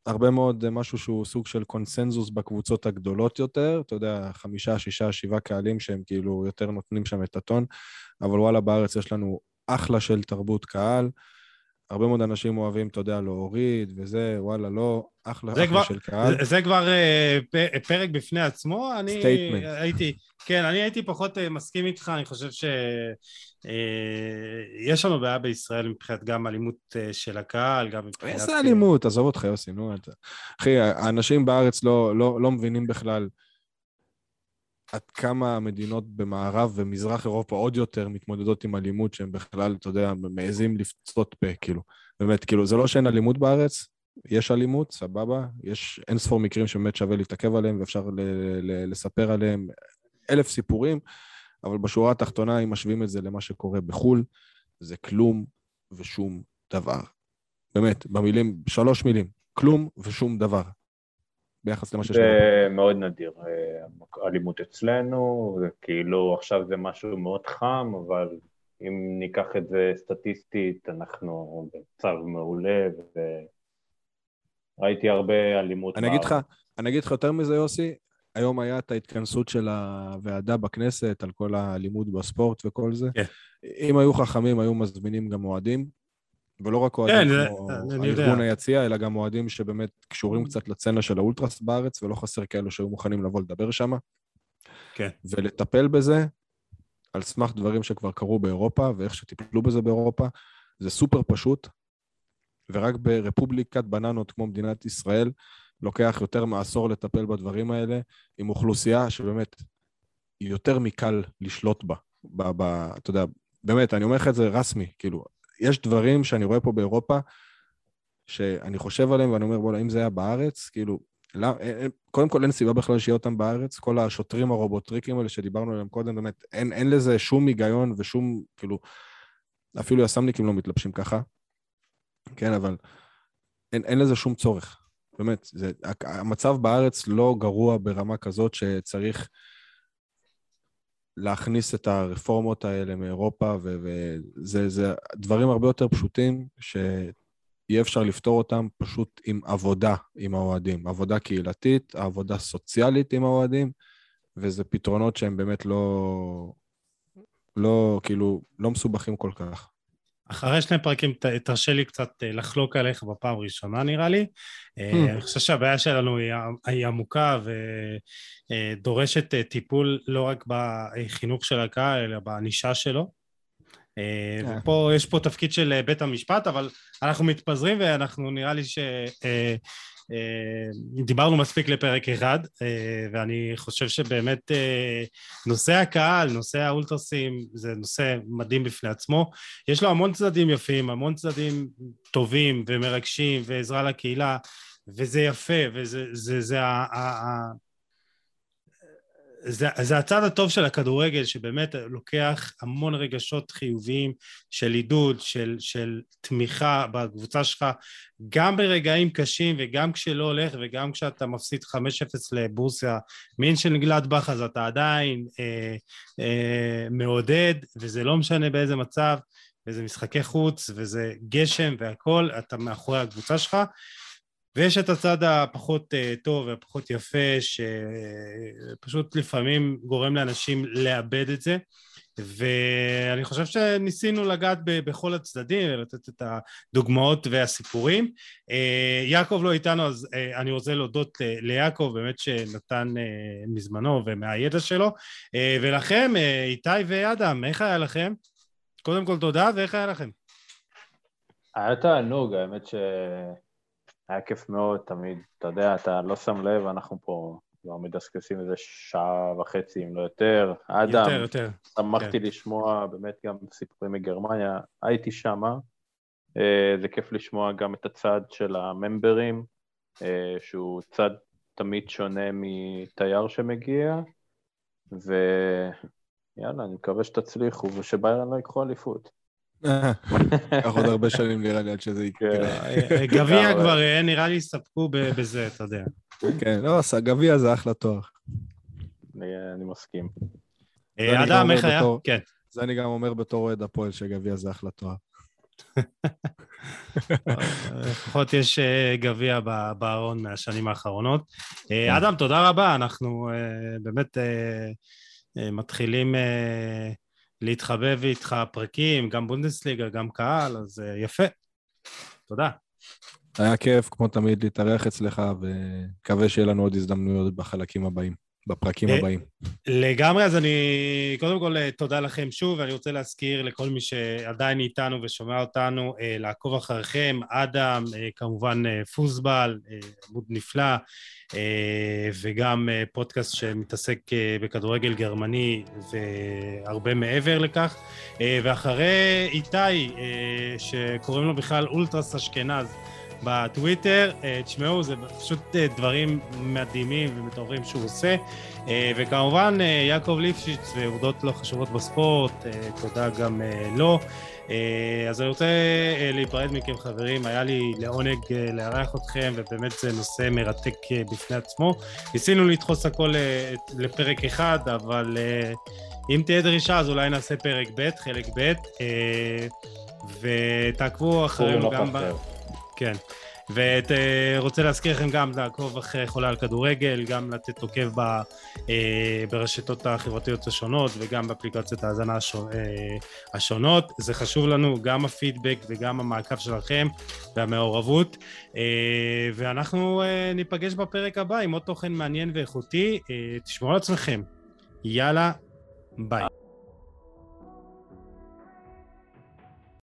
הרבה מאוד אה, משהו שהוא סוג של קונסנזוס בקבוצות הגדולות יותר, אתה יודע, חמישה, שישה, שבעה קהלים שהם כאילו יותר נותנים שם את הטון, אבל וואלה, בארץ יש לנו אחלה של תרבות קהל. הרבה מאוד אנשים אוהבים, אתה יודע, להוריד וזה, וואלה, לא, אחלה, אחלה כבר- של קהל. זה, זה כבר אה, פ- פרק בפני עצמו, אני Statement. הייתי, כן, אני הייתי פחות אה, מסכים איתך, אני חושב שיש לנו בעיה בישראל מבחינת גם אלימות אה, של הקהל, גם מבחינת... איזה אלימות, עזוב אותך, יוסי, נו. אתה- אחי, האנשים בארץ לא, לא, לא מבינים בכלל עד כמה המדינות במערב ומזרח אירופה עוד יותר מתמודדות עם אלימות שהם בכלל, אתה יודע, מעזים לפצות פה, כאילו. באמת, כאילו, זה לא שאין אלימות בארץ, יש אלימות, סבבה, יש אין ספור מקרים שבאמת שווה להתעכב עליהם ואפשר ל- ל- לספר עליהם אלף סיפורים, אבל בשורה התחתונה, אם משווים את זה למה שקורה בחו"ל, זה כלום ושום דבר. באמת, במילים, שלוש מילים, כלום ושום דבר. ביחס למה שיש לנו. זה מאוד נדיר, אה, אלימות אצלנו, זה כאילו עכשיו זה משהו מאוד חם, אבל אם ניקח את זה סטטיסטית, אנחנו במצב מעולה, וראיתי הרבה אלימות. אני אגיד לך. אני אגיד לך יותר מזה, יוסי, היום היה את ההתכנסות של הוועדה בכנסת על כל האלימות בספורט וכל זה. כן. אם היו חכמים, היו מזמינים גם אוהדים, ולא רק כן, אוהדים זה- כמו אני יודע. ארגון היציע, אלא גם אוהדים שבאמת קשורים קצת לצנה של האולטרס בארץ, ולא חסר כאלו שהיו מוכנים לבוא לדבר שם. כן. ולטפל בזה על סמך דברים שכבר קרו באירופה, ואיך שטיפלו בזה באירופה, זה סופר פשוט, ורק ברפובליקת בננות כמו מדינת ישראל, לוקח יותר מעשור לטפל בדברים האלה, עם אוכלוסייה שבאמת יותר מקל לשלוט בה. ב, ב, אתה יודע, באמת, אני אומר לך את זה רסמי, כאילו, יש דברים שאני רואה פה באירופה, שאני חושב עליהם ואני אומר, בוא'נה, אם זה היה בארץ, כאילו, לא, קודם כל אין סיבה בכלל שיהיה אותם בארץ, כל השוטרים הרובוטריקים האלה שדיברנו עליהם קודם, באמת, אין, אין לזה שום היגיון ושום, כאילו, אפילו יס"מניקים לא מתלבשים ככה, כן, אבל אין, אין לזה שום צורך. באמת, זה, המצב בארץ לא גרוע ברמה כזאת שצריך להכניס את הרפורמות האלה מאירופה, וזה זה דברים הרבה יותר פשוטים שאי אפשר לפתור אותם פשוט עם עבודה עם האוהדים. עבודה קהילתית, עבודה סוציאלית עם האוהדים, וזה פתרונות שהם באמת לא, לא, כאילו, לא מסובכים כל כך. אחרי שני פרקים ת- תרשה לי קצת אה, לחלוק עליך בפעם הראשונה נראה לי. Hmm. אני חושב שהבעיה שלנו היא, היא עמוקה ודורשת אה, טיפול לא רק בחינוך של הקהל, אלא בענישה שלו. ופה יש פה תפקיד של בית המשפט, אבל אנחנו מתפזרים ואנחנו נראה לי ש... אה, דיברנו מספיק לפרק אחד, אה, ואני חושב שבאמת אה, נושא הקהל, נושא האולטרסים, זה נושא מדהים בפני עצמו. יש לו המון צדדים יפים, המון צדדים טובים ומרגשים ועזרה לקהילה, וזה יפה, וזה זה, זה, ה- ה- ה- זה, זה הצד הטוב של הכדורגל, שבאמת לוקח המון רגשות חיוביים של עידוד, של, של תמיכה בקבוצה שלך, גם ברגעים קשים וגם כשלא הולך וגם כשאתה מפסיד 5-0 לבורסיה מינשן גלדבך, אז אתה עדיין אה, אה, מעודד, וזה לא משנה באיזה מצב, וזה משחקי חוץ, וזה גשם והכול, אתה מאחורי הקבוצה שלך. ויש את הצד הפחות uh, טוב והפחות יפה, שפשוט לפעמים גורם לאנשים לאבד את זה. ואני חושב שניסינו לגעת ב- בכל הצדדים ולתת את הדוגמאות והסיפורים. Uh, יעקב לא איתנו, אז uh, אני רוצה להודות ליעקב, באמת שנתן מזמנו ומהידע שלו. ולכם, איתי ואדם, איך היה לכם? קודם כל תודה, ואיך היה לכם? היה תענוג, האמת שהיה כיף מאוד, תמיד, אתה יודע, אתה לא שם לב, אנחנו פה כבר מדסקסים איזה שעה וחצי, אם לא יותר. אדם, יותר, יותר. שמחתי כן. לשמוע באמת גם סיפורים מגרמניה, הייתי שמה. אה, זה כיף לשמוע גם את הצד של הממברים, אה, שהוא צד תמיד שונה מתייר שמגיע, ויאללה, אני מקווה שתצליחו ושביירן לא ייקחו אליפות. ייקח עוד הרבה שנים נראה לי עד שזה יקרה. אה, גביע כבר אה, נראה לי יסתפקו ב- בזה, אתה יודע. כן, לא, גביע זה אחלה תואר. אני, מסכים. אה, אדם, איך היה? כן. זה אני גם אומר בתור אוהד הפועל, שגביע זה אחלה תואר. לפחות יש גביע בארון מהשנים האחרונות. כן. אדם, תודה רבה, אנחנו באמת מתחילים להתחבב איתך פרקים, גם בונדסליגה, גם קהל, אז אה, יפה. תודה. היה כיף, כמו תמיד, להתארח אצלך, ומקווה שיהיה לנו עוד הזדמנויות בחלקים הבאים, בפרקים אה, הבאים. לגמרי, אז אני קודם כל אה, תודה לכם שוב, ואני רוצה להזכיר לכל מי שעדיין איתנו ושומע אותנו, אה, לעקוב אחריכם, אדם, כמובן פוסבל, עמוד נפלא, וגם פודקאסט שמתעסק בכדורגל גרמני והרבה מעבר לכך. ואחרי איתי, שקוראים לו בכלל אולטרס אשכנז, בטוויטר, אה, תשמעו, זה פשוט אה, דברים מדהימים ומטורפים שהוא עושה. אה, וכמובן, יעקב ליפשיץ ועובדות לא חשובות בספורט, תודה גם לו. אז אני רוצה להיפרד מכם, חברים. היה לי לעונג לארח אתכם, ובאמת זה נושא מרתק בפני עצמו. ניסינו לדחוס הכל לפרק אחד, אבל אם תהיה דרישה, אז אולי נעשה פרק ב', חלק ב', ותעקבו אחרינו גם... ב... כן. ורוצה להזכיר לכם גם לעקוב אחרי חולה על כדורגל, גם לתת עוקב אה, ברשתות החברתיות השונות וגם באפליקציות ההאזנה אה, השונות. זה חשוב לנו, גם הפידבק וגם המעקב שלכם והמעורבות. אה, ואנחנו אה, ניפגש בפרק הבא עם עוד תוכן מעניין ואיכותי. אה, תשמעו על עצמכם. יאללה, ביי.